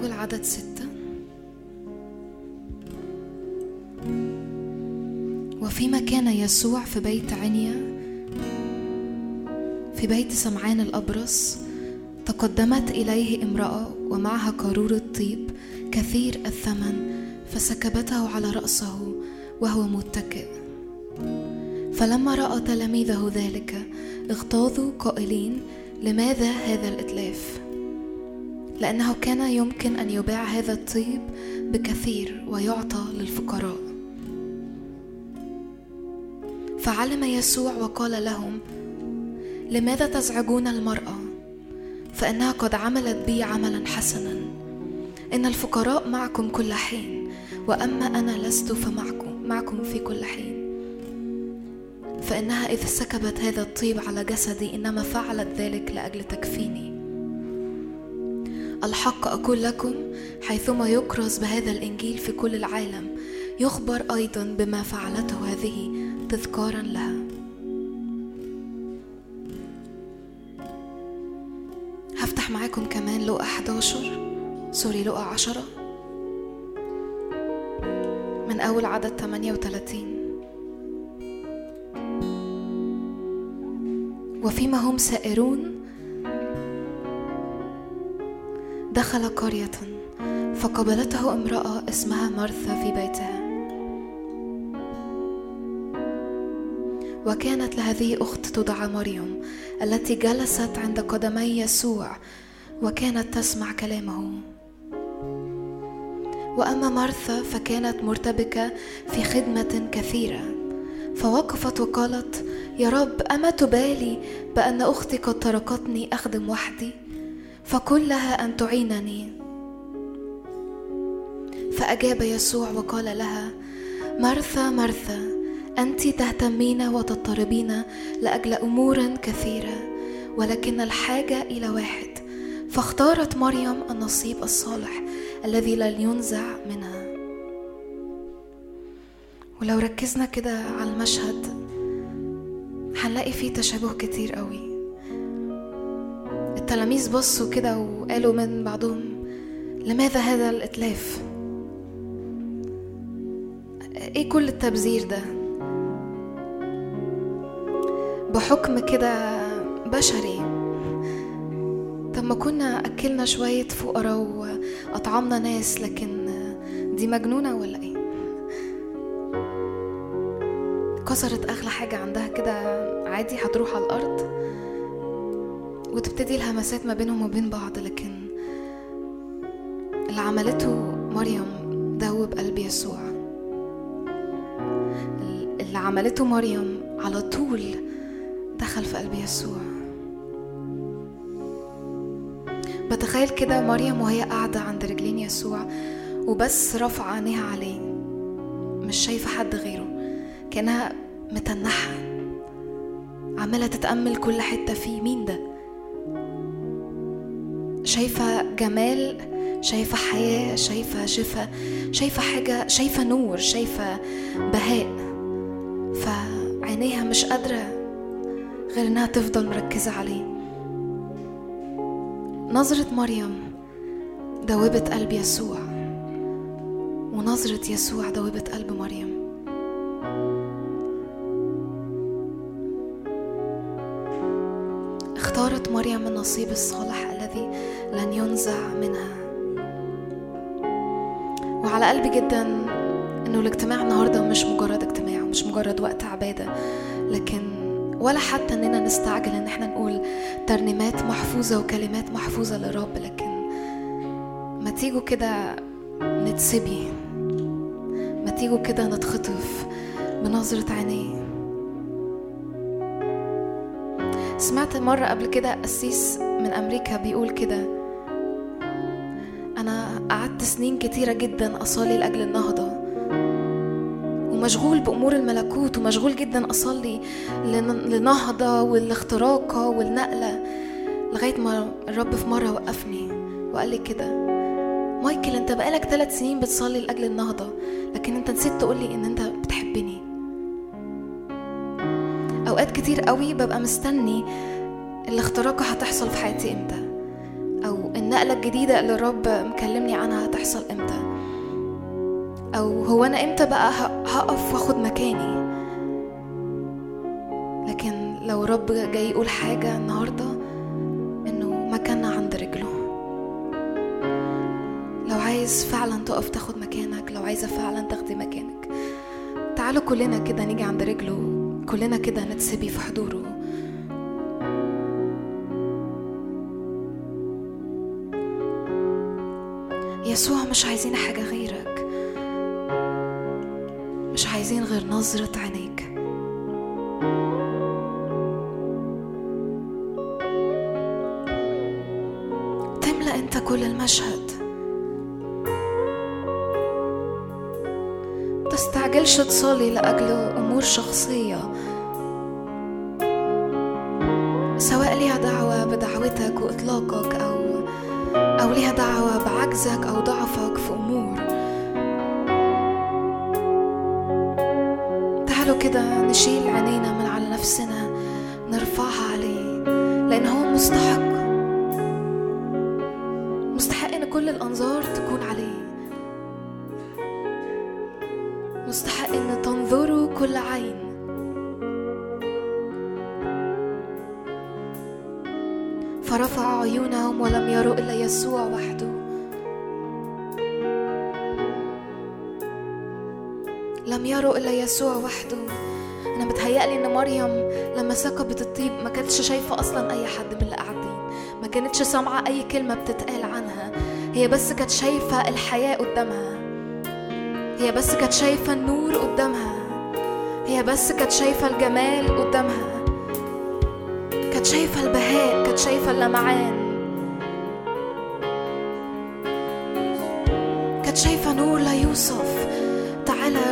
أول عدد ستة. وفيما كان يسوع في بيت عنيا في بيت سمعان الأبرص تقدمت إليه امرأة ومعها قارورة طيب كثير الثمن فسكبته على رأسه وهو متكئ. فلما رأى تلاميذه ذلك اغتاظوا قائلين لماذا هذا الإتلاف؟ لأنه كان يمكن أن يباع هذا الطيب بكثير ويعطى للفقراء. فعلم يسوع وقال لهم لماذا تزعجون المرأة؟ فإنها قد عملت بي عملا حسنا. إن الفقراء معكم كل حين وأما أنا لست فمعكم معكم في كل حين. فإنها إذ سكبت هذا الطيب على جسدي إنما فعلت ذلك لأجل تكفيني. الحق أقول لكم حيثما يكرز بهذا الإنجيل في كل العالم يخبر أيضا بما فعلته هذه تذكارا لها. هفتح معاكم كمان لقى 11 سوري لقى 10 من أول عدد 38 وفيما هم سائرون دخل قرية فقبلته امرأة اسمها مرثا في بيتها. وكانت لهذه أخت تدعى مريم التي جلست عند قدمي يسوع وكانت تسمع كلامه. وأما مرثا فكانت مرتبكة في خدمة كثيرة. فوقفت وقالت يا رب أما تبالي بأن أختي قد تركتني أخدم وحدي؟ فقل لها أن تعينني. فأجاب يسوع وقال لها مرثا مرثا أنت تهتمين وتضطربين لأجل أمور كثيرة ولكن الحاجة إلى واحد. فاختارت مريم النصيب الصالح الذي لن ينزع منها. ولو ركزنا كده على المشهد هنلاقي فيه تشابه كتير قوي. التلاميذ بصوا كده وقالوا من بعضهم لماذا هذا الإتلاف؟ إيه كل التبذير ده؟ بحكم كده بشري. طب ما كنا أكلنا شوية فقراء وأطعمنا ناس لكن دي مجنونة ولا إيه؟ كسرت أغلى حاجة عندها كده عادي هتروح على الأرض؟ وتبتدي الهمسات ما بينهم وبين بعض لكن اللي عملته مريم دوب قلب يسوع. اللي عملته مريم على طول دخل في قلب يسوع. بتخيل كده مريم وهي قاعدة عند رجلين يسوع وبس رافعة عينيها عليه. مش شايفة حد غيره كأنها متنحة عمالة تتأمل كل حتة فيه. مين ده؟ شايفة جمال شايفة حياة شايفة شفا شايفة حاجة شايفة نور شايفة بهاء. فعينيها مش قادرة غير إنها تفضل مركزة عليه. نظرة مريم دوبت قلب يسوع. ونظرة يسوع دوبت قلب مريم. اختارت مريم النصيب الصالح الذي لن ينزع منها. وعلى قلبي جدا إنه الاجتماع النهارده مش مجرد اجتماع ومش مجرد وقت عبادة لكن ولا حتى إننا نستعجل إن إحنا نقول ترنيمات محفوظة وكلمات محفوظة للرب لكن ما تيجوا كده نتسبي ما تيجوا كده نتخطف بنظرة عينيه سمعت مرة قبل كده قسيس من أمريكا بيقول كده أنا قعدت سنين كتيرة جدا أصلي لأجل النهضة. ومشغول بأمور الملكوت ومشغول جدا أصلي لنهضة والاختراقة والنقلة لغاية ما الرب في مرة وقفني وقال لي كده مايكل أنت بقالك ثلاث سنين بتصلي لأجل النهضة لكن أنت نسيت تقولي إن أنت بتحبني. أوقات كتير قوي ببقى مستني الاختراقة هتحصل في حياتي إمتى. النقلة الجديدة اللي الرب مكلمني عنها هتحصل إمتى؟ أو هو أنا إمتى بقى هقف وأخد مكاني؟ لكن لو رب جاي يقول حاجة النهاردة إنه مكاننا عند رجله. لو عايز فعلا تقف تاخد مكانك لو عايزة فعلا تاخدي مكانك تعالوا كلنا كده نيجي عند رجله كلنا كده نتسبي في حضوره. يسوع مش عايزين حاجة غيرك. مش عايزين غير نظرة عينيك. تملأ أنت كل المشهد. تستعجلش تصلي لأجل أمور شخصية. سواء ليها دعوة بدعوتك وإطلاقك أو أو ليها دعوة بعجزك أو ضعفك في أمور. تعالوا كده نشيل عينينا من على نفسنا نرفعها عليه لأن هو مستحق. مستحق إن كل الأنظار تكون عليه. مستحق إن تنظره كل عين. فرفع عيونهم ولم يروا إلا يسوع وحده. لم يروا إلا يسوع وحده. أنا متهيألي إن مريم لما سكبت الطيب ما كانتش شايفة أصلا أي حد من اللي قاعدين ما كانتش سامعة أي كلمة بتتقال عنها. هي بس كانت شايفة الحياة قدامها. هي بس كانت شايفة النور قدامها. هي بس كانت شايفة الجمال قدامها. كانت شايفة البهاء كانت شايفة اللمعان.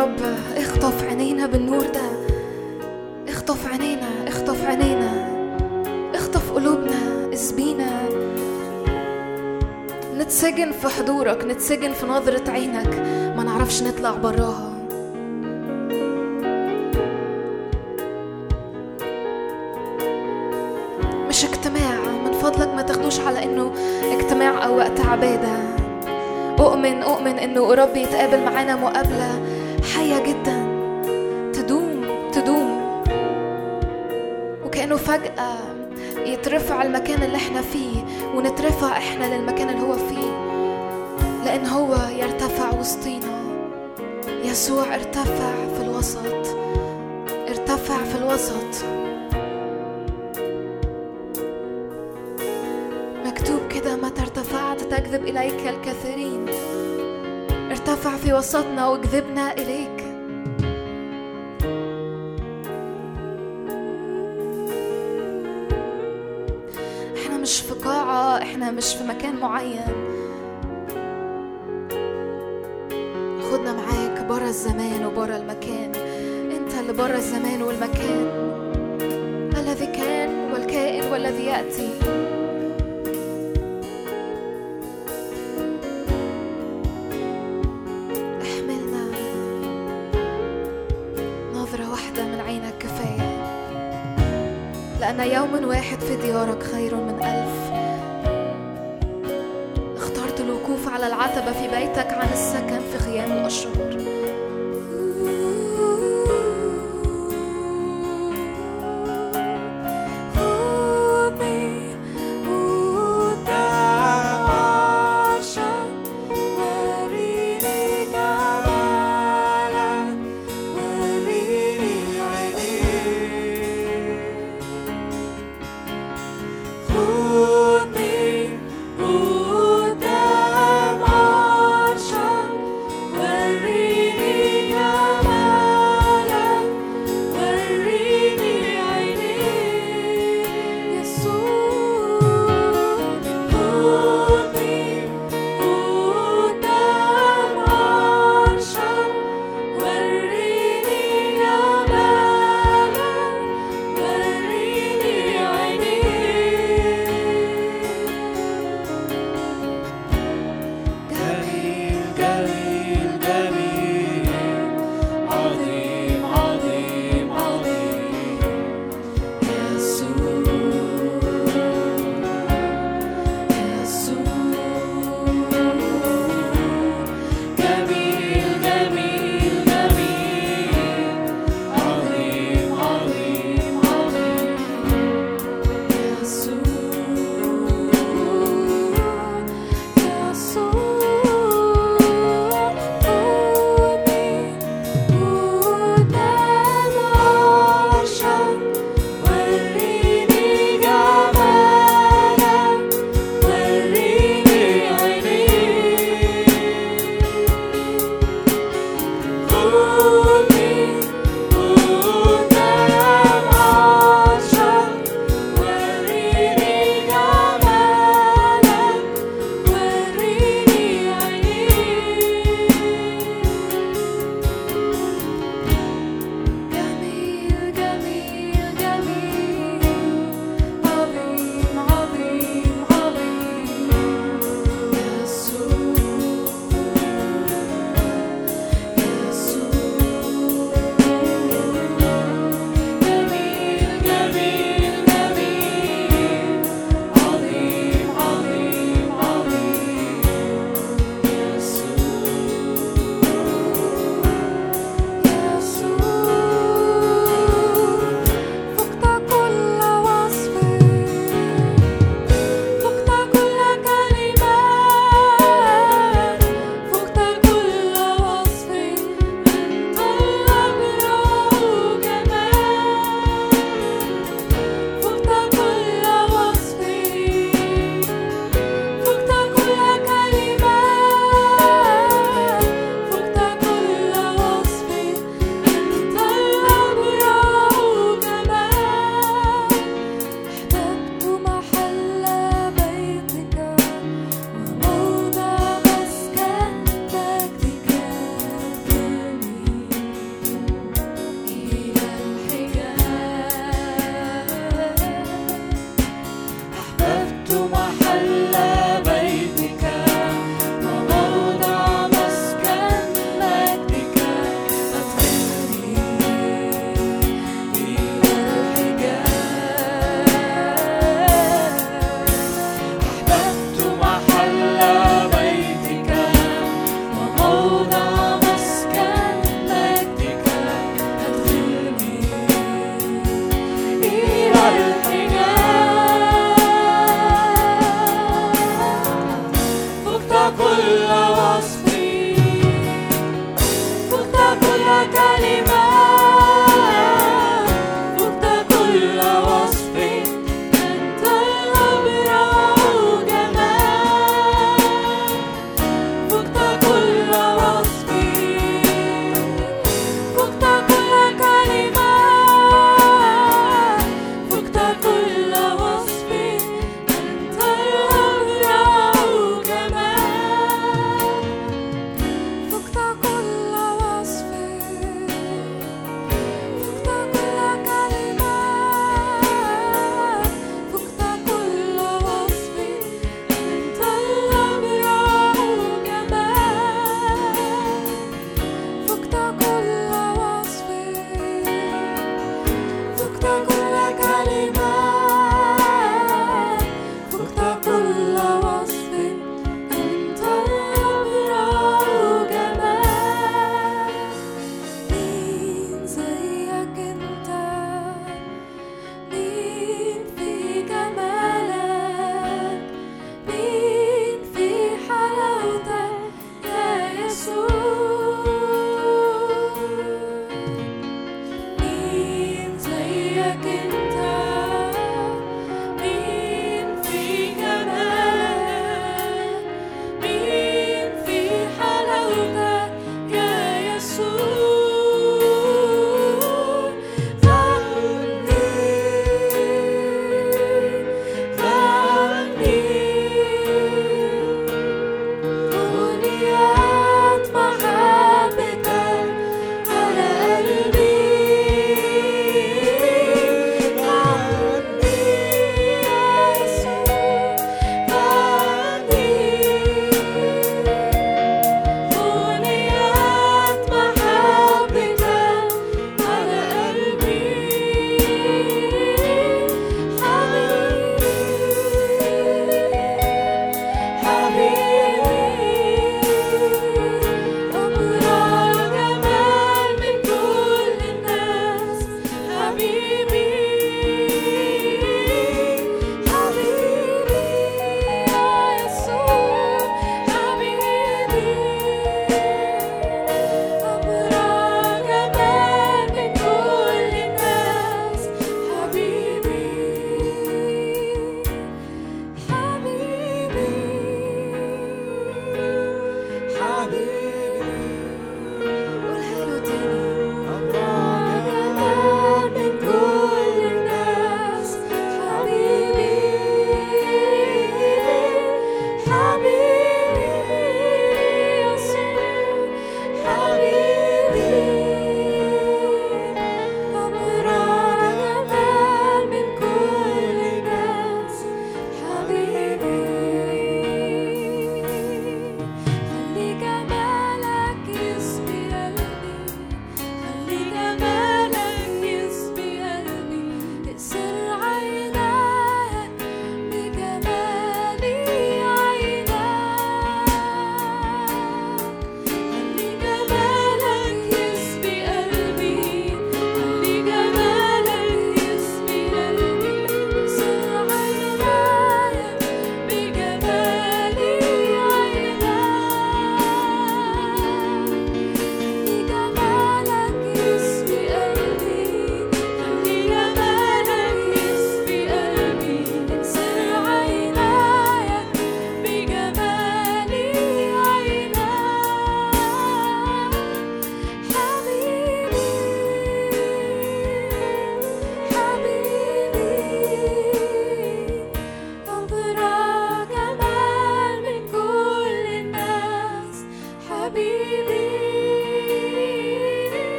رب اخطف عينينا بالنور ده. اخطف عينينا اخطف عينينا. اخطف قلوبنا اسبينا. نتسجن في حضورك نتسجن في نظرة عينك. ما نعرفش نطلع براها. مش اجتماع من فضلك ما تاخدوش على إنه اجتماع أو وقت عبادة. أؤمن أؤمن إنه رب يتقابل معانا مقابلة. حية جدا تدوم تدوم. وكأنه فجأة يترفع المكان اللي إحنا فيه ونترفع إحنا للمكان اللي هو فيه. لأن هو يرتفع وسطينا. يسوع ارتفع في الوسط. ارتفع في الوسط. مكتوب كده متى ارتفعت تكذب إليك الكثيرين. ارتفع في وسطنا وجذبنا إليك مش في مكان معين. خدنا معاك برا الزمان وبرا المكان. انت اللي برا الزمان والمكان. الذي كان والكائن والذي كفاية. لأن يوم واحد في ديارك خير من ألف.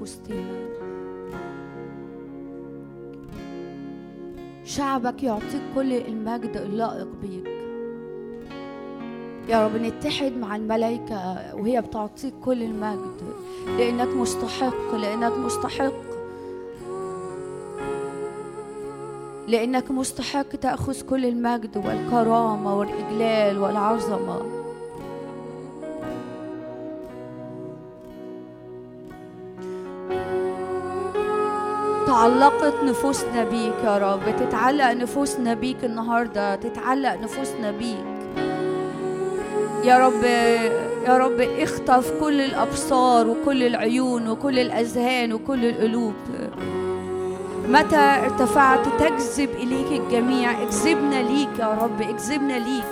في شعبك يعطيك كل المجد اللائق بيك. يا رب نتحد مع الملائكة وهي بتعطيك كل المجد لأنك مستحق لأنك مستحق. لأنك مستحق تأخذ كل المجد والكرامة والإجلال والعظمة. تعلقت نفوسنا بيك يا رب. تتعلق نفوسنا بيك النهارده. تتعلق نفوسنا بيك يا رب يا رب اخطف كل الأبصار وكل العيون وكل الأذهان وكل القلوب. متى ارتفعت تجذب إليك الجميع؟ اجذبنا ليك يا رب. اجذبنا ليك.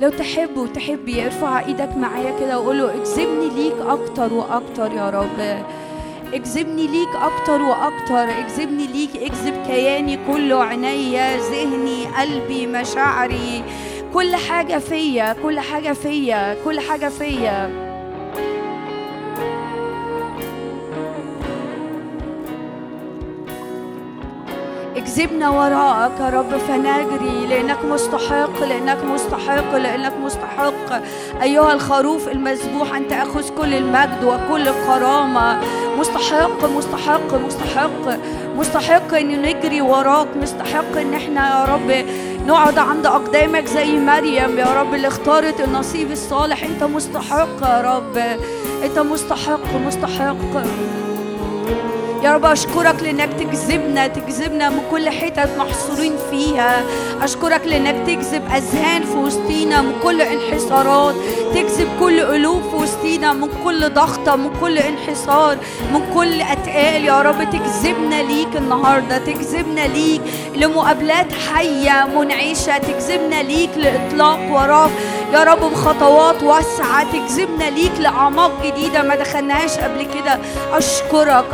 لو تحب وتحبي ارفع إيدك معايا كده وقول له اجذبني ليك أكتر وأكتر يا رب. اجذبني ليك أكتر وأكتر. اجذبني ليك اجذب كياني كله عينيا ذهني قلبي مشاعري. كل حاجة فيا كل حاجة فيا كل حاجة فيا. اجذبنا وراءك يا رب فنجري لأنك مستحق لأنك مستحق لأنك مستحق. أيها الخروف المذبوح أن تأخذ كل المجد وكل الكرامة. مستحق مستحق مستحق. مستحق إن نجري وراك مستحق إن إحنا يا رب نقعد عند أقدامك زي مريم. يا رب اللي اختارت النصيب الصالح أنت مستحق يا رب. أنت مستحق مستحق. يا رب أشكرك لإنك تجذبنا تجذبنا من كل حتت محصورين فيها. أشكرك لإنك تجذب أذهان في وسطينا من كل انحسارات تجذب كل قلوب في وسطينا من كل ضغطة من كل انحسار من كل أتقال. يا رب تجذبنا ليك النهارده تجذبنا ليك لمقابلات حية منعشة. تجذبنا ليك لإطلاق وراك يا رب بخطوات واسعة. تجذبنا ليك لأعماق جديدة ما دخلناهاش قبل كده. أشكرك.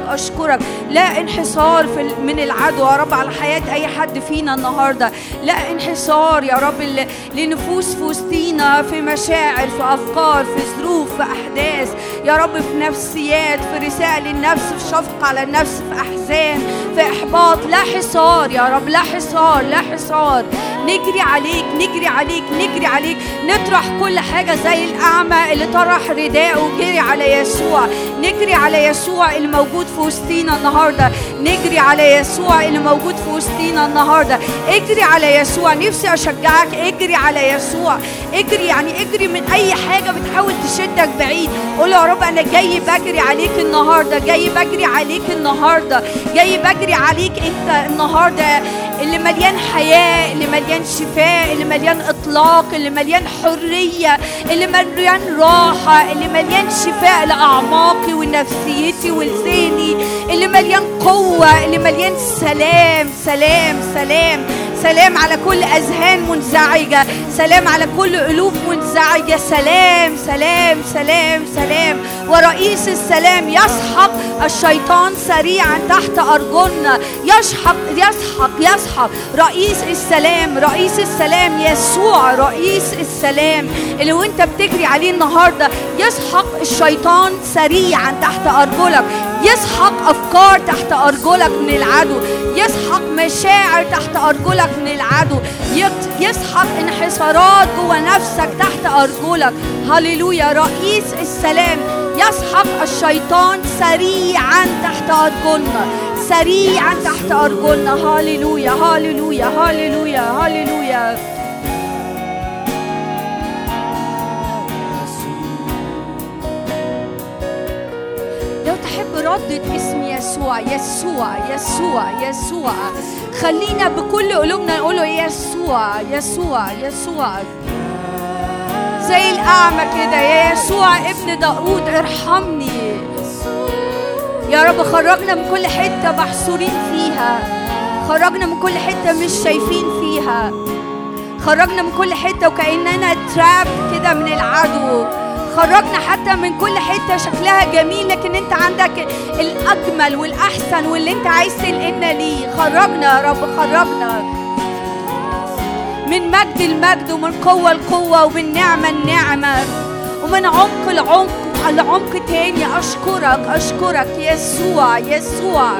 أشكرك أشكرك. لا انحصار في من العدو يا رب على حياة أي حد فينا النهارده. لا انحصار يا رب لنفوس في وسطينا في مشاعر في أفكار في ظروف في أحداث. يا رب في نفسيات في رسائل النفس في شفقه على النفس في أحزان في إحباط. لا حصار يا رب لا حصار لا حصار. نجري عليك نجري عليك نجري عليك. نطرح كل حاجة زي الأعمى اللي طرح رداءه وجري على يسوع. نجري على يسوع اللي موجود في وسطينا النهاردة. نجري على يسوع اللي موجود في وسطينا النهاردة. اجري على يسوع. نفسي أشجعك. اجري على يسوع. اجري يعني اجري من أي حاجة بتحاول تشدك بعيد. قول يا رب أنا جاي بجري عليك النهاردة. جاي بجري عليك النهاردة. جاي بجري عليك أنت النهاردة. اللي مليان حياة اللي مليان شفاء اللي مليان إطلاق اللي مليان حرية اللي مليان راحة اللي مليان شفاء لأعماقي ونفسيتي ولذهني اللي مليان قوة اللي مليان سلام سلام سلام. سلام على كل أذهان منزعجة. سلام على كل قلوب منزعجة. سلام سلام سلام سلام. ورئيس السلام يسحق الشيطان سريعا تحت أرجلنا. يسحق يسحق يسحق. رئيس السلام رئيس السلام يسوع رئيس السلام. اللي وانت بتجري عليه النهارده يسحق الشيطان سريعا تحت أرجلك. يسحق أفكار تحت أرجلك من العدو. يسحق مشاعر تحت أرجلك من العدو. يسحق انحسارات جوه نفسك تحت أرجلك. هللويا. رئيس السلام يسحق الشيطان سريعا تحت أرجلنا. سريعا تحت أرجلنا. هللويا. هللويا. هللويا. هللويا. لو تحب ردد اسم يسوع يسوع يسوع يسوع. خلينا بكل قلوبنا نقول يسوع يسوع يسوع. زي الأعمى كده يا يسوع ابن داود ارحمني. يا رب خرجنا من كل حتة محصورين فيها. خرجنا من كل حتة مش شايفين فيها. خرجنا من كل حتة وكأننا تراب كده من العدو. خرجنا حتى من كل حتة شكلها جميل لكن انت عندك الأجمل والأحسن واللي انت عايز تنقلنا ليه. خرجنا يا رب خرجنا. من مجد المجد ومن قوة لقوة ومن نعمة لنعمة. ومن عمق لعمق لعمق تاني. أشكرك أشكرك يسوع يسوع.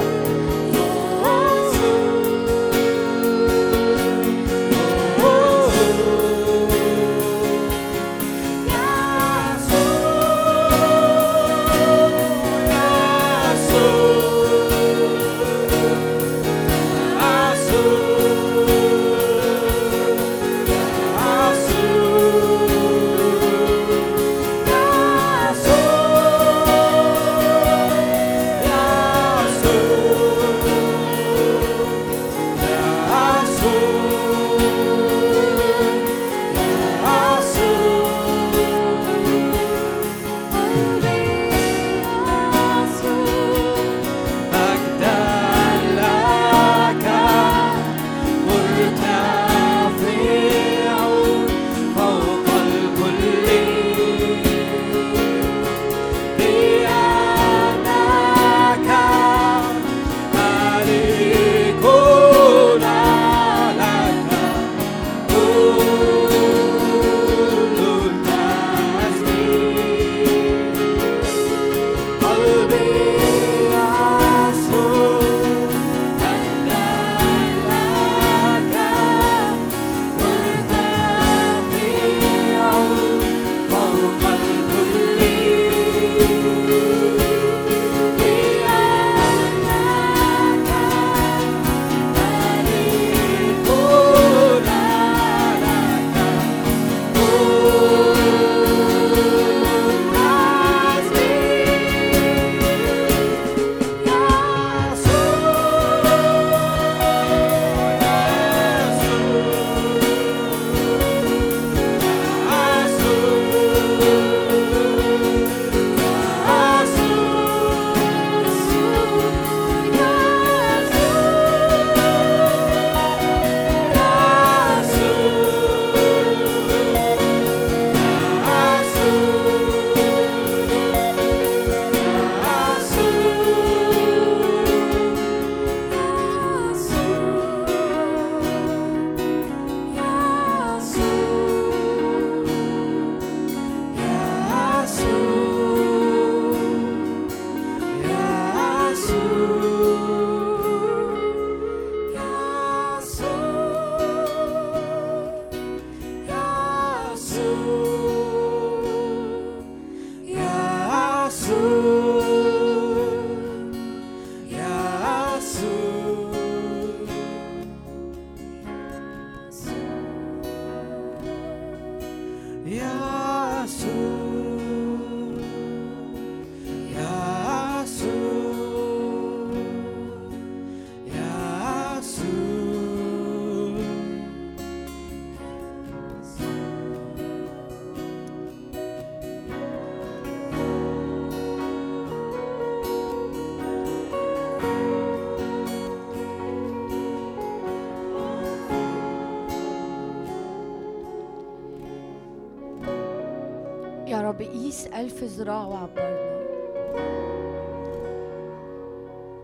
قيس ألف ذراع وعبرنا.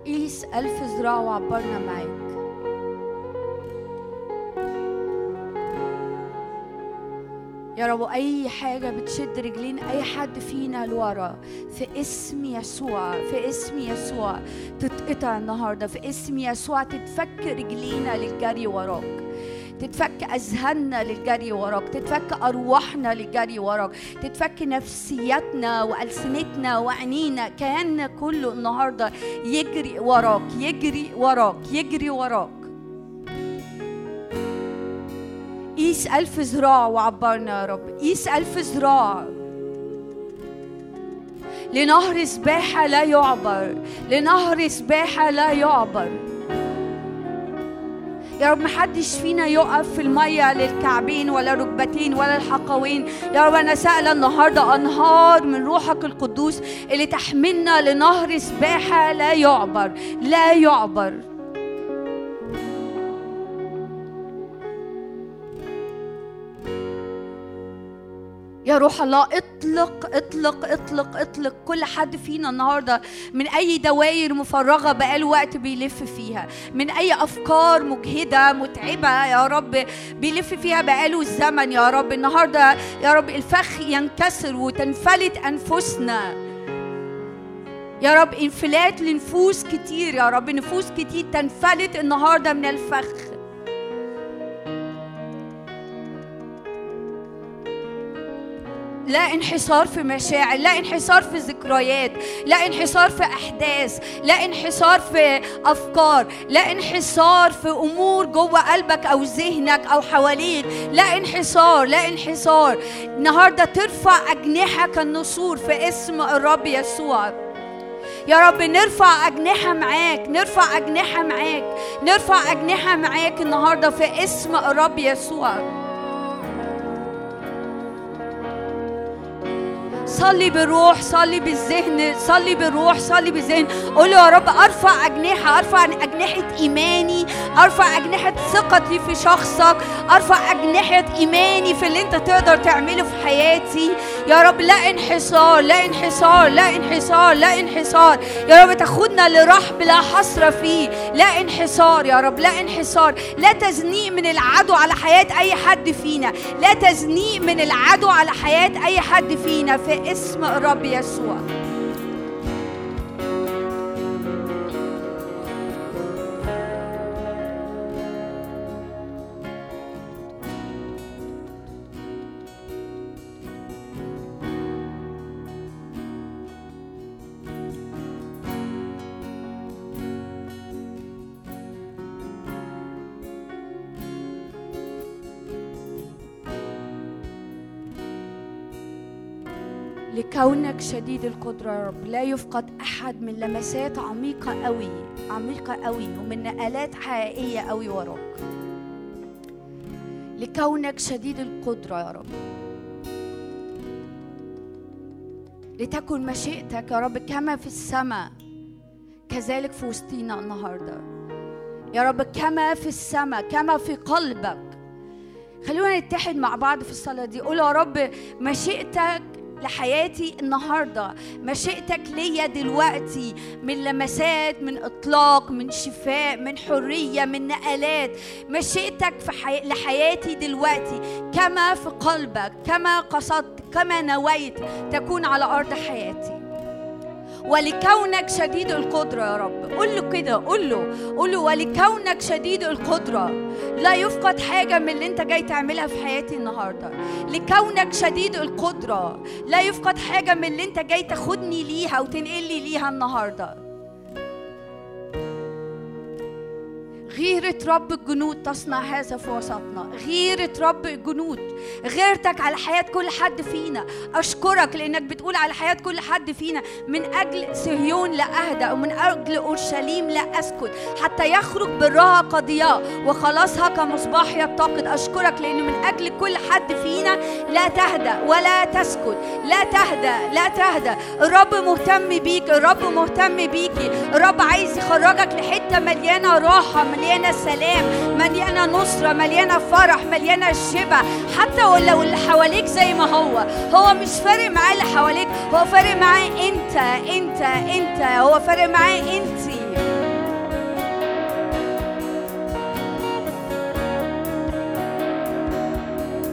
قيس ألف ذراع وعبرنا معاك. يا رب أي حاجة بتشد رجلين أي حد فينا لورا في اسم يسوع في اسم يسوع تتقطع النهاردة في اسم يسوع تتفك رجلينا للجري وراك. تتفك أذهاننا للجري وراك تتفك أرواحنا للجري وراك تتفك نفسياتنا وألسنتنا وعينينا كياننا كله النهاردة يجري وراك يجري وراك يجري وراك. قيس ألف ذراع وعبرنا يا رب قيس ألف ذراع. لنهر سباحة لا يعبر لنهر سباحة لا يعبر. يا رب محدش فينا يقف في المية للكعبين ولا ركبتين ولا الحقوين. يا رب أنا سائلة النهاردة أنهار من روحك القدوس اللي تحملنا لنهر سباحة لا يعبر لا يعبر. يا روح الله اطلق اطلق اطلق اطلق كل حد فينا النهارده من أي دوائر مفرغة بقاله وقت بيلف فيها من أي أفكار مجهدة متعبة يا رب بيلف فيها بقاله الزمن يا رب. النهارده يا رب الفخ ينكسر وتنفلت أنفسنا. يا رب انفلات لنفوس كتير يا رب نفوس كتير تنفلت النهارده من الفخ. لا انحصار في مشاعر لا انحصار في ذكريات لا انحصار في أحداث لا انحصار في أفكار لا انحصار في أمور جوه قلبك أو ذهنك أو حواليك لا انحصار لا انحصار. النهارده ترفع أجنحة كالنسور في اسم الرب يسوع. يا رب نرفع أجنحة معاك نرفع أجنحة معاك نرفع أجنحة معاك النهاردة في اسم الرب يسوع. صلي بالروح صلي بالذهن صلي بالروح صلي بالذهن. قول يا رب أرفع أجنحة أرفع أجنحة إيماني أرفع أجنحة ثقتي في شخصك أرفع أجنحة إيماني في اللي أنت تقدر تعمله في حياتي. يا رب لا انحصار لا انحصار لا انحصار لا انحصار. يا رب تاخدنا لرحب لا حصر فيه. لا انحصار يا رب لا انحصار. لا تزنيق من العدو على حياة أي حد فينا. لا تزنيق من العدو على حياة أي حد فينا. في اسم الرب يسوع. لكونك شديد القدرة يا رب. لا يفقد أحد من لمسات عميقة قوي عميقة قوي ومن نقلات حقيقية قوي وراك. لكونك شديد القدرة يا رب. لتكن مشيئتك يا رب كما في السماء كذلك في وسطينا النهارده. يا رب كما في السماء كما في قلبك. خلونا نتحد مع بعض في الصلاة دي. قول يا رب مشيئتك لحياتي النهاردة. مشيئتك ليا دلوقتي من لمسات من إطلاق من شفاء من حرية من نقلات. مشيئتك في حي... لحياتي دلوقتي كما في قلبك كما قصدت كما نويت تكون على أرض حياتي. ولكونك شديد القدرة يا رب. قول له كده قول له قول له ولكونك شديد القدرة. لا يفقد حاجة من اللي انت جاي تعملها في حياتي النهاردة. لكونك شديد القدرة. لا يفقد حاجة من اللي انت جاي تاخدني ليها وتنقلي ليها النهارده. غيرة رب الجنود تصنع هذا في وسطنا غيرة رب الجنود. غيرتك على حياة كل حد فينا. أشكرك لأنك بتقول على حياة كل حد فينا. من أجل صهيون لا أهدأ ومن أجل أورشليم لا أسكت. حتى يخرج برها قضياء وخلاصها كمصباح يتقد. أشكرك لأن من أجل كل حد فينا لا تهدأ ولا تسكت. لا تهدأ لا تهدأ الرب مهتم بيك الرب مهتم بيكي الرب عايز يخرجك لحتة مليانة راحة مليانة سلام مليانة نصرة مليانة فرح مليانة شبع حتى ولو اللي حواليك زي ما هو هو مش فارق معاه اللي حواليك هو فارق معاه انت انت انت. هو فارق معاه انتي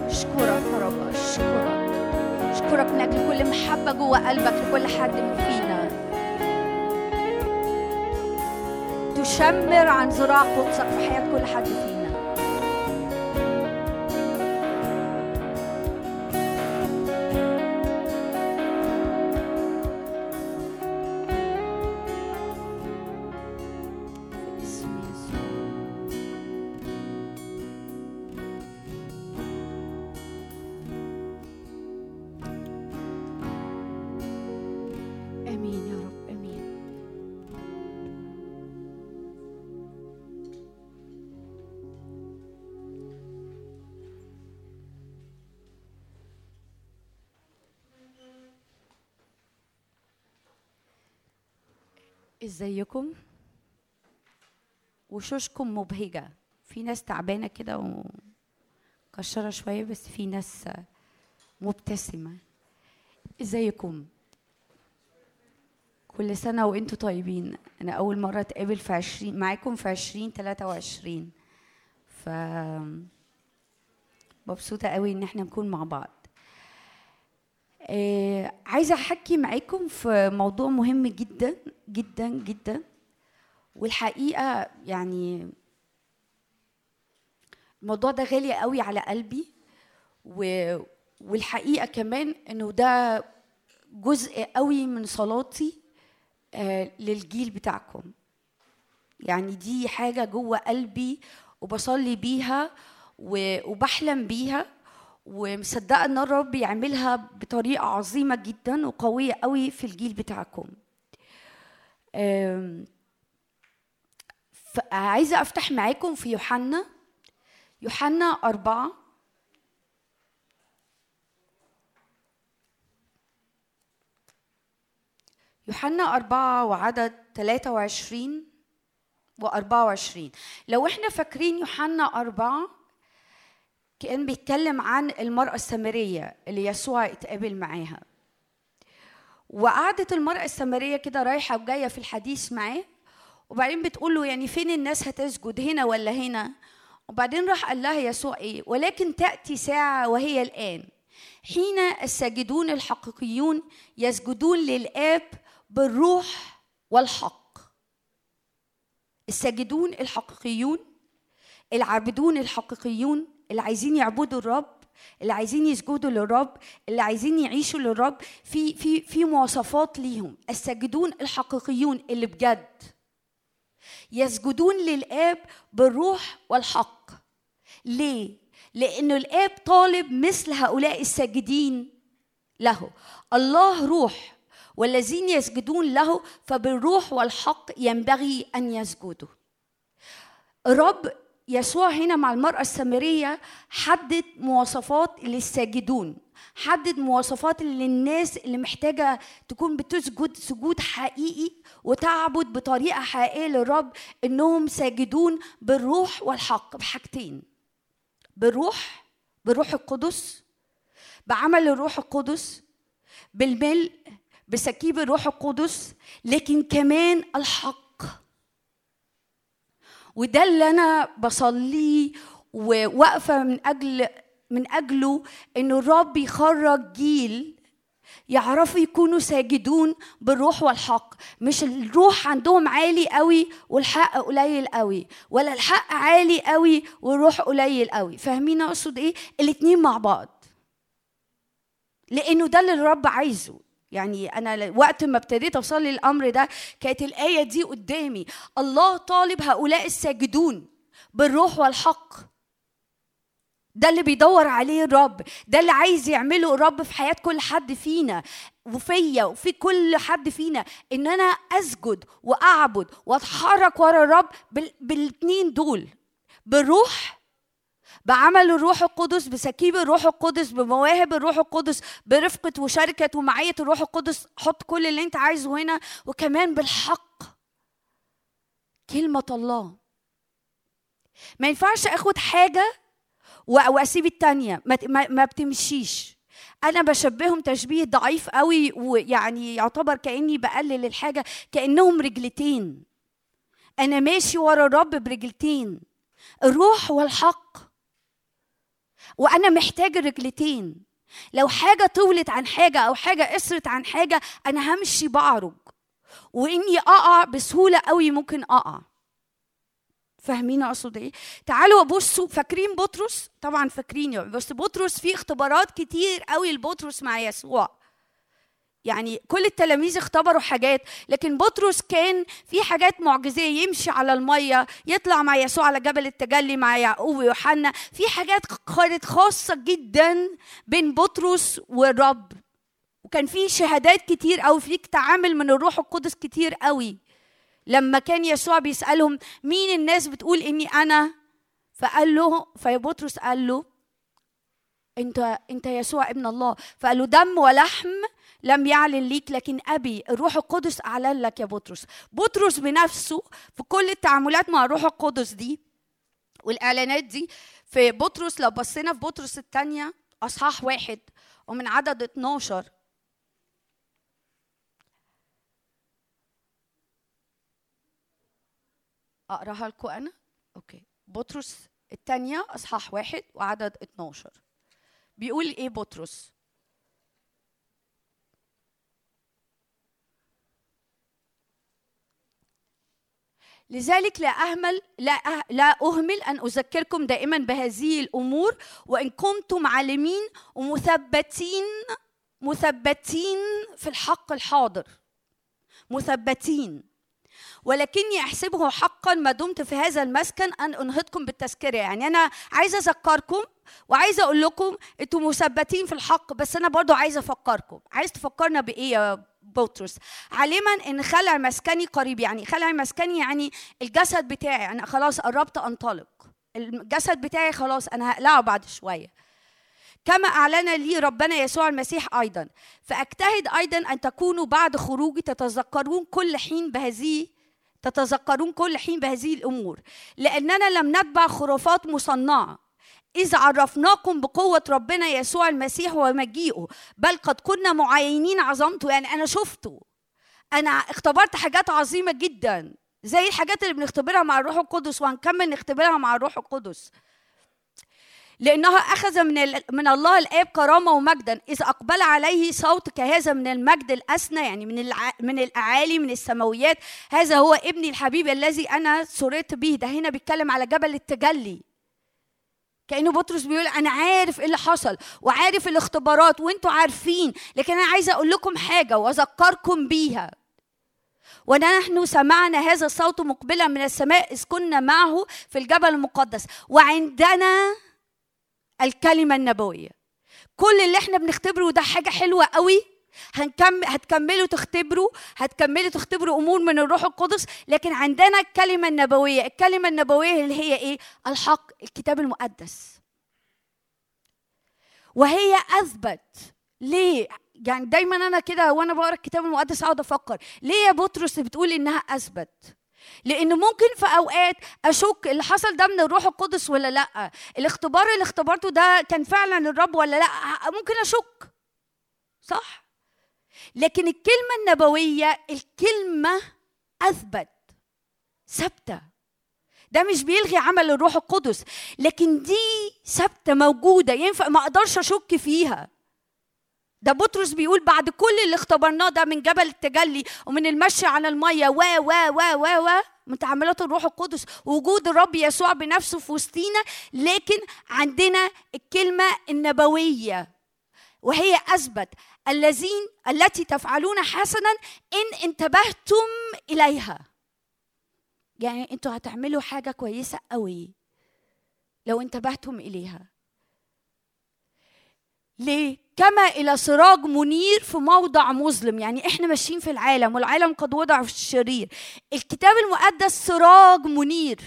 اشكرك يا رب اشكرك اشكرك من أجل كل محبة جوه قلبك لكل حد فينا. تشمر عن ذراع قدسك في حياه كل حد فينا. إزيكم؟ وشوشكم مبهجة. في ناس تعبانة كده ومكشرة شوية بس في ناس مبتسمة. إزيكم؟ كل سنة وأنتم طيبين. أنا أول مرة أتقابل في عشرين معاكم في عشرين تلاتة وعشرين. ف مبسوطة قوي إن إحنا نكون مع بعض. آه عايزة أحكي معاكم في موضوع مهم جدا جدا جدا. والحقيقة يعني الموضوع ده غالي قوي على قلبي. و... والحقيقة كمان إنه ده جزء قوي من صلاتي آه للجيل بتاعكم. يعني دي حاجة جوه قلبي وبصلي بيها وبحلم بيها. ومصدقة إن الرب يعملها بطريقة عظيمة جدا وقوية قوي في الجيل بتاعكم. آم، فعايزة أفتح معاكم في يوحنا يوحنا أربعة. يوحنا أربعة وعدد 23 و24 لو إحنا فاكرين يوحنا أربعة كأن بيتكلم عن المرأة السامرية اللي يسوع اتقابل معاها. وقعدت المرأة السامرية كده رايحة وجاية في الحديث معاه وبعدين بتقول له يعني فين الناس هتسجد هنا ولا هنا؟ وبعدين راح قال لها يسوع إيه؟ ولكن تأتي ساعة وهي الآن. حين الساجدون الحقيقيون يسجدون للآب بالروح والحق. الساجدون الحقيقيون العابدون الحقيقيون اللي عايزين يعبدوا الرب اللي عايزين يسجدوا للرب اللي عايزين يعيشوا للرب في في في مواصفات ليهم. الساجدون الحقيقيون اللي بجد. يسجدون للآب بالروح والحق. ليه؟ لأنه الآب طالب مثل هؤلاء الساجدين له. الله روح والذين يسجدون له فبالروح والحق ينبغي أن يسجدوا. الرب يسوع هنا مع المرأة السامرية حدد مواصفات للساجدون حدد مواصفات للناس اللي محتاجة تكون بتسجد سجود حقيقي وتعبد بطريقة حقيقية للرب إنهم ساجدون بالروح والحق بحاجتين بالروح بالروح القدس بعمل الروح القدس بالملء بسكيب الروح القدس لكن كمان الحق وده اللي أنا بصليه وواقفة من أجل من أجله انه الرب يخرج جيل يعرفوا يكونوا ساجدون بالروح والحق. مش الروح عندهم عالي قوي والحق قليل قوي ولا الحق عالي قوي والروح قليل قوي. فاهمين أقصد إيه؟ الاتنين مع بعض. لأنه ده اللي الرب عايزه. يعني أنا وقت ما ابتديت أصلي الأمر ده كانت الآية دي قدامي. الله طالب هؤلاء الساجدون بالروح والحق. ده اللي بيدور عليه الرب. ده اللي عايز يعمله الرب في حياة كل حد فينا. وفيا وفي كل حد فينا إن أنا أسجد وأعبد وأتحرك ورا الرب بال- بالاتنين دول. بالروح بعمل الروح القدس بسكيب الروح القدس بمواهب الروح القدس برفقة وشركة ومعية الروح القدس. حط كل اللي انت عايزه هنا وكمان بالحق. كلمة الله. ما ينفعش آخد حاجة وأسيب التانية. ما, ما, ما بتمشيش. أنا بشبههم تشبيه ضعيف قوي ويعني يعتبر كأني بقلل الحاجة كأنهم رجلتين. أنا ماشي ورا الرب برجلتين. الروح والحق. وأنا محتاج الرجلتين. لو حاجة طولت عن حاجة أو حاجة قصرت عن حاجة أنا همشي بعرج وإني أقع بسهولة قوي ممكن أقع. فاهمين أقصد إيه؟ تعالوا بصوا فاكرين بطرس؟ طبعا فاكرين بس بطرس فيه اختبارات كتير قوي لبطرس مع يسوع. يعني كل التلاميذ اختبروا حاجات لكن بطرس كان في حاجات معجزية يمشي على المية يطلع مع يسوع على جبل التجلي مع يعقوب ويوحنا. في حاجات كانت خاصة جدا بين بطرس والرب. وكان في شهادات كتير قوي فيك تعامل من الروح القدس كتير قوي لما كان يسوع بيسألهم مين الناس بتقول إني أنا؟ فقال له فبطرس قال له أنت أنت يسوع ابن الله. فقال له دم ولحم لم يعلن ليك لكن أبي الروح القدس أعلن لك يا بطرس. بطرس بنفسه في كل التعاملات مع الروح القدس دي والإعلانات دي في بطرس لو بصينا في بطرس الثانية أصحاح واحد ومن عدد 12 أقراها لكم أنا؟ أوكي. بطرس الثانية أصحاح واحد وعدد 12 بيقول إيه بطرس؟ لذلك لا أهمل لا أه- لا أهمل أن أذكركم دائما بهذه الأمور وإن كنتم عالمين ومثبتين مثبتين في الحق الحاضر. مثبتين. ولكني أحسبه حقا ما دمت في هذا المسكن أن أنهضكم بالتذكرة. يعني أنا عايزة أذكركم وعايزة أقول لكم أنتم مثبتين في الحق بس أنا برضو عايزة أفكركم. عايز تفكرنا بإيه يا بطرس علما إن خلع مسكني قريب يعني خلع مسكني يعني الجسد بتاعي أنا خلاص قربت أنطلق. الجسد بتاعي خلاص أنا هقلعه بعد شوية. كما أعلن لي ربنا يسوع المسيح أيضا. فأجتهد أيضا أن تكونوا بعد خروجي تتذكرون كل حين بهذه تتذكرون كل حين بهذه الأمور. لأننا لم نتبع خرافات مصنعة. إذ عرفناكم بقوة ربنا يسوع المسيح ومجيئه بل قد كنا معاينين عظمته. يعني أنا شفته. أنا اختبرت حاجات عظيمة جدا زي الحاجات اللي بنختبرها مع الروح القدس وهنكمل نختبرها مع الروح القدس. لأنها أخذ من من الله الآب كرامة ومجدا. إذ أقبل عليه صوت كهذا من المجد الأسنى يعني من الع... من الأعالي من السماويات. هذا هو ابني الحبيب الذي أنا سررت به. ده هنا بيتكلم على جبل التجلي. كأنه بطرس بيقول أنا عارف إيه اللي حصل وعارف الاختبارات وإنتوا عارفين لكن أنا عايزة أقول لكم حاجة وأذكركم بيها. ونحن سمعنا هذا الصوت مقبلا من السماء إذ كنا معه في الجبل المقدس. وعندنا الكلمة النبوية. كل اللي إحنا بنختبره ده حاجة حلوة قوي. هنكمل هتكملوا تختبروا هتكملوا تختبروا أمور من الروح القدس لكن عندنا الكلمة النبوية الكلمة النبوية اللي هي إيه؟ الحق الكتاب المقدس. وهي أثبت ليه؟ يعني دايما أنا كده وأنا بقرأ الكتاب المقدس أقعد أفكر ليه يا بطرس بتقول إنها أثبت؟ لأن ممكن في أوقات أشك اللي حصل ده من الروح القدس ولا لأ؟ الاختبار اللي اختبرته ده كان فعلا الرب ولا لأ؟ ممكن أشك. صح؟ لكن الكلمة النبوية الكلمة أثبت ثابتة. ده مش بيلغي عمل الروح القدس لكن دي ثابتة موجودة ينفع ما أقدرش أشك فيها. ده بطرس بيقول بعد كل اللي اختبرناه ده من جبل التجلي ومن المشي على المية و و و و و من تعاملات الروح القدس ووجود الرب يسوع بنفسه في وسطينا لكن عندنا الكلمة النبوية. وهي أثبت الذين التي تفعلون حسنا إن انتبهتم إليها. يعني أنتوا هتعملوا حاجة كويسة قوي لو انتبهتم إليها. ليه؟ كما إلى سراج منير في موضع مظلم يعني إحنا ماشيين في العالم والعالم قد وضع في الشرير. الكتاب المقدس سراج منير.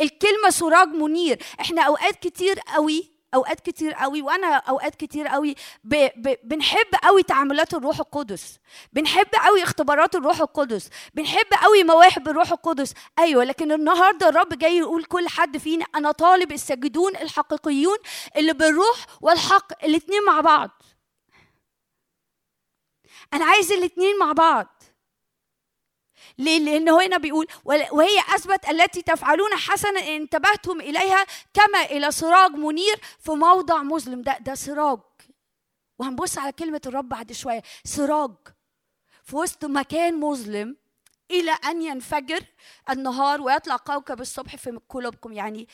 الكلمة سراج منير. إحنا أوقات كتير قوي أوقات كتير قوي وأنا أوقات كتير قوي ب... ب... بنحب قوي تعاملات الروح القدس. بنحب قوي اختبارات الروح القدس. بنحب قوي مواهب الروح القدس. أيوه لكن النهارده الرب جاي يقول كل حد فينا أنا طالب الساجدون الحقيقيون اللي بالروح والحق الاتنين مع بعض. أنا عايز الاتنين مع بعض. ليه؟ لأنه هنا بيقول "ول- وهي أثبت التي تفعلون حسنا إن انتبهتم إليها كما إلى سراج منير في موضع مظلم ده ده سراج وهنبص على كلمة الرب بعد شوية سراج في وسط مكان مظلم إلى أن ينفجر النهار ويطلع كوكب الصبح في قلوبكم يعني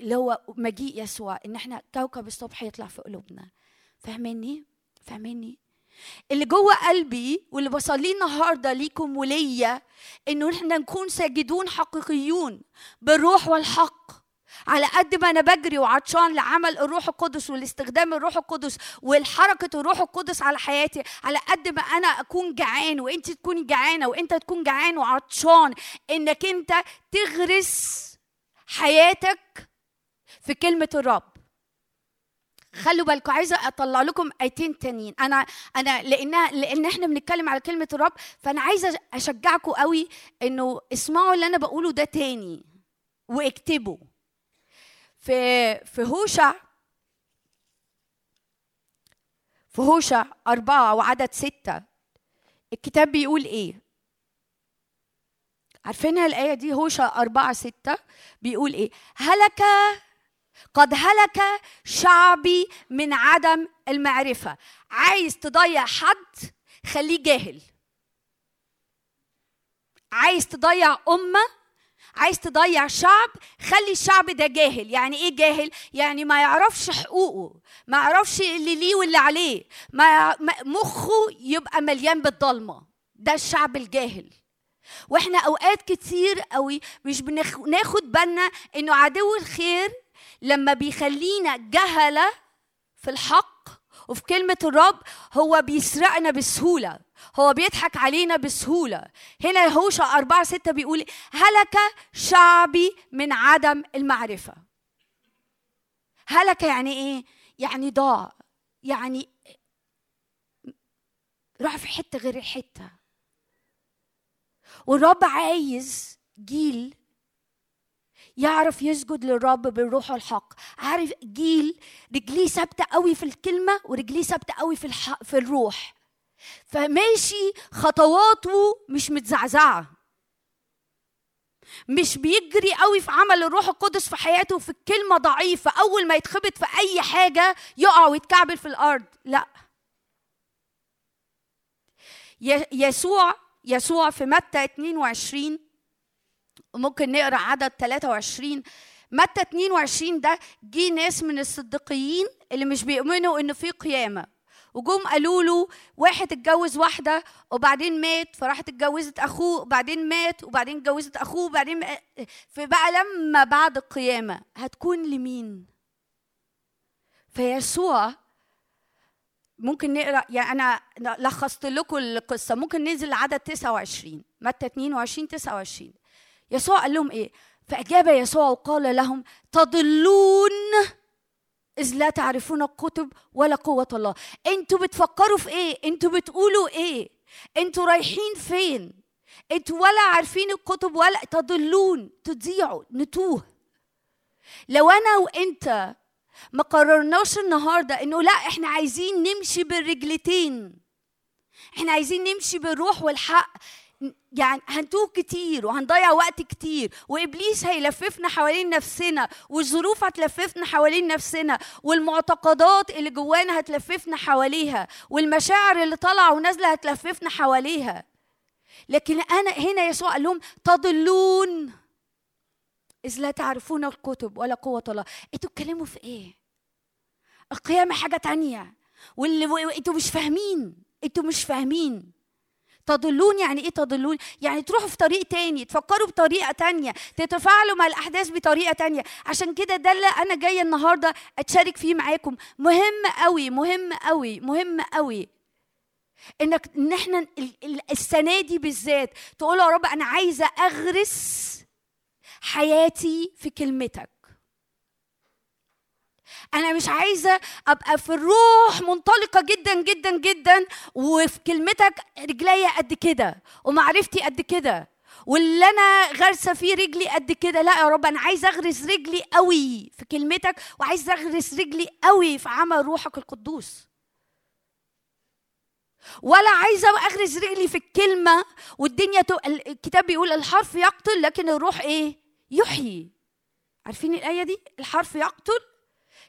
اللي هو مجيء يسوع إن إحنا كوكب الصبح يطلع في قلوبنا فاهميني؟ فاهميني؟ اللي جوه قلبي واللي بصليه النهارده ليكم وليا إنه إحنا نكون ساجدون حقيقيون بالروح والحق. على قد ما أنا بجري وعطشان لعمل الروح القدس والاستخدام الروح القدس والحركة الروح القدس على حياتي على قد ما أنا أكون جعان وأنت تكوني جعانة وأنت تكون جعان وعطشان إنك أنت تغرس حياتك في كلمة الرب. خلوا بالكم عايزة أطلع لكم آيتين تانيين. أنا أنا لأنها لأن إحنا بنتكلم على كلمة الرب فأنا عايزة أشجعكم قوي إنه اسمعوا اللي أنا بقوله ده تاني واكتبوا. في في هوشع في هوشع أربعة وعدد ستة الكتاب بيقول إيه؟ عارفينها الآية دي؟ هوشع أربعة ستة بيقول إيه؟ هلك قد هلك شعبي من عدم المعرفة. عايز تضيع حد خليه جاهل. عايز تضيع أمة عايز تضيع شعب خلي الشعب ده جاهل. يعني إيه جاهل؟ يعني ما يعرفش حقوقه ما يعرفش اللي ليه واللي عليه. ما مخه يبقى مليان بالضلمة. ده الشعب الجاهل. وإحنا أوقات كتير قوي مش بناخد بالنا إنه عدو الخير لما بيخلينا جهلة في الحق وفي كلمة الرب هو بيسرقنا بسهولة. هو بيضحك علينا بسهولة. هنا هوشع أربعة ستة بيقول هلك شعبي من عدم المعرفة. هلك يعني إيه؟ يعني ضاع. يعني راح في حتة غير الحتة. والرب عايز جيل يعرف يسجد للرب بالروح والحق. عارف جيل رجليه ثابتة قوي في الكلمة ورجليه ثابتة قوي في الح... في الروح. فماشي خطواته مش متزعزعة. مش بيجري قوي في عمل الروح القدس في حياته في الكلمة ضعيفة. أول ما يتخبط في أي حاجة يقع ويتكعبل في الأرض. لا. يسوع يسوع في متى 22 وممكن نقرأ عدد 23 متى 22 ده جه ناس من الصديقيين اللي مش بيؤمنوا إنه في قيامة. وجم قالوا له واحد اتجوز واحدة وبعدين مات فراحت اتجوزت أخوه وبعدين مات وبعدين اتجوزت أخوه وبعدين فبقى لما بعد القيامه هتكون لمين؟ فيسوع. ممكن نقرأ يعني أنا لخصت لكم القصة. ممكن ننزل لعدد 29 متى 22 29 يسوع قال لهم إيه؟ فأجاب يسوع وقال لهم تضلون إذ لا تعرفون الكتب ولا قوة الله. أنتوا بتفكروا في إيه؟ أنتوا بتقولوا إيه؟ أنتوا رايحين فين؟ أنتوا ولا عارفين الكتب ولا تضلون تضيعوا نتوه. لو أنا وأنت ما قررناش النهارده إنه لا إحنا عايزين نمشي بالرجلتين. إحنا عايزين نمشي بالروح والحق. يعني هنتوه كتير وهنضيع وقت كتير وإبليس هيلففنا حوالين نفسنا والظروف هتلففنا حوالين نفسنا والمعتقدات اللي جوانا هتلففنا حواليها والمشاعر اللي طالعة ونازلة هتلففنا حواليها. لكن أنا هنا يسوع قال لهم تضلون إذ لا تعرفون الكتب ولا قوة الله. أنتوا بتتكلموا في إيه؟ القيامة حاجة تانية. واللي أنتوا مش فاهمين. أنتوا مش فاهمين. تضلون يعني إيه تضلون؟ يعني تروحوا في طريق تاني تفكروا بطريقة تانية تتفاعلوا مع الأحداث بطريقة تانية. عشان كده ده اللي أنا جاية النهارده أتشارك فيه معاكم. مهم قوي مهم قوي مهم قوي إنك إن إحنا ال- ال- السنة دي بالذات تقول يا رب أنا عايزة أغرس حياتي في كلمتك. أنا مش عايزة ابقى في الروح منطلقة جدا جدا جدا وفي كلمتك رجليا قد كده ومعرفتي قد كده واللي أنا غارسة فيه رجلي قد كده. لا يا رب أنا عايز أغرس رجلي قوي في كلمتك وعايز أغرس رجلي قوي في عمل روحك القدوس. ولا عايزة أغرس رجلي في الكلمة والدنيا تو... الكتاب بيقول الحرف يقتل لكن الروح إيه؟ يحيي. عارفين الآية دي؟ الحرف يقتل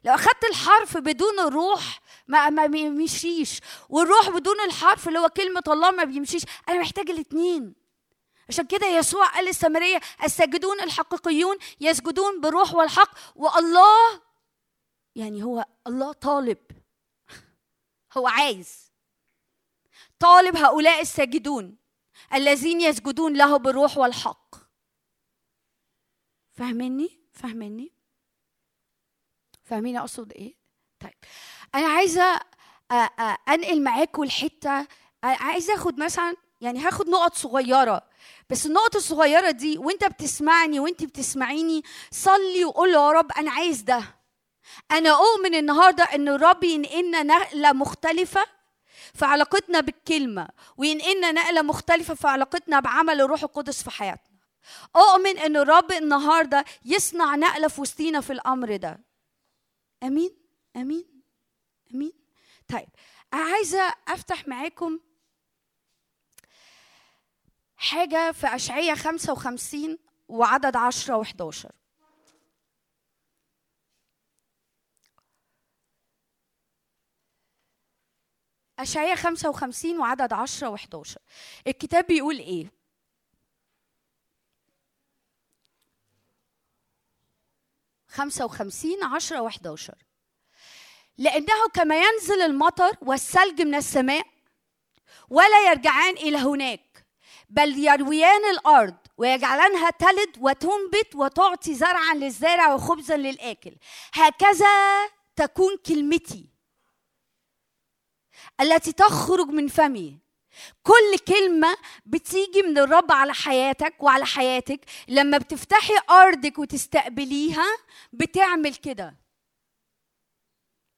لو أخدت الحرف بدون الروح ما ما بيمشيش. والروح بدون الحرف اللي هو كلمة الله ما بيمشيش. أنا محتاج الاثنين عشان كده يسوع قال للسامريه الساجدون الحقيقيون يسجدون بالروح والحق والله يعني هو الله طالب. هو عايز. طالب هؤلاء الساجدون الذين يسجدون له بالروح والحق. فاهميني فاهميني فاهمين أقصد إيه؟ طيب. أنا عايزة أنقل معاكم الحتة عايزة آخد مثلا يعني هاخد نقط صغيرة. بس النقط الصغيرة دي وأنت بتسمعني وأنت بتسمعيني صلي وقول يا رب أنا عايز ده. أنا أؤمن النهارده إن الرب ينقلنا نقلة مختلفة في علاقتنا بالكلمة وينقلنا نقلة مختلفة في علاقتنا بعمل الروح القدس في حياتنا. أؤمن إن الرب النهارده يصنع نقلة في وسطينا في الأمر ده. آمين آمين آمين. طيب عايزة أفتح معاكم حاجة في اشعياء 55 وعدد 10 و11 أشعياء 55 وعدد 10 و11 الكتاب بيقول إيه؟ خمسة وخمسين عشرة وحداشر. لأنه كما ينزل المطر والثلج من السماء ولا يرجعان إلى هناك بل يرويان الأرض ويجعلانها تلد وتنبت وتعطي زرعا للزارع وخبزا للآكل. هكذا تكون كلمتي التي تخرج من فمي. كل كلمة بتيجي من الرب على حياتك وعلى حياتك. لما بتفتحي أرضك وتستقبليها بتعمل كده.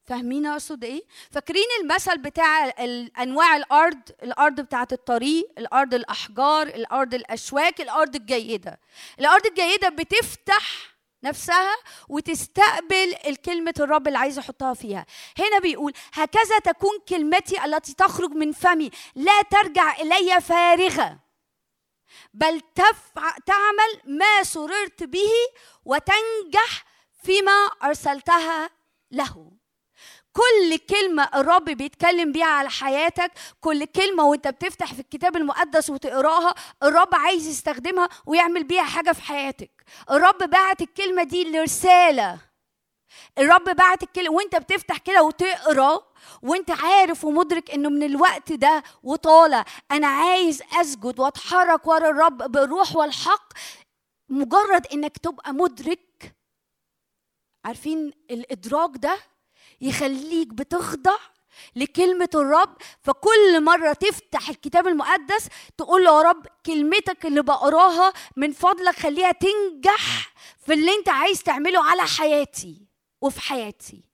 فاهمين أقصد إيه؟ فاكرين المثل بتاع أنواع الأرض؟ الأرض بتاعت الطريق الأرض الأحجار الأرض الأشواك الأرض الجيدة. الأرض الجيدة بتفتح نفسها وتستقبل الكلمة الرب اللي عايز يحطها فيها. هنا بيقول هكذا تكون كلمتي التي تخرج من فمي لا ترجع إلي فارغة بل تفع تعمل ما سررت به وتنجح فيما أرسلتها له. كل كلمة الرب بيتكلم بيها على حياتك كل كلمة وانت بتفتح في الكتاب المقدس وتقراها الرب عايز يستخدمها ويعمل بيها حاجة في حياتك. الرب بعت الكلمة دي لرسالة. الرب بعت الكلمة وانت بتفتح كده وتقرا وانت عارف ومدرك انه من الوقت ده وطالع. أنا عايز أسجد وأتحرك ورا الرب بالروح والحق مجرد إنك تبقى مدرك. عارفين الإدراك ده؟ يخليك بتخضع لكلمة الرب. فكل مرة تفتح الكتاب المقدس تقول له يا رب كلمتك اللي بقراها من فضلك خليها تنجح في اللي انت عايز تعمله على حياتي وفي حياتي.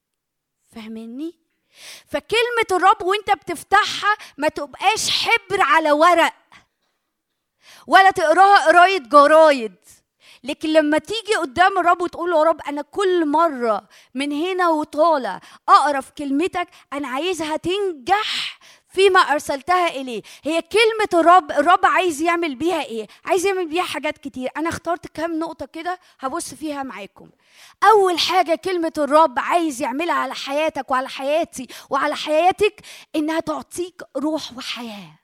فاهمني؟ فكلمة الرب وانت بتفتحها ما تبقاش حبر على ورق ولا تقراها قراية جرايد. لكن لما تيجي قدام الرب وتقول يا رب أنا كل مرة من هنا وطالع أقرأ في كلمتك أنا عايزها تنجح فيما أرسلتها إليه. هي كلمة الرب الرب عايز يعمل بيها إيه؟ عايز يعمل بيها حاجات كتير. أنا اخترت كام نقطة كده هبص فيها معاكم. أول حاجة كلمة الرب عايز يعملها على حياتك وعلى حياتي وعلى حياتك إنها تعطيك روح وحياة.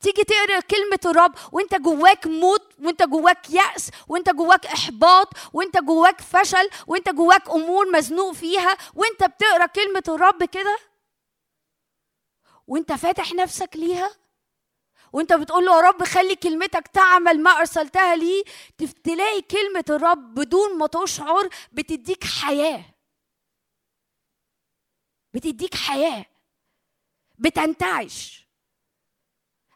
تيجي تقرا كلمة الرب وانت جواك موت وانت جواك يأس وانت جواك إحباط وانت جواك فشل وانت جواك أمور مزنوق فيها وانت بتقرا كلمة الرب كده؟ وانت فاتح نفسك ليها؟ وانت بتقول له يا رب خلي كلمتك تعمل ما أرسلتها لي تلاقي كلمة الرب بدون ما تشعر بتديك حياة. بتديك حياة. بتنتعش.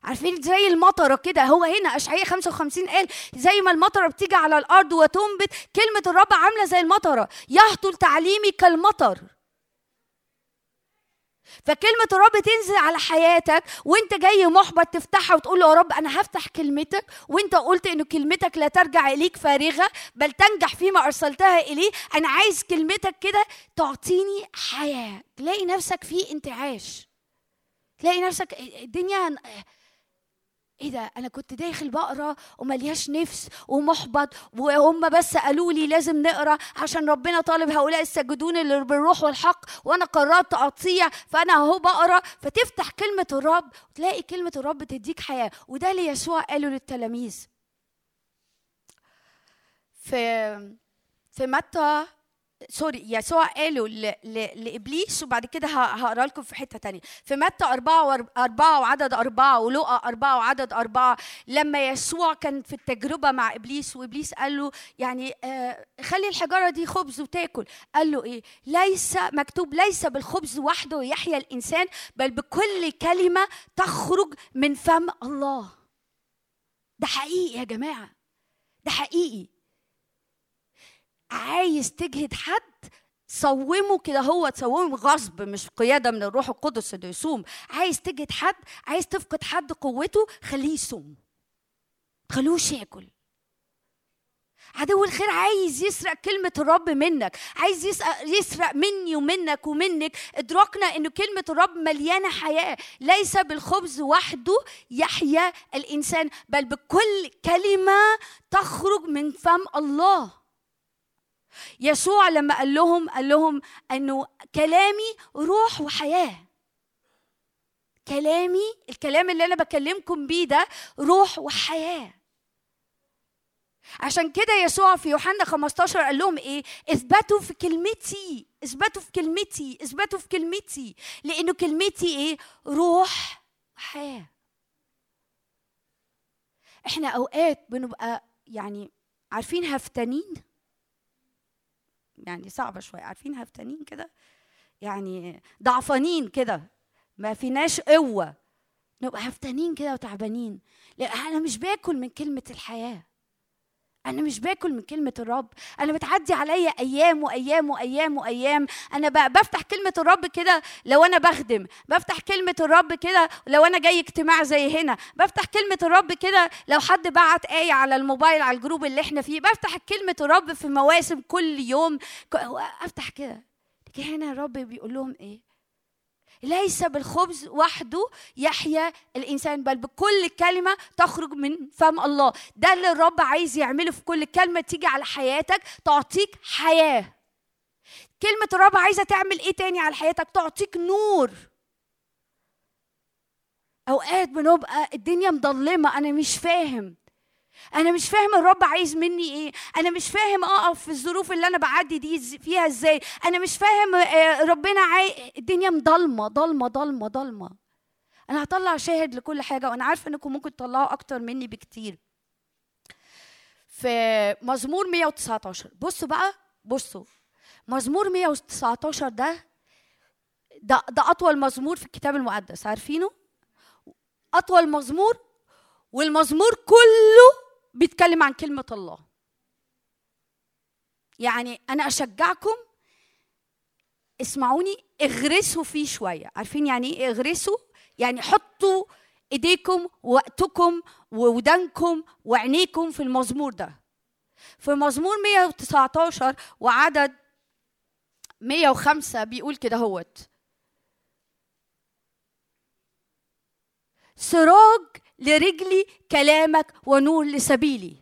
عارفين زي المطرة كده هو هنا أشعياء 55 قال زي ما المطرة بتيجي على الأرض وتنبت كلمة الرب عاملة زي المطرة يهطل تعليمي كالمطر. فكلمة الرب تنزل على حياتك وانت جاي محبط تفتحها وتقول له يا رب أنا هفتح كلمتك وانت قلت إنه كلمتك لا ترجع إليك فارغة بل تنجح فيما أرسلتها إليه. أنا عايز كلمتك كده تعطيني حياة تلاقي نفسك في انتعاش تلاقي نفسك الدنيا إيه ده؟ أنا كنت داخل بقرا وملياش نفس ومحبط وهم بس قالوا لي لازم نقرأ عشان ربنا طالب هؤلاء الساجدون اللي بالروح والحق وأنا قررت أطيع فأنا أهو بقرا فتفتح كلمة الرب وتلاقي كلمة الرب تديك حياة وده اللي يسوع قاله للتلاميذ. في في متى سوري يسوع قاله لإبليس وبعد كده هقرأ لكم في حتة تانية. في متى أربعة أربعة وعدد أربعة ولقى أربعة وعدد أربعة لما يسوع كان في التجربة مع إبليس وإبليس قال له يعني آه خلي الحجارة دي خبز وتاكل. قال له إيه؟ ليس مكتوب ليس بالخبز وحده يحيا الإنسان بل بكل كلمة تخرج من فم الله. ده حقيقي يا جماعة. ده حقيقي. عايز تجهد حد صومه كده هو تصومه غصب مش قيادة من الروح القدس انه يصوم. عايز تجهد حد عايز تفقد حد قوته خليه يصوم. خلوش ياكل عدو الخير عايز يسرق كلمة الرب منك عايز يسرق, مني ومنك ومنك. ادركنا إن كلمة الرب مليانة حياة ليس بالخبز وحده يحيا الإنسان بل بكل كلمة تخرج من فم الله. يسوع لما قال لهم قال لهم إنه كلامي روح وحياة. كلامي الكلام اللي أنا بكلمكم بيه ده روح وحياة. عشان كده يسوع في يوحنا 15 قال لهم إيه؟ إثبتوا في كلمتي إثبتوا في كلمتي إثبتوا في كلمتي. لأنه كلمتي إيه؟ روح وحياة. إحنا أوقات بنبقى يعني عارفين هفتانين؟ يعني صعبة شوية. عارفين هفتانين كده؟ يعني ضعفانين كده. ما فيناش قوة. نبقى هفتانين كده وتعبانين. لأن أنا مش باكل من كلمة الحياة. أنا مش باكل من كلمة الرب. أنا بتعدي عليا أيام وأيام وأيام وأيام. أنا ب- بفتح كلمة الرب كده لو أنا بخدم. بفتح كلمة الرب كده لو أنا جاي اجتماع زي هنا. بفتح كلمة الرب كده لو حد بعت آية على الموبايل على الجروب اللي إحنا فيه. بفتح كلمة الرب في مواسم كل يوم. أفتح كده. لكن هنا الرب بيقول لهم إيه؟ ليس بالخبز وحده يحيا الإنسان بل بكل كلمة تخرج من فم الله. ده اللي الرب عايز يعمله في كل كلمة تيجي على حياتك تعطيك حياة. كلمة الرب عايزة تعمل إيه تاني على حياتك؟ تعطيك نور. أوقات بنبقى الدنيا مضلمه أنا مش فاهم. أنا مش فاهم الرب عايز مني إيه. أنا مش فاهم أقف في الظروف اللي أنا بعدي دي فيها إزاي. أنا مش فاهم آه، ربنا عاي... الدنيا مضلمة ضلمة ضلمة ضلمة. أنا هطلع شاهد لكل حاجة وأنا عارفة إنكم ممكن تطلعوا أكتر مني بكتير. في مزمور 119 بصوا بقى بصوا. مزمور 119 ده ده ده أطول مزمور في الكتاب المقدس. عارفينه؟ أطول مزمور والمزمور كله بيتكلم عن كلمة الله. يعني أنا أشجعكم اسمعوني اغرسوا فيه شوية. عارفين يعني إيه اغرسوا؟ يعني حطوا إيديكم ووقتكم وودانكم وعينيكم في المزمور ده. في مزمور 119 وعدد 105 بيقول كده هوت. سراج لرجلي كلامك ونور لسبيلي.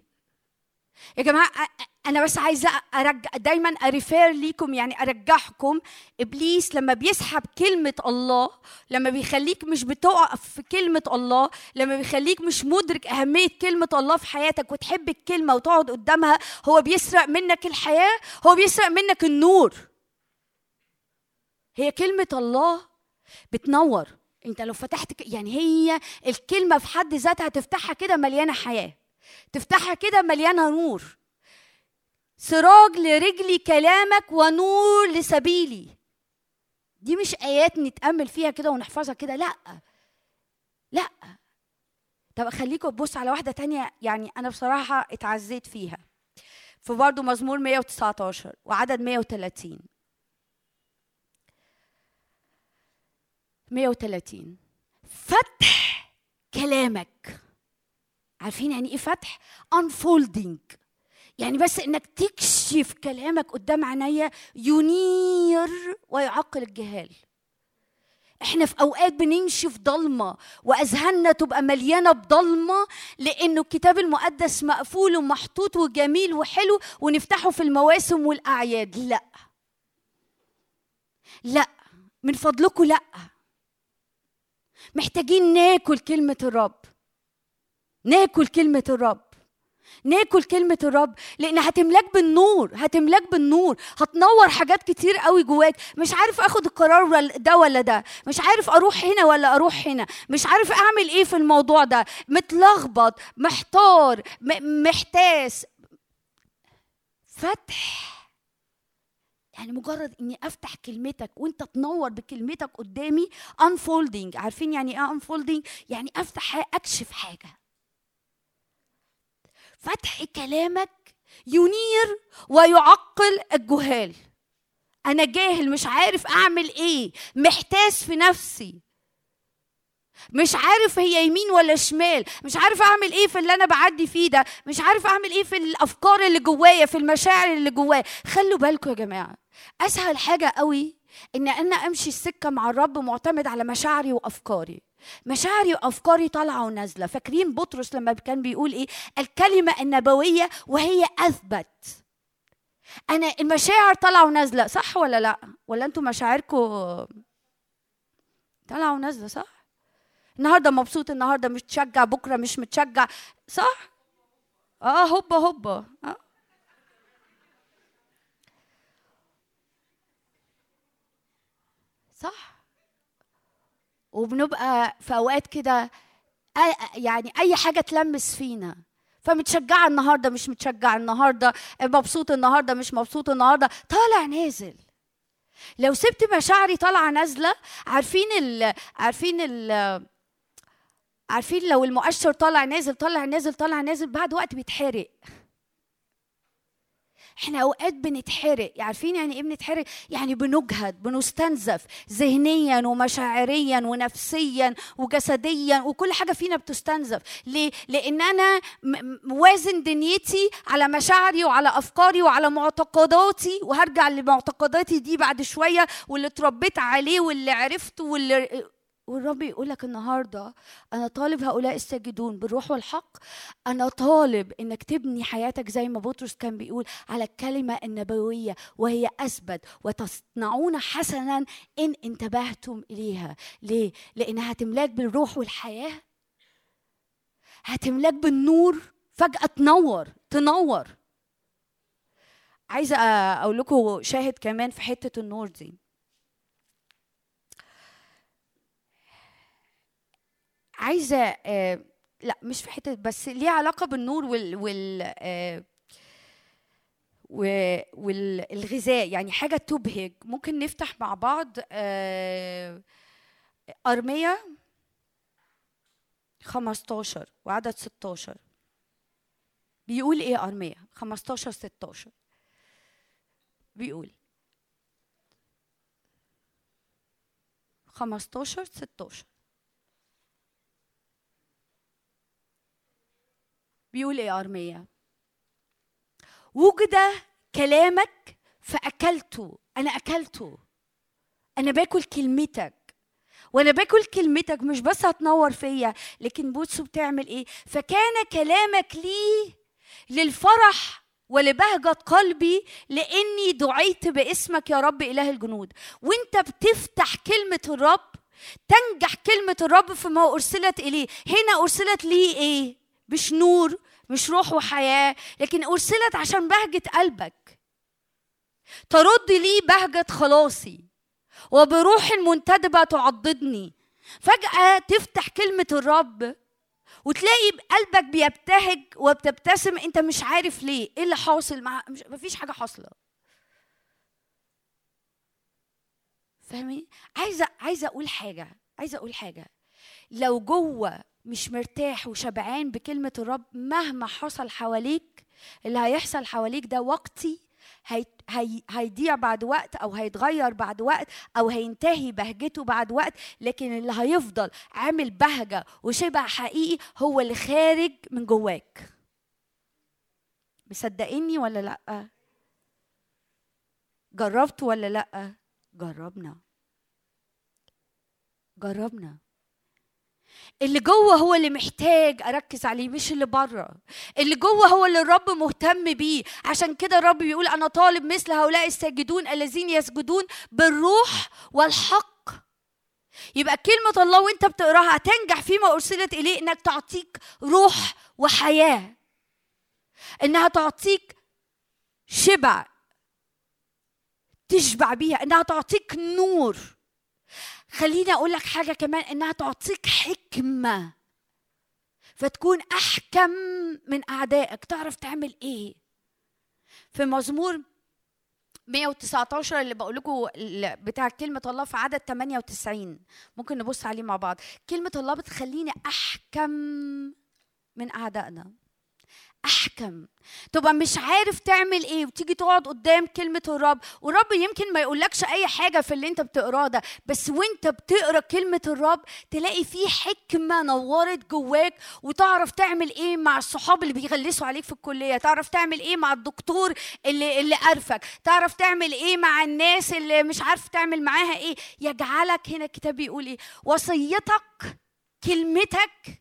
يا جماعة أ- أنا بس عايزة أرجع دايما أريفير ليكم يعني أرجعكم إبليس لما بيسحب كلمة الله لما بيخليك مش بتقف في كلمة الله لما بيخليك مش مدرك أهمية كلمة الله في حياتك وتحب الكلمة وتقعد قدامها هو بيسرق منك الحياة هو بيسرق منك النور. هي كلمة الله بتنور انت لو فتحت ك- يعني هي الكلمة في حد ذاتها تفتحها كده مليانة حياة تفتحها كده مليانة نور. سراج لرجلي كلامك ونور لسبيلي. دي مش آيات نتأمل فيها كده ونحفظها كده لأ. لأ. طب خليكم تبص على واحدة تانية يعني أنا بصراحة اتعزيت فيها. في برضه مزمور 119 وعدد 130 130 فتح كلامك. عارفين يعني إيه فتح؟ unfolding. يعني بس إنك تكشف كلامك قدام عينيا ينير ويعقل الجهال. إحنا في أوقات بنمشي في ضلمة وأذهاننا تبقى مليانة بضلمة لأنه الكتاب المقدس مقفول ومحطوط وجميل وحلو ونفتحه في المواسم والأعياد. لأ. لأ. من فضلكم لأ. محتاجين ناكل كلمة الرب. ناكل كلمة الرب. ناكل كلمة الرب لأن هتملاك بالنور هتملاك بالنور. هتنور حاجات كتير قوي جواك. مش عارف آخد القرار ده ولا ده. مش عارف أروح هنا ولا أروح هنا. مش عارف أعمل إيه في الموضوع ده. متلخبط محتار محتاس. فتح يعني مجرد إني أفتح كلمتك وأنت تنور بكلمتك قدامي unfolding. عارفين يعني إيه unfolding يعني أفتح أكشف حاجة. فتح كلامك ينير ويعقل الجهال. أنا جاهل مش عارف أعمل إيه. محتاس في نفسي. مش عارف هي يمين ولا شمال. مش عارف أعمل إيه في اللي أنا بعدي فيه ده. مش عارف أعمل إيه في الأفكار اللي جوايا في المشاعر اللي جوايا. خلوا بالكم يا جماعة أسهل حاجة قوي إن أنا أمشي السكة مع الرب معتمد على مشاعري وأفكاري. مشاعري وأفكاري طالعة ونازلة. فاكرين بطرس لما كان بيقول إيه؟ الكلمة النبوية وهي أثبت. أنا المشاعر طالعة ونازلة صح ولا لأ؟ ولا أنتم مشاعركم طالعة ونازلة صح؟ النهارده مبسوط النهارده متشجع بكره مش متشجع. صح؟ آه هوبا هوبا. آه. صح. وبنبقى في أوقات كده يعني أي حاجة تلمس فينا. فمتشجعة النهارده مش متشجعة النهارده مبسوط النهارده مش مبسوط النهارده طالع نازل. لو سبت مشاعري طالعة نازلة عارفين ال عارفين ال عارفين لو المؤشر طالع نازل طالع نازل طالع نازل بعد وقت بيتحرق. إحنا أوقات بنتحرق. عارفين يعني إيه بنتحرق؟ يعني بنجهد بنستنزف ذهنيا ومشاعريا ونفسيا وجسديا وكل حاجة فينا بتستنزف. ليه؟ لأن أنا موازن دنيتي على مشاعري وعلى أفكاري وعلى معتقداتي وهرجع لمعتقداتي دي بعد شوية واللي اتربيت عليه واللي عرفته واللي والرب يقول لك النهارده أنا طالب هؤلاء الساجدون بالروح والحق. أنا طالب إنك تبني حياتك زي ما بطرس كان بيقول على الكلمة النبوية وهي أثبت وتصنعون حسنا إن انتبهتم إليها. ليه؟ لانها هتملاك بالروح والحياة. هتملاك بالنور. فجأة تنور تنور. عايزة أقول لكم شاهد كمان في حتة النور دي. عايزة آه لا مش في حتة بس ليه علاقة بالنور وال وال آه والغذاء. يعني حاجة تبهج. ممكن نفتح مع بعض آه أرمية 15 وعدد 16 بيقول إيه أرمية؟ 15 16 بيقول 15 16 بيقول إيه يا ارميا وجد كلامك فأكلته أنا أكلته. أنا باكل كلمتك. وأنا باكل كلمتك مش بس هتنور فيا لكن بصوا بتعمل إيه؟ فكان كلامك لي للفرح ولبهجة قلبي لأني دعيت باسمك يا رب إله الجنود. وأنت بتفتح كلمة الرب تنجح كلمة الرب فيما أرسلت إليه. هنا أرسلت ليه إيه؟ مش نور مش روح وحياة لكن أرسلت عشان بهجة قلبك. ترد لي بهجة خلاصي وبروح منتدبة تعضدني. فجأة تفتح كلمة الرب وتلاقي قلبك بيبتهج وبتبتسم أنت مش عارف ليه إيه اللي حاصل مش مفيش حاجة حاصلة. فاهمين عايزه عايزة أقول حاجة عايزة أقول حاجة. لو جوه مش مرتاح وشبعان بكلمة الرب مهما حصل حواليك اللي هيحصل حواليك ده وقتي هي هي هيضيع بعد وقت أو هيتغير بعد وقت أو هينتهي بهجته بعد وقت لكن اللي هيفضل عامل بهجة وشبع حقيقي هو اللي خارج من جواك. مصدقيني ولا لأ؟ جربت ولا لأ؟ جربنا. جربنا. اللي جوه هو اللي محتاج أركز عليه مش اللي بره. اللي جوه هو اللي الرب مهتم بيه. عشان كده الرب بيقول أنا طالب مثل هؤلاء الساجدون الذين يسجدون بالروح والحق. يبقى كلمة الله وأنت بتقراها هتنجح فيما أرسلت إليه إنك تعطيك روح وحياة. إنها تعطيك شبع تشبع بيها. إنها تعطيك نور. خليني أقول لك حاجة كمان إنها تعطيك حكمة. فتكون أحكم من أعدائك. تعرف تعمل إيه؟ في مزمور 119 اللي بقول لكم بتاع كلمة الله في عدد 98 ممكن نبص عليه مع بعض. كلمة الله بتخليني أحكم من أعدائنا. أحكم. تبقى مش عارف تعمل إيه وتيجي تقعد قدام كلمة الرب والرب يمكن ما يقولكش أي حاجة في اللي أنت بتقراه ده بس وأنت بتقرأ كلمة الرب تلاقي فيه حكمة نورت جواك وتعرف تعمل إيه مع الصحاب اللي بيغلسوا عليك في الكلية تعرف تعمل إيه مع الدكتور اللي اللي قرفك تعرف تعمل إيه مع الناس اللي مش عارف تعمل معاها إيه. يجعلك هنا الكتاب بيقول إيه؟ وصيتك كلمتك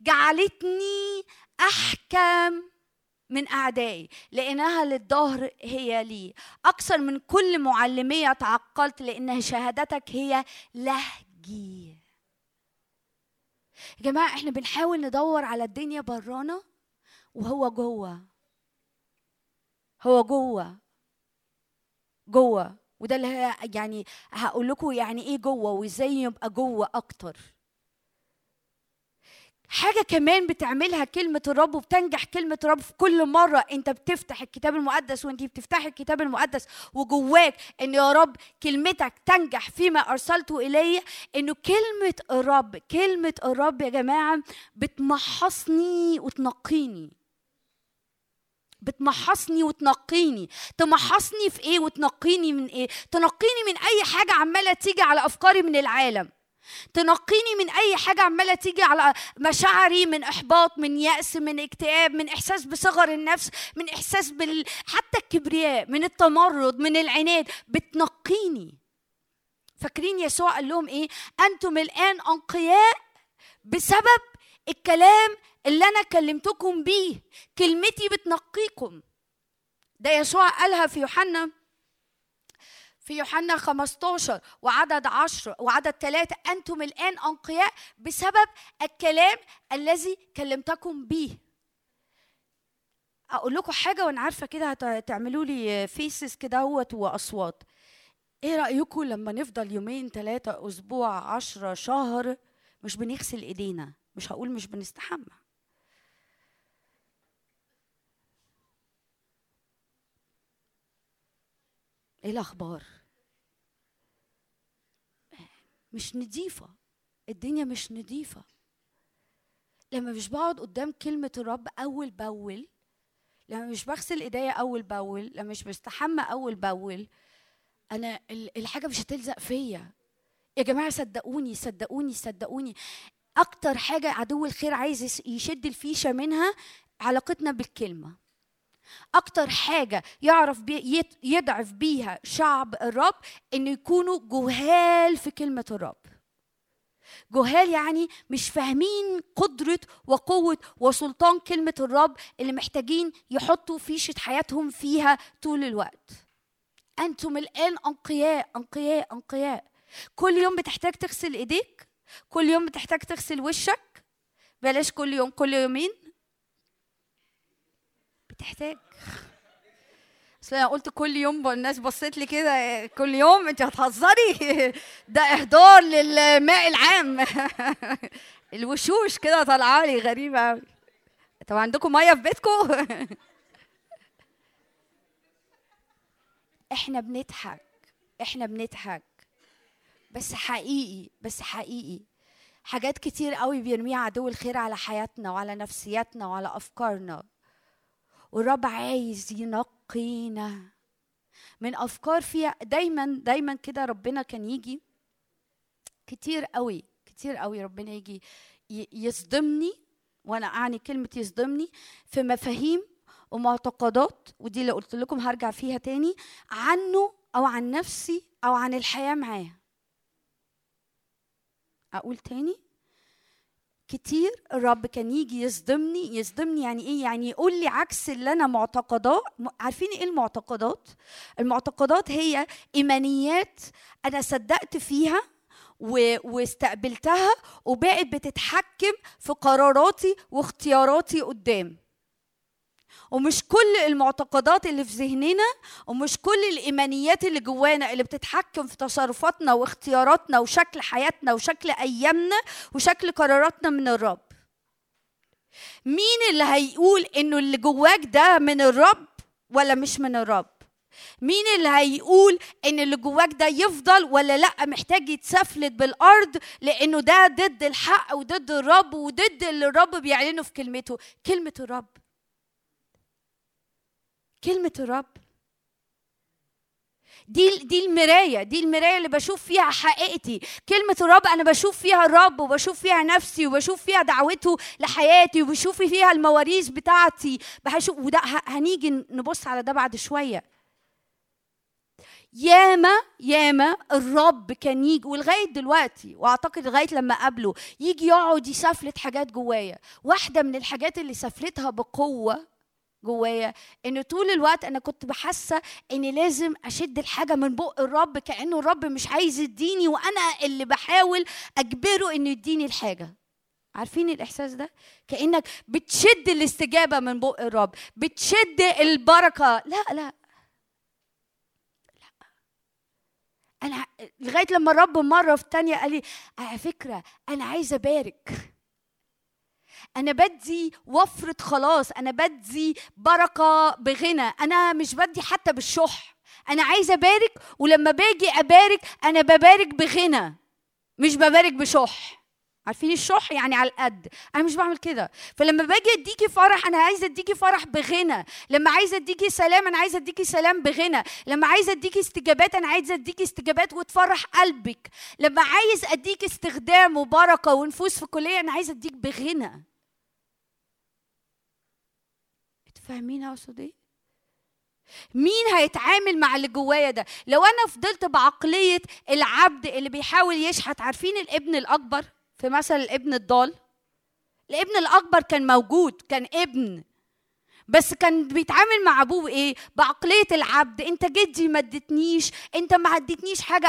جعلتني احكم من أعدائي لأنها للظهر هي لي. أكثر من كل معلميه تعقلت لأن شهادتك هي لهجي. يا جماعة إحنا بنحاول ندور على الدنيا برانا وهو جوه. هو جوه. جوه. وده اللي يعني هقول لكم يعني إيه جوه وإزاي يبقى جوه أكتر. حاجة كمان بتعملها كلمة الرب وبتنجح كلمة الرب في كل مرة أنت بتفتح الكتاب المقدس وأنت بتفتحي الكتاب المقدس وجواك إن يا رب كلمتك تنجح فيما أرسلته إلي إنه كلمة الرب كلمة الرب يا جماعة بتمحصني وتنقيني. بتمحصني وتنقيني. تمحصني في إيه وتنقيني من إيه؟ تنقيني من أي حاجة عمالة تيجي على أفكاري من العالم. تنقيني من أي حاجة عمالة تيجي على مشاعري من إحباط من يأس من اكتئاب من إحساس بصغر النفس من إحساس بال حتى الكبرياء من التمرد من العناد. بتنقيني. فاكرين يسوع قال لهم إيه؟ أنتم الآن أنقياء بسبب الكلام اللي أنا كلمتكم بيه. كلمتي بتنقيكم. ده يسوع قالها في يوحنا في يوحنا 15 وعدد 10 وعدد 3 أنتم الآن أنقياء بسبب الكلام الذي كلمتكم به. أقول لكم حاجة وأنا عارفة كده هتعملوا لي فيسز كده وأصوات. إيه رأيكم لما نفضل يومين ثلاثة أسبوع عشرة شهر؟ مش بنغسل إيدينا مش هقول مش بنستحمى. إيه الأخبار؟ مش نضيفة. الدنيا مش نضيفة. لما مش بقعد قدام كلمة الرب أول بأول لما مش بغسل إيديا أول بأول لما مش بستحمى أول بأول أنا ال- الحاجة مش هتلزق فيا. يا جماعة صدقوني صدقوني صدقوني. أكتر حاجة عدو الخير عايز يشد الفيشة منها علاقتنا بالكلمة. أكتر حاجة يعرف بي يضعف بيها شعب الرب إنه يكونوا جهال في كلمة الرب. جهال يعني مش فاهمين قدرة وقوة وسلطان كلمة الرب اللي محتاجين يحطوا فيشة حياتهم فيها طول الوقت. أنتم الآن أنقياء أنقياء أنقياء. كل يوم بتحتاج تغسل إيديك؟ كل يوم بتحتاج تغسل وشك؟ بلاش كل يوم كل يومين؟ بتحتاج أصل أنا قلت كل يوم الناس بصيت لي كده كل يوم أنت هتهزري؟ ده إهدار للماء العام. الوشوش كده طالعة لي غريبة قوي طب عندكم مية في بيتكم؟ إحنا بنضحك إحنا بنضحك. بس حقيقي بس حقيقي. حاجات كتير قوي بيرميها عدو الخير على حياتنا وعلى نفسياتنا وعلى أفكارنا. والرب عايز ينقينا. من أفكار فيها دايما دايما كده ربنا كان يجي كتير قوي كتير قوي ربنا يجي يصدمني وأنا أعني كلمة يصدمني في مفاهيم ومعتقدات ودي اللي قلت لكم هرجع فيها تاني عنه أو عن نفسي أو عن الحياة معاه. أقول تاني؟ كتير الرب كان يجي يصدمني يصدمني يعني إيه؟ يعني يقول لي عكس اللي أنا معتقداه. عارفين إيه المعتقدات؟ المعتقدات هي إيمانيات أنا صدقت فيها. واستقبلتها وبقت بتتحكم في قراراتي واختياراتي قدام. ومش كل المعتقدات اللي في ذهننا ومش كل الإيمانيات اللي جوانا اللي بتتحكم في تصرفاتنا واختياراتنا وشكل حياتنا وشكل أيامنا وشكل قراراتنا من الرب. مين اللي هيقول إنه اللي جواك ده من الرب ولا مش من الرب؟ مين اللي هيقول إن اللي جواك ده يفضل ولا لأ محتاج يتسفلت بالأرض لأنه ده ضد الحق وضد الرب وضد اللي الرب بيعلنه في كلمته؟ كلمة الرب. كلمة الرب. دي دي المراية دي المراية اللي بشوف فيها حقيقتي. كلمة الرب أنا بشوف فيها الرب وبشوف فيها نفسي وبشوف فيها دعوته لحياتي وبشوف فيها المواريث بتاعتي. بشوف وده هنيجي نبص على ده بعد شوية. ياما ياما الرب كان يجي ولغاية دلوقتي وأعتقد لغاية لما قابله يجي يقعد يسفلت حاجات جوايا. واحدة من الحاجات اللي سفلتها بقوة جوايا إن طول الوقت أنا كنت بحاسة إني لازم أشد الحاجة من بق الرب كأنه الرب مش عايز يديني وأنا اللي بحاول أجبره إنه يديني الحاجة. عارفين الإحساس ده؟ كأنك بتشد الاستجابة من بق الرب بتشد البركة. لا لا. أنا لغاية لما الرب مرة في تانية قال لي على فكرة أنا عايزه أبارك. أنا بدي وفرة خلاص أنا بدي بركة بغنى أنا مش بدي حتى بالشح. أنا عايزة أبارك ولما باجي أبارك أنا ببارك بغنى مش ببارك بشح. عارفين الشح يعني على القد. أنا مش بعمل كده. فلما باجي أديكي فرح أنا عايزة أديكي فرح بغنى. لما عايزة أديكي سلام أنا عايزة أديكي سلام بغنى. لما عايزة أديكي استجابات أنا عايزة أديكي استجابات وتفرح قلبك. لما عايز اديك استخدام وبركة ونفوس في كليه أنا عايزة أديك بغنى أنتوا فاهمين اقصد إيه مين هيتعامل مع اللي جوايا ده؟ لو أنا فضلت بعقلية العبد اللي بيحاول يشحت عارفين الابن الأكبر؟ في مثل الابن الضال؟ الابن الأكبر كان موجود كان ابن. بس كان بيتعامل مع أبوه إيه؟ بعقلية العبد. أنت جدي ما ادتنيش أنت ما اديتنيش حاجة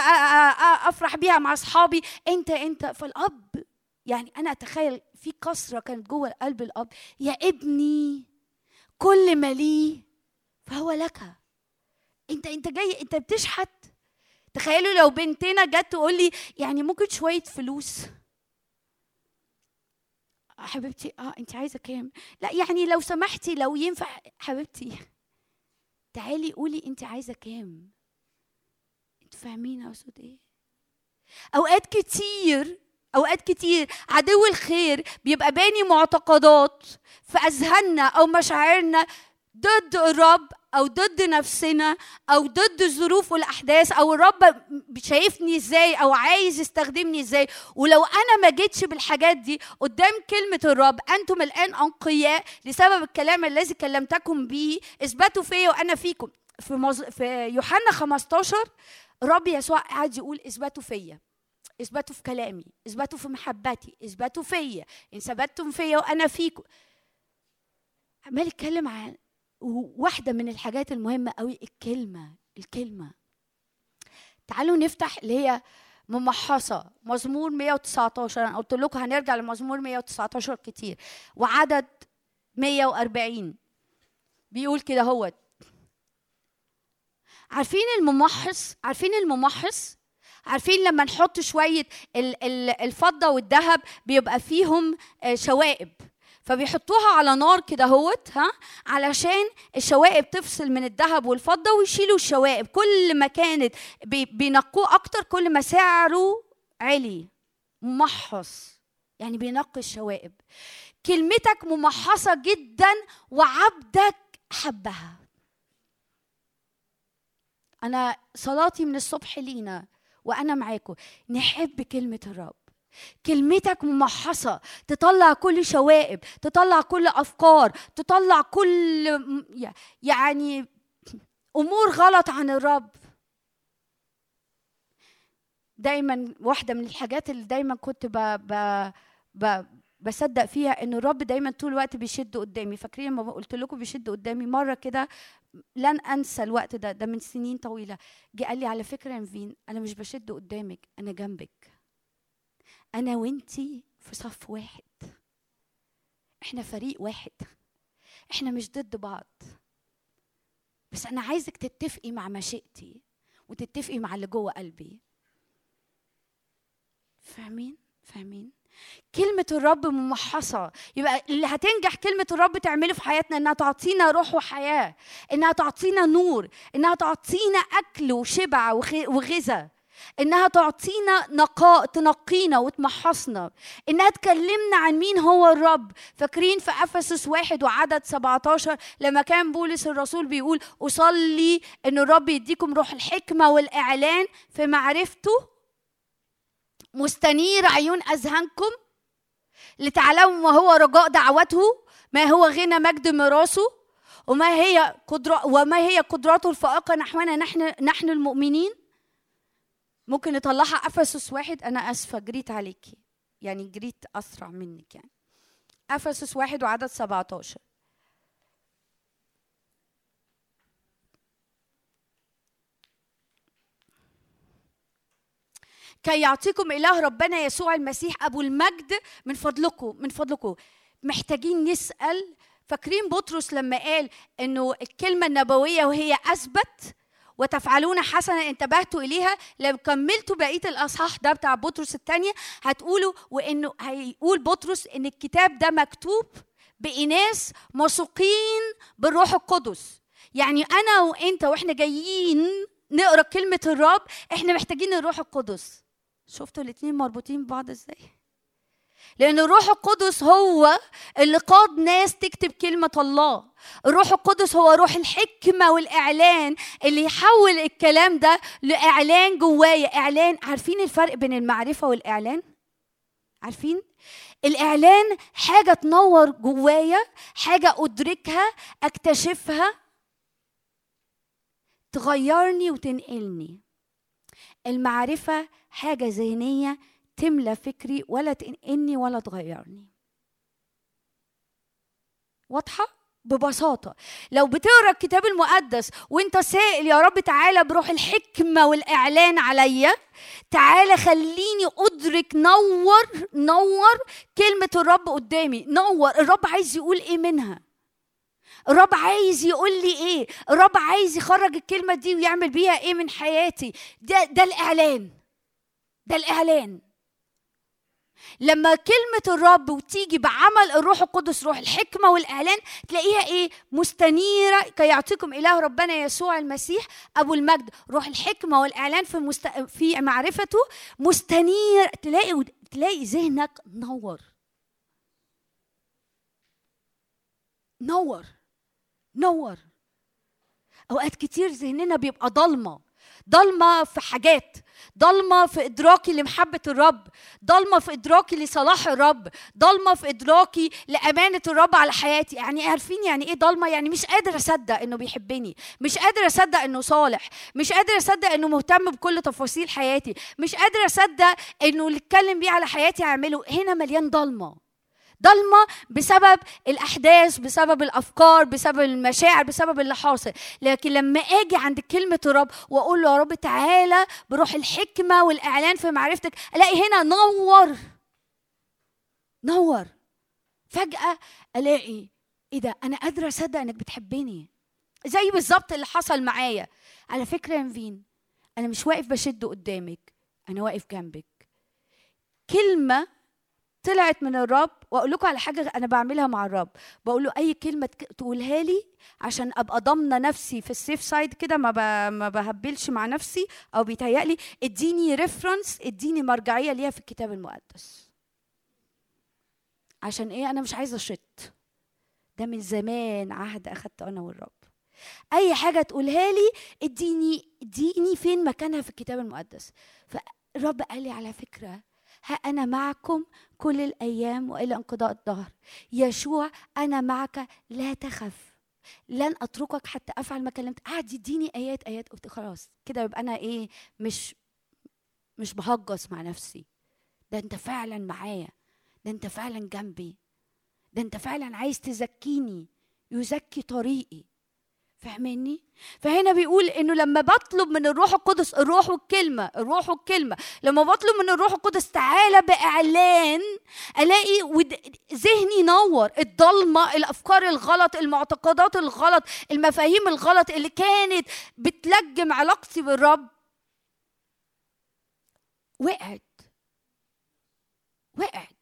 أفرح بيها مع أصحابي. أنت أنت. فالأب يعني أنا أتخيل في كسرة كانت جوه قلب الأب. يا ابني كل ما لي فهو لك. انت انت جاي انت بتشحت. تخيلوا لو بنتنا جت تقول لي يعني ممكن شوية فلوس. حبيبتي آه انت عايزة كام؟ لا يعني لو سمحتي لو ينفع حبيبتي. تعالي قولي انت عايزة كام. أنتوا فاهمين أقصد إيه؟ أوقات كتير أوقات كتير عدو الخير بيبقى باني معتقدات في أذهاننا أو مشاعرنا ضد الرب أو ضد نفسنا أو ضد الظروف والأحداث أو الرب شايفني إزاي أو عايز يستخدمني إزاي. ولو أنا ما جيتش بالحاجات دي قدام كلمة الرب أنتم الآن أنقياء لسبب الكلام الذي كلمتكم به إثبتوا فيا وأنا فيكم. في مز... في يوحنا 15 الرب يسوع قاعد يقول إثبتوا فيا. اثبتوا في كلامي اثبتوا في محبتي اثبتوا فيا إن ثبتتم فيا وأنا فيكم. عمال يتكلم عن واحدة من الحاجات المهمة قوي الكلمة الكلمة. تعالوا نفتح اللي هي ممحصة مزمور 119 أنا قلت لكم هنرجع لمزمور 119 كتير. وعدد 140 بيقول كده هو عارفين الممحص؟ عارفين الممحص؟ عارفين لما نحط شوية ال- ال- الفضة والذهب بيبقى فيهم آه، شوائب. فبيحطوها على نار كده هوت ها علشان الشوائب تفصل من الذهب والفضة ويشيلوا الشوائب. كل ما كانت بي- بينقوه أكتر كل ما سعره عالي ممحص. يعني بينقي الشوائب. كلمتك ممحصة جدا وعبدك حبها. أنا صلاتي من الصبح لينا. وأنا معاكم نحب كلمة الرب. كلمتك ممحصة. تطلع كل شوائب تطلع كل أفكار تطلع كل يعني أمور غلط عن الرب. دايما واحدة من الحاجات اللي دايما كنت ب... ب... ب... بصدق فيها ان الرب دايما طول الوقت بيشد قدامي. فاكرين لما قلت لكم بيشد قدامي مرة كده لن أنسى الوقت ده ده من سنين طويلة. جه قال لي على فكرة يا نفين أنا مش بشد قدامك أنا جنبك. أنا وإنتي في صف واحد. إحنا فريق واحد. إحنا مش ضد بعض. بس أنا عايزك تتفقي مع مشيئتي وتتفقي مع اللي جوه قلبي. فاهمين؟ فاهمين؟ كلمة الرب ممحصة. يبقى اللي هتنجح كلمة الرب تعمله في حياتنا إنها تعطينا روح وحياة إنها تعطينا نور إنها تعطينا أكل وشبع وغذاء إنها تعطينا نقاء تنقينا وتمحصنا. إنها تكلمنا عن مين هو الرب. فاكرين في أفسس واحد وعدد 17 لما كان بولس الرسول بيقول أصلي إن الرب يديكم روح الحكمة والإعلان في معرفته؟ مستنير عيون أذهانكم لتعلموا ما هو رجاء دعوته ما هو غنى مجد ميراثه وما هي قدرة وما هي قدراته الفائقة نحونا نحن نحن المؤمنين. ممكن نطلعها أفسس واحد أنا آسفة جريت عليكي. يعني جريت أسرع منك يعني. أفسس واحد وعدد 17 كي يعطيكم إله ربنا يسوع المسيح أبو المجد من فضلكم من فضلكم. محتاجين نسأل. فاكرين بطرس لما قال إنه الكلمة النبوية وهي أثبت؟ وتفعلون حسنا انتبهتوا إليها؟ لو كملتوا بقية الأصحاح ده بتاع بطرس الثانية هتقولوا وإنه هيقول بطرس إن الكتاب ده مكتوب باناس موثوقين بالروح القدس. يعني أنا وأنت وإحنا جايين نقرأ كلمة الرب إحنا محتاجين الروح القدس. شفتوا الاتنين مربوطين ببعض إزاي لأن الروح القدس هو اللي قاد ناس تكتب كلمة الله الروح القدس هو روح الحكمة والإعلان اللي يحول الكلام ده لإعلان جوايا إعلان عارفين الفرق بين المعرفة والإعلان؟ عارفين؟ الإعلان حاجة تنور جوايا حاجة أدركها أكتشفها تغيرني وتنقلني المعرفة حاجة ذهنية تملى فكري ولا تنقلني ولا تغيرني. واضحة؟ ببساطة. لو بتقرأ الكتاب المقدس وانت سائل يا رب تعالى بروح الحكمة والإعلان عليا تعالى خليني أدرك نور نور كلمة الرب قدامي. نور الرب عايز يقول إيه منها؟ الرب عايز يقول لي إيه؟ الرب عايز يخرج الكلمة دي ويعمل بيها إيه من حياتي؟ ده ده الإعلان. ده الإعلان. لما كلمة الرب وتيجي بعمل الروح القدس روح الحكمة والإعلان تلاقيها إيه؟ مستنيرة كي يعطيكم إله ربنا يسوع المسيح أبو المجد. روح الحكمة والإعلان في مست... في معرفته مستنير. تلاقي تلاقي ذهنك نور. نور. نور. أوقات كتير ذهننا بيبقى ضلمة. ضلمة في حاجات ضلمة في إدراكي لمحبة الرب ضلمة في إدراكي لصلاح الرب ضلمة في إدراكي لأمانة الرب على حياتي. يعني عارفين يعني إيه ضلمة؟ يعني مش قادر أصدق إنه بيحبني مش قادر أصدق إنه صالح مش قادر أصدق إنه مهتم بكل تفاصيل حياتي مش قادر أصدق إنه اللي اتكلم بيه على حياتي هعمله. هنا مليان ضلمة. ضلمة بسبب الأحداث بسبب الأفكار بسبب المشاعر بسبب اللي حاصل. لكن لما آجي عند كلمة الرب وأقول له يا رب تعالى بروح الحكمة والإعلان في معرفتك ألاقي هنا نور. نور. فجأة ألاقي إيه ده؟ أنا قادرة أصدق إنك بتحبني. زي بالظبط اللي حصل معايا. على فكرة يا نفين أنا مش واقف بشد قدامك أنا واقف جنبك. كلمة طلعت من الرب وأقول لكم على حاجة أنا بعملها مع الرب. بقول له أي كلمة تقولها لي عشان أبقى ضامنة نفسي في ال safe side كده ما ما بهبلش مع نفسي أو بيتهيألي اديني reference اديني مرجعية ليها في الكتاب المقدس. عشان إيه؟ أنا مش عايزة اشط ده من زمان عهد أخدته أنا والرب. أي حاجة تقولها لي اديني اديني فين مكانها في الكتاب المقدس. فالرب قال لي على فكرة ها أنا معكم كل الأيام وإلى انقضاء الدهر. يشوع أنا معك لا تخف. لن أتركك حتى أفعل ما كلمت. قعد يديني آيات آيات. قلت خلاص كده يبقى أنا إيه مش مش بهجص مع نفسي. ده أنت فعلا معايا. ده أنت فعلا جنبي. ده أنت فعلا عايز تزكيني. يزكي طريقي. فاهماني؟ فهنا بيقول إنه لما بطلب من الروح القدس الروح والكلمة الروح والكلمة لما بطلب من الروح القدس تعالى بإعلان ألاقي ذهني نور الضلمة الأفكار الغلط المعتقدات الغلط المفاهيم الغلط اللي كانت بتلجم علاقتي بالرب وقعت. وقعت.